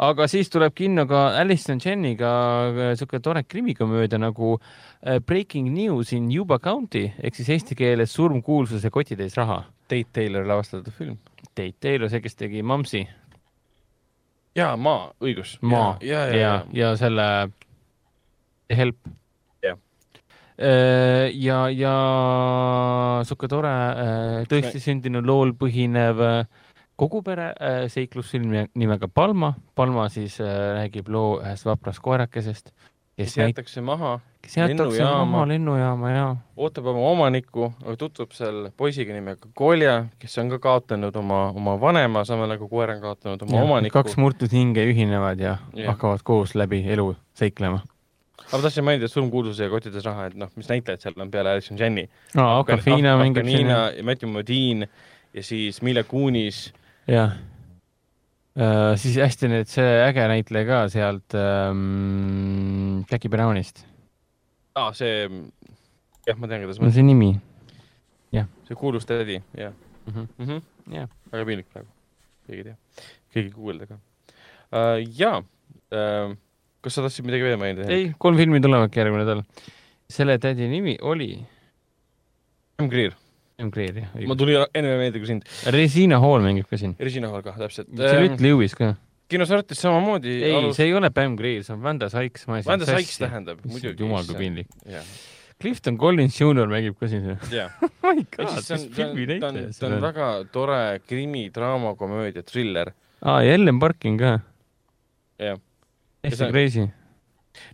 [SPEAKER 4] aga siis tuleb kinno ka Alison Jenniga äh, siuke tore krimikomöödia nagu äh, Breaking News in Yuba County ehk siis eesti keeles Surm, kuulsus ja kotitäis raha.
[SPEAKER 2] Tate Taylor lavastatud film.
[SPEAKER 4] Tate Taylor, see, kes tegi Mamsi,
[SPEAKER 2] jaa, Maa, õigus.
[SPEAKER 4] Maa
[SPEAKER 2] ja, ja,
[SPEAKER 4] ja
[SPEAKER 2] ja,
[SPEAKER 4] ja selle Help.
[SPEAKER 2] Jah.
[SPEAKER 4] ja, ja sihuke tore äh, tõesti sündinud lool põhinev äh, kogu pere äh, seiklusfilm nimega Palma. Palma siis äh, räägib loo ühest vaprast koerakesest,
[SPEAKER 2] kes jäetakse maha,
[SPEAKER 4] kes jäetakse maha lennujaama ja
[SPEAKER 2] ootab oma omanikku, tutvub seal poisiga nimega Kolja, kes on ka kaotanud oma, oma vanema, samal ajal kui koer on kaotanud oma
[SPEAKER 4] ja
[SPEAKER 2] omaniku.
[SPEAKER 4] kaks murtud hinge ühinevad ja
[SPEAKER 2] Jah.
[SPEAKER 4] hakkavad koos läbi elu seiklema.
[SPEAKER 2] aga ma tahtsin mainida surmkuulsuse ja Kottides raha, et noh, mis näitlejad seal on peale Alison Janney.
[SPEAKER 4] aa, Aquafina mängib siin
[SPEAKER 2] ja Matthew Modine ja siis Mille Kunis.
[SPEAKER 4] jah. Siis hästi nüüd see äge näitleja ka sealt ähm, Jackie Brownist,
[SPEAKER 2] aa, see, jah, ma tean, kuidas ma
[SPEAKER 4] see nimi?
[SPEAKER 2] see kuulus tädi, jah
[SPEAKER 4] mm -hmm.. Jah.
[SPEAKER 2] väga piinlik praegu, keegi ei tea, keegi ei guugelda ka uh,. jaa uh,, kas sa tahtsid midagi veel mainida?
[SPEAKER 4] ei, kolm filmi tulevadki järgmine nädal. selle tädi nimi oli
[SPEAKER 2] M. Greer,
[SPEAKER 4] M. Greer, jah
[SPEAKER 2] ma tulin enne meelde kui sind.
[SPEAKER 4] Resina Hall mängib ka siin.
[SPEAKER 2] Regina Hall ka, täpselt.
[SPEAKER 4] Juliette Lewis ka.
[SPEAKER 2] kinosartis samamoodi.
[SPEAKER 4] ei, see ei ole Pam Greer, see on Vanda Sykes.
[SPEAKER 2] Vanda Sykes tähendab muidugi.
[SPEAKER 4] jumal kui piinlik.
[SPEAKER 2] jah,
[SPEAKER 4] Clifton Collins Jr mängib ka siin.
[SPEAKER 2] jah.
[SPEAKER 4] oh my god,
[SPEAKER 2] see
[SPEAKER 4] mis
[SPEAKER 2] ta
[SPEAKER 4] filmi
[SPEAKER 2] ta
[SPEAKER 4] näitleja
[SPEAKER 2] ta on
[SPEAKER 4] see on.
[SPEAKER 2] väga tore krimi, draama, komöödia, triller.
[SPEAKER 4] aa, ja Ellen Barkin ka.
[SPEAKER 2] Jah. Ja
[SPEAKER 4] hästi
[SPEAKER 2] see-
[SPEAKER 4] crazy.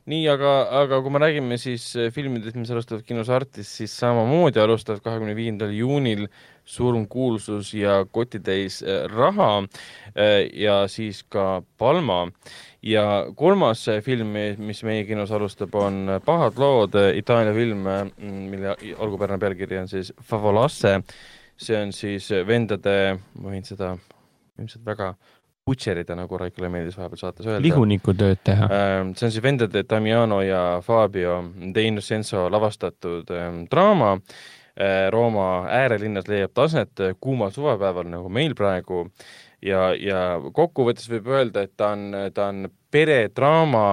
[SPEAKER 2] nii, aga, aga kui me räägime siis äh, filmidest, mis alustavad kinos Artis, siis samamoodi alustavad kahekümne viiendal juunil Surm, kuulsus ja kotitäis äh, raha äh, ja siis ka Palma. ja kolmas film, mis meie kinos alustab, on Pahad lood, Itaalia film, mille algupärane pealkiri on siis Favolasse. see on siis vendade, ma võin seda ilmselt väga butšerida, nagu Raikole meeldis vahepeal saates öelda.
[SPEAKER 4] lihunikutööd teha.
[SPEAKER 2] Ähm, see on siis vendade Damiano ja Fabio De Innocenzo lavastatud ähm, draama äh, Rooma äärelinnas leiab taset äh, kuumal suvepäeval nagu meil praegu ja, ja kokkuvõttes võib öelda, et ta on, ta on peredraama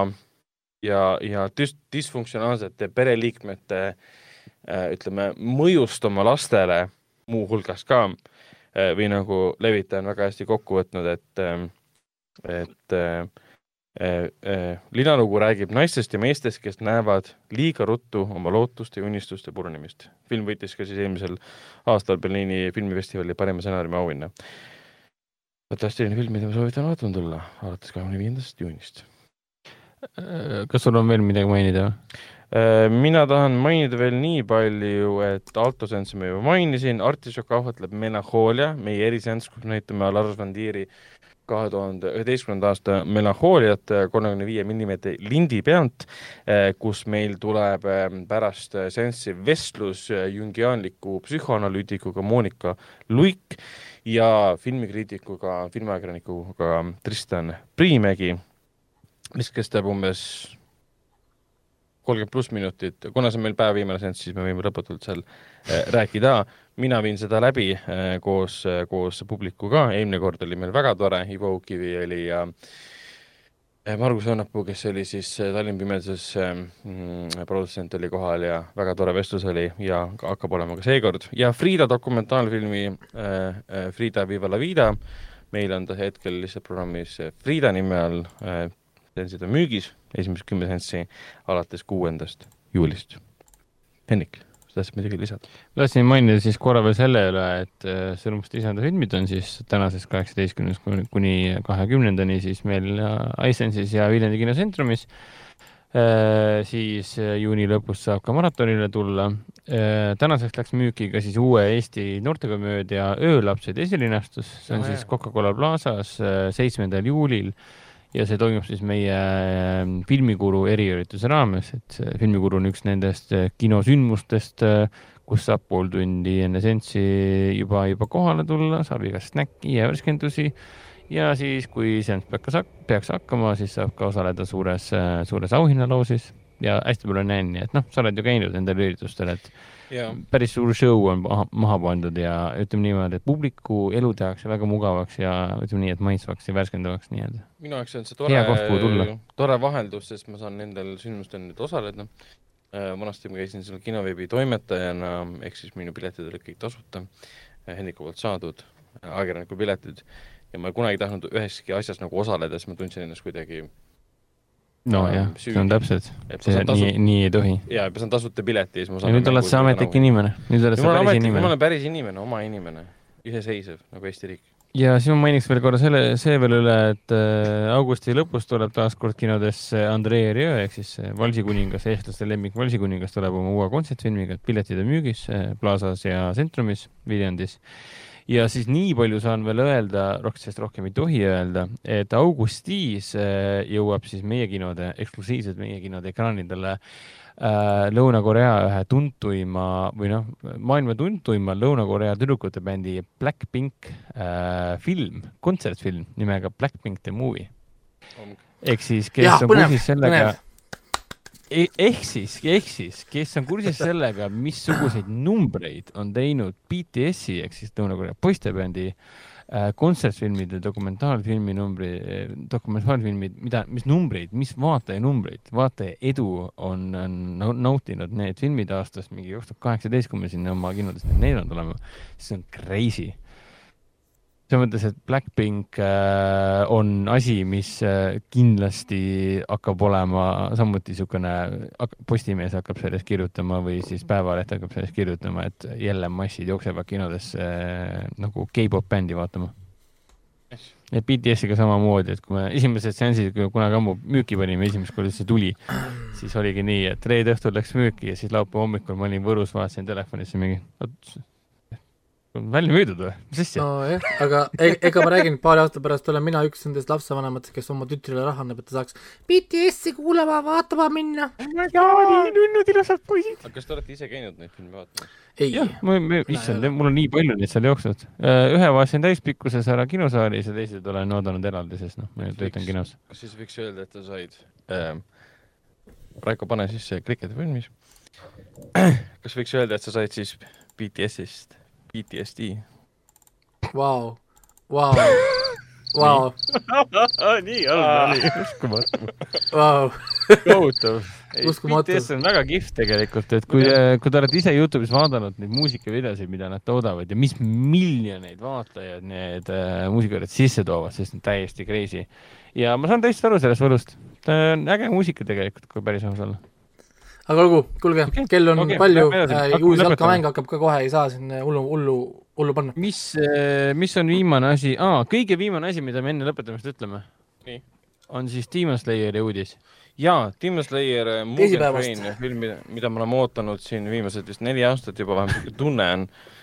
[SPEAKER 2] ja, ja düs-, disfunktsionaalsete pereliikmete äh, ütleme, mõjust oma lastele muuhulgas ka äh, või nagu levitaja on väga hästi kokku võtnud, et, et äh, äh, äh, linalugu räägib naistest ja meestest, kes näevad liiga ruttu oma lootuste ja unistuste purunemist. film võitis ka siis eelmisel aastal Berliini filmifestivali parima stsenaariumi auhinna. fantastiline film, mida ma soovitan vaatama tulla alates kahekümne viiendast juunist.
[SPEAKER 4] kas sul on veel midagi mainida või?
[SPEAKER 2] Äh, mina tahan mainida veel nii palju, et Alto Sense ma juba mainisin, Artišok ahvatleb Melanhoolia, meie eriseanss, kus me näitame Lars van Dieri kahe tuhande üheteistkümnenda aasta Melanhooliat kolmekümne viie millimeetri lindi pealt, kus meil tuleb äh, pärast seanssi vestlus äh, jungiaanliku psühhoanalüütikuga Monika Luik ja filmikriitikuga, filmiajakirjanikuga Tristan Priimägi, mis kestab umbes kolmkümmend pluss minutit, kuna see on meil päeva viimane seanss, siis me võime lõputult seal äh, rääkida. mina viin seda läbi äh, koos äh,, koos publikuga, eelmine kord oli meil väga tore, Ivo Ukivi oli ja Margus Õnnapuu, kes oli siis Tallinna Pimeduses mm, produtsent oli kohal ja väga tore vestlus oli ja ka- hakkab olema ka seekord. Ja Frieda dokumentaalfilmi äh, Frieda Viva la Vida, meil on ta hetkel lihtsalt programmis Frieda nime all äh, seansid on müügis, esimesed kümme seanssi alates kuuendast juulist. Henrik, sa tahtsid midagi lisada?
[SPEAKER 4] tahtsin mainida siis korra veel selle üle, et äh, Sõnumust lisanda filmid on siis tänasest kaheksateistkümnest kuni- kahekümnendani siis meil äh, iSense'is ja Viljandi kinotsentriumis. siis äh, juuni lõpus saab ka maratonile tulla. tänaseks läks müüki ka siis uue Eesti noortekomöödia Öölapsed esilinastus, see on
[SPEAKER 2] Aa,
[SPEAKER 4] siis. Coca-Cola Plazas seitsmendal juulil ja see toimub siis meie äh, filmikuru eriürituse raames, et see filmikuru on üks nendest äh, kinosündmustest, kus saab pool tundi enne seanssi juba, juba kohale tulla, saab igast snäkki ja värskendusi. Ja siis, kui seanss peaks hakkama, siis saab ka osaleda suures, suures auhinnaloosis ja hästi palju nänni, et noh, sa oled ju käinud nendel üritustel, et
[SPEAKER 2] jaa,
[SPEAKER 4] päris suur show on maha, maha pandud ja ütleme niimoodi, et publiku elu tehakse väga mugavaks ja ütleme nii, et maitsvaks ja värskendavaks nii-öelda.
[SPEAKER 2] minu jaoks on see tore tore vaheldus, sest ma saan nendel sündmustel nüüd osaleda. vanasti ma käisin seal kinoveebi toimetajana, ehk siis minu piletid olid kõik tasuta, Henniku poolt saadud ajakirjaniku piletid ja ma ei kunagi tahtnud üheski asjas nagu osaleda, siis ma tundsin ennast kuidagi
[SPEAKER 4] nojah, see on täpselt,
[SPEAKER 2] ma
[SPEAKER 4] see
[SPEAKER 2] tasu-
[SPEAKER 4] nii, nii ei tohi.
[SPEAKER 2] jaa, ma saan tasuta pileti ja siis ma
[SPEAKER 4] ja
[SPEAKER 2] saan
[SPEAKER 4] nüüd oled sa ametlik. inimene, nüüd oled
[SPEAKER 2] ma
[SPEAKER 4] sa päris
[SPEAKER 2] ametlik, ma
[SPEAKER 4] inimene.
[SPEAKER 2] olen päris inimene, oma inimene, iseseisev nagu Eesti riik.
[SPEAKER 4] ja siis ma mainiks veel korra selle, see veel üle, et äh, augusti lõpus tuleb taas kord kinodesse Andrei Rieu ehk siis äh, Valsikuningas, eestlaste lemmik Valsikuningas tuleb oma uue kontsertfilmiga, et piletid on müügis äh, Plaza's ja Centrumis Viljandis. Ja siis nii palju saan veel öelda, sest rohkem ei tohi öelda, et augustis äh, jõuab siis meie kinode, eksklusiivselt meie kinode ekraanidele äh, Lõuna-Korea ühe tuntuima või noh, maailma tuntuima Lõuna-Korea tüdrukute bändi Blackpink äh, film, kontsertfilm nimega Blackpink the movie. ehk siis, kes
[SPEAKER 3] Jah,
[SPEAKER 4] on kursis sellega
[SPEAKER 3] põnev.,
[SPEAKER 4] ehk siis, ehk siis, kes on kursis sellega, missuguseid numbreid on teinud BTS-i ehk siis Lõuna-Korea poistebändi äh, kontsertfilmide, dokumentaalfilmi numbri, dokumentaalfilmid, mida, mis numbreid, mis vaatajanumbreid, vaataja edu on, on nau- nautinud need filmid aastast mingi kaks tuhat kaheksateist, kui me sinna oma kinodes neid näidanud oleme, see on crazy. Selles mõttes, et Blackpink äh, on asi, mis äh, kindlasti hakkab olema samuti niisugune, Postimees hakkab sellest kirjutama või siis Päevaleht hakkab sellest kirjutama, et jälle massid jooksevad kinodesse äh, nagu K-pop bändi vaatama. ja BTS-iga samamoodi, et kui me esimesed seansid kui kunagi ammu müüki panime, esimest korda see tuli, siis oligi nii, et reede õhtul läks müüki ja siis laupäeva hommikul ma olin Võrus, vaatasin telefonisse mingi, välja müüdud või, mis asja?
[SPEAKER 3] nojah, aga e- ega ma räägin, paari aasta pärast olen mina üks nendest lapsevanematest, kes oma tütrile raha annab, et ta saaks BTS-i kuulama, vaatama minna.
[SPEAKER 4] nunnud ilusad poisid.
[SPEAKER 2] aga kas te olete ise käinud neid filme vaatamas?
[SPEAKER 3] ei,
[SPEAKER 4] jah, ma, ma, issand, mul on nii palju neid seal jooksnud. ühe vaatasin täispikkuses ära kinosaalis ja teised olen oodanud eraldi, sest noh, ma ju töötan kinos.
[SPEAKER 2] kas siis võiks öelda, et sa said ähm,, Raiko, pane siis see Cricketi filmis. kas võiks öelda, et sa said siis BTS-ist PTSD?
[SPEAKER 3] vau, vau, vau,
[SPEAKER 4] nii oli, uskumatu.
[SPEAKER 3] vau,
[SPEAKER 4] kohutav.
[SPEAKER 3] Uskumatu.
[SPEAKER 4] BTS on väga kihvt tegelikult, et kui, kui te olete ise Youtube'is vaadanud neid muusikavideosid, mida nad toodavad ja mis miljoneid vaatajaid need äh, muusikavideod sisse toovad, sest need täiesti crazy. ja ma saan täiesti aru sellest võlust. ta on äge muusika tegelikult, kui päris aus olla.
[SPEAKER 3] Aga olgu, kuulge okay,, kell on okay, palju. äh,, uus jalkamäng hakkab ka kohe, ei saa siin hullu, hullu, hullu panna.
[SPEAKER 4] mis, mis on viimane asi? Ah,, kõige viimane asi, mida me enne lõpetamist ütleme, on siis Demon Slayeri uudis.
[SPEAKER 2] jaa, Demon Slayer äh, film, mida me oleme ootanud siin viimased vist neli aastat juba, vähemalt tunne on. äh,,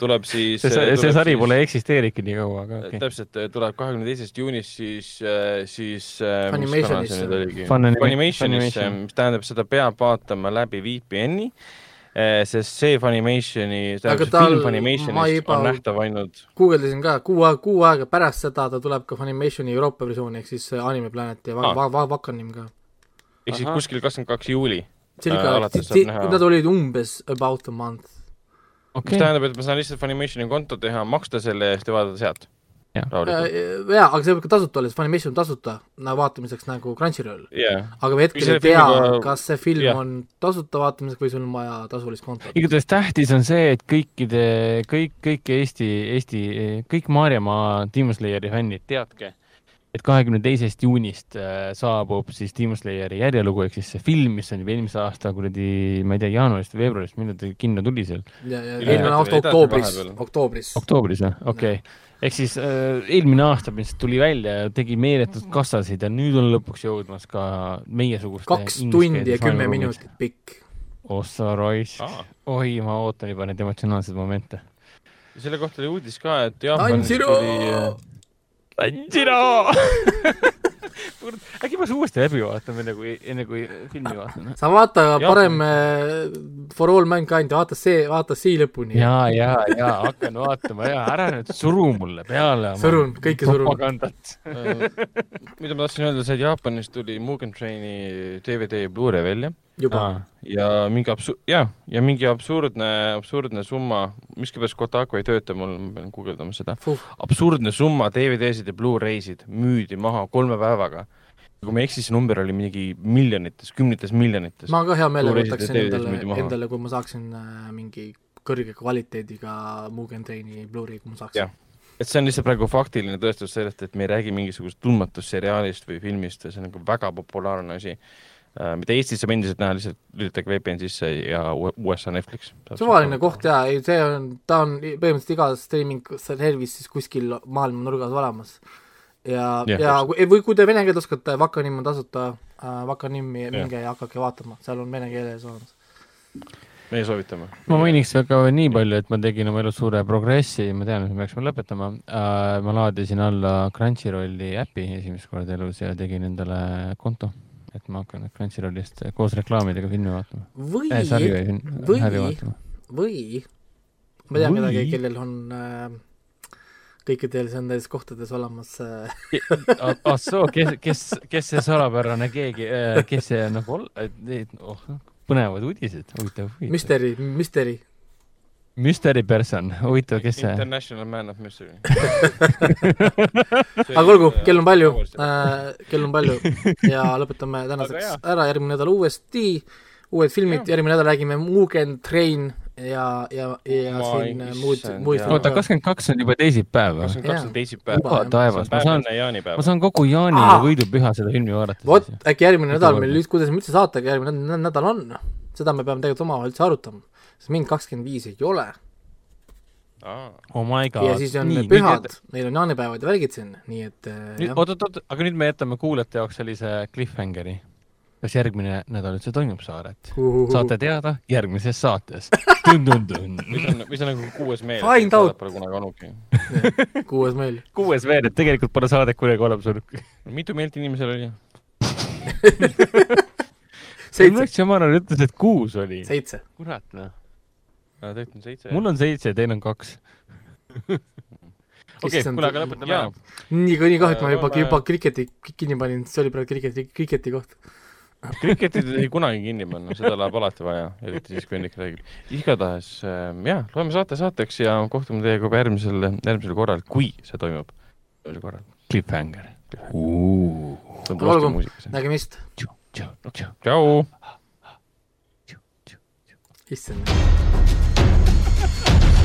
[SPEAKER 2] tuleb siis
[SPEAKER 4] see, see
[SPEAKER 2] tuleb
[SPEAKER 4] sari
[SPEAKER 2] siis-
[SPEAKER 4] pole eksisteerigi nii kaua, aga okei okay..
[SPEAKER 2] täpselt, tuleb kahekümne teisest juunist siis, siis
[SPEAKER 3] Funimationisse.
[SPEAKER 2] Funimationisse,
[SPEAKER 4] Funimation.
[SPEAKER 2] mis tähendab, seda peab vaatama läbi VPN-i, sest see Funimationi, tähendab see film
[SPEAKER 3] ma
[SPEAKER 2] Funimationist on nähtav ainult
[SPEAKER 3] guugeldasin ka, kuu aega, kuu aega pärast seda ta tuleb ka Funimationi Euroopa versioon ehk siis äh, Anime Planet ja
[SPEAKER 2] Ah.
[SPEAKER 3] va- va- Vakanim ka.
[SPEAKER 2] ehk siis kuskil kakskümmend kaks juuli. näha.
[SPEAKER 3] nad olid umbes about a month.
[SPEAKER 2] Mis
[SPEAKER 4] okei,
[SPEAKER 2] tähendab, et ma saan lihtsalt Funimationi konto teha, maksta selle eest ja vaadata sealt rahulikult.
[SPEAKER 3] jaa, aga see võib ka tasuta olla, sest Funimation on tasuta nagu vaatamiseks nagu Crunchyroll.
[SPEAKER 2] jaa,
[SPEAKER 3] aga me hetkel ei tea
[SPEAKER 2] filmiga-,
[SPEAKER 3] kas see film
[SPEAKER 2] jah.
[SPEAKER 3] on tasuta vaatamiseks või sul on vaja tasulist kontot.
[SPEAKER 4] igatahes tähtis on see, et kõikide, kõik, kõik Eesti, Eesti, kõik Maarjamaa Demon Slayeri fännid, teadke, et kahekümne teisest juunist äh, saabub siis Demon Slayeri järjelugu ehk siis see film, mis on juba eelmise aasta kuradi, ma ei tea, jaanuarist või veebruarist, millal ta kinno tuli seal,
[SPEAKER 3] ja, ja eelmine aasta oktoobris oktoobris.
[SPEAKER 4] oktoobris või? okei okay.. ehk siis äh, eelmine aasta, mis tuli välja ja tegi meeletult kassasid ja nüüd on lõpuks jõudmas ka meiesuguste
[SPEAKER 3] kaks tundi ja kümme minutit pikk.
[SPEAKER 4] ossa raisk
[SPEAKER 2] Aa.
[SPEAKER 4] oi, ma ootan juba neid emotsionaalseid momente.
[SPEAKER 2] selle kohta oli uudis ka, et Jaapanis tuli äh,
[SPEAKER 4] Tanjiro äkki siis uuesti läbi vaatan, enne kui, enne kui filmi vaatan?
[SPEAKER 3] sa vaata
[SPEAKER 2] Jah.
[SPEAKER 3] parem äh, For All Mankind, vaata see, vaata sii lõpuni.
[SPEAKER 4] ja, ja, ja hakkan vaatama ja ära nüüd suru mulle peale.
[SPEAKER 3] Surun, kõike surun.
[SPEAKER 4] propagandat.
[SPEAKER 2] äh, mida ma tahtsin öelda, see, et Jaapanis tuli Mugen Traini DVD ja Blu-ray välja
[SPEAKER 3] juba.
[SPEAKER 2] ja mingi absu-, jah, ja mingi absurdne, absurdne summa, miskipärast Kotaku ei tööta mul, ma pean guugeldama seda, absurdne summa DVD-sid ja Blu-raysid müüdi maha kolme päevaga. kui ma ei eksi, see number oli mingi miljonites, kümnetes miljonites.
[SPEAKER 3] ma ka hea meelega võtaksin endale endale, kui ma saaksin äh, mingi kõrge kvaliteediga Mugen Traini Blu-ray, kui ma saaksin
[SPEAKER 2] Jah.. et see on lihtsalt praegu faktiline tõestus sellest, et me ei räägi mingisugusest tundmatust seriaalist või filmist, see on nagu väga populaarne asi. Mida Eestis saab endiselt näha, lihtsalt lülitage VPN sisse ja USA Netflix.
[SPEAKER 3] suvaline koht jaa, ei see on, ta on põhimõtteliselt igas streaming service'is kuskil maailma nurgas olemas. ja
[SPEAKER 2] Jah,,
[SPEAKER 3] ja kui- või kui te vene keelt oskate, Vakanim on tasuta äh,, Vakanimi minge ja hakake vaatama, seal on vene keeles olemas.
[SPEAKER 2] meie soovitame.
[SPEAKER 4] ma mainiks veel nii palju, et ma tegin oma elus suure progressi, ma tean, et me peaksime lõpetama uh,. ma laadisin alla Crunchyrolli äpi esimest korda elus ja tegin endale konto, et ma hakkan Crunchyrollist koos reklaamidega filmi vaatama
[SPEAKER 3] või
[SPEAKER 4] eh,,
[SPEAKER 3] või- või ma tean
[SPEAKER 4] Või-
[SPEAKER 3] kedagi, kellel on äh, kõikidel nendes kohtades olemas äh,
[SPEAKER 4] ah soo, kes, kes, kes see salapärane keegi, kes see nagu ol-, oh, põnevad uudised, huvitav, huvitav.
[SPEAKER 3] Mystery, Mystery.
[SPEAKER 4] Mystery person, huvitav, kes see,
[SPEAKER 2] International Man of Mystery.
[SPEAKER 3] aga olgu, kell on palju. Äh,, kell on palju. Ja lõpetame tänaseks ära, järgmine nädal uuesti. Uued filmid, järgmine nädal räägime Mugen Train ja, ja, ja
[SPEAKER 2] Ma
[SPEAKER 3] siin muud, muid
[SPEAKER 4] oota, kakskümmend kaks on juba teisipäev või?
[SPEAKER 2] kakskümmend kaks on teisipäev.
[SPEAKER 3] Juba,
[SPEAKER 4] oh taevas, ma saan, ma. saan kogu Jaani
[SPEAKER 3] Aa!
[SPEAKER 4] võidupüha seda filmi vaadata.
[SPEAKER 3] vot, äkki järgmine nädal meil, kuidas me üldse saatega järgmine nädal- nädal on, seda me peame tegelikult omavahel üldse arutama, sest mind kakskümmend viis ei ole
[SPEAKER 4] oh my god.
[SPEAKER 3] ja siis on pühad, meil on jaanipäevad ja värgid siin, nii et äh,
[SPEAKER 4] nüüd, oot-oot-oot, aga nüüd me jätame kuulajate jaoks sellise cliffhangeri. kas järgmine nädal üldse toimub Saaret? saate teada järgmises saates.
[SPEAKER 2] mis on, mis on nagu kuues meel.
[SPEAKER 3] Find out.
[SPEAKER 2] Pole kunagi olnudki.
[SPEAKER 3] kuues meil.
[SPEAKER 4] kuues veel, et tegelikult pole saadet kunagi olemas olnud.
[SPEAKER 2] mitu meelt inimesel oli?
[SPEAKER 3] seitse,
[SPEAKER 2] nagu-
[SPEAKER 4] Šamaran ütles, et kuus oli.
[SPEAKER 3] seitse.
[SPEAKER 4] kurat noh.
[SPEAKER 2] Tegelikult on seitse.
[SPEAKER 4] mul on seitse, teil on kaks. okei, kuule, aga lõpetame ära.
[SPEAKER 3] nii, nii kahju, et ma
[SPEAKER 2] Äh,
[SPEAKER 3] juba, juba kriketi kinni panin, see oli praegu kriketi, kriketi koht.
[SPEAKER 2] kriketit ei kunagi kinni panna, seda läheb alati vaja, eriti siis, kui Hendrik räägib. igatahes äh, jah, loeme saate saateks ja kohtume teiega juba järgmisel, järgmisel korral, kui see toimub. järgmisel korral.
[SPEAKER 4] Cliffhanger.
[SPEAKER 3] olgu. nägemist,
[SPEAKER 2] tšau.
[SPEAKER 3] issand.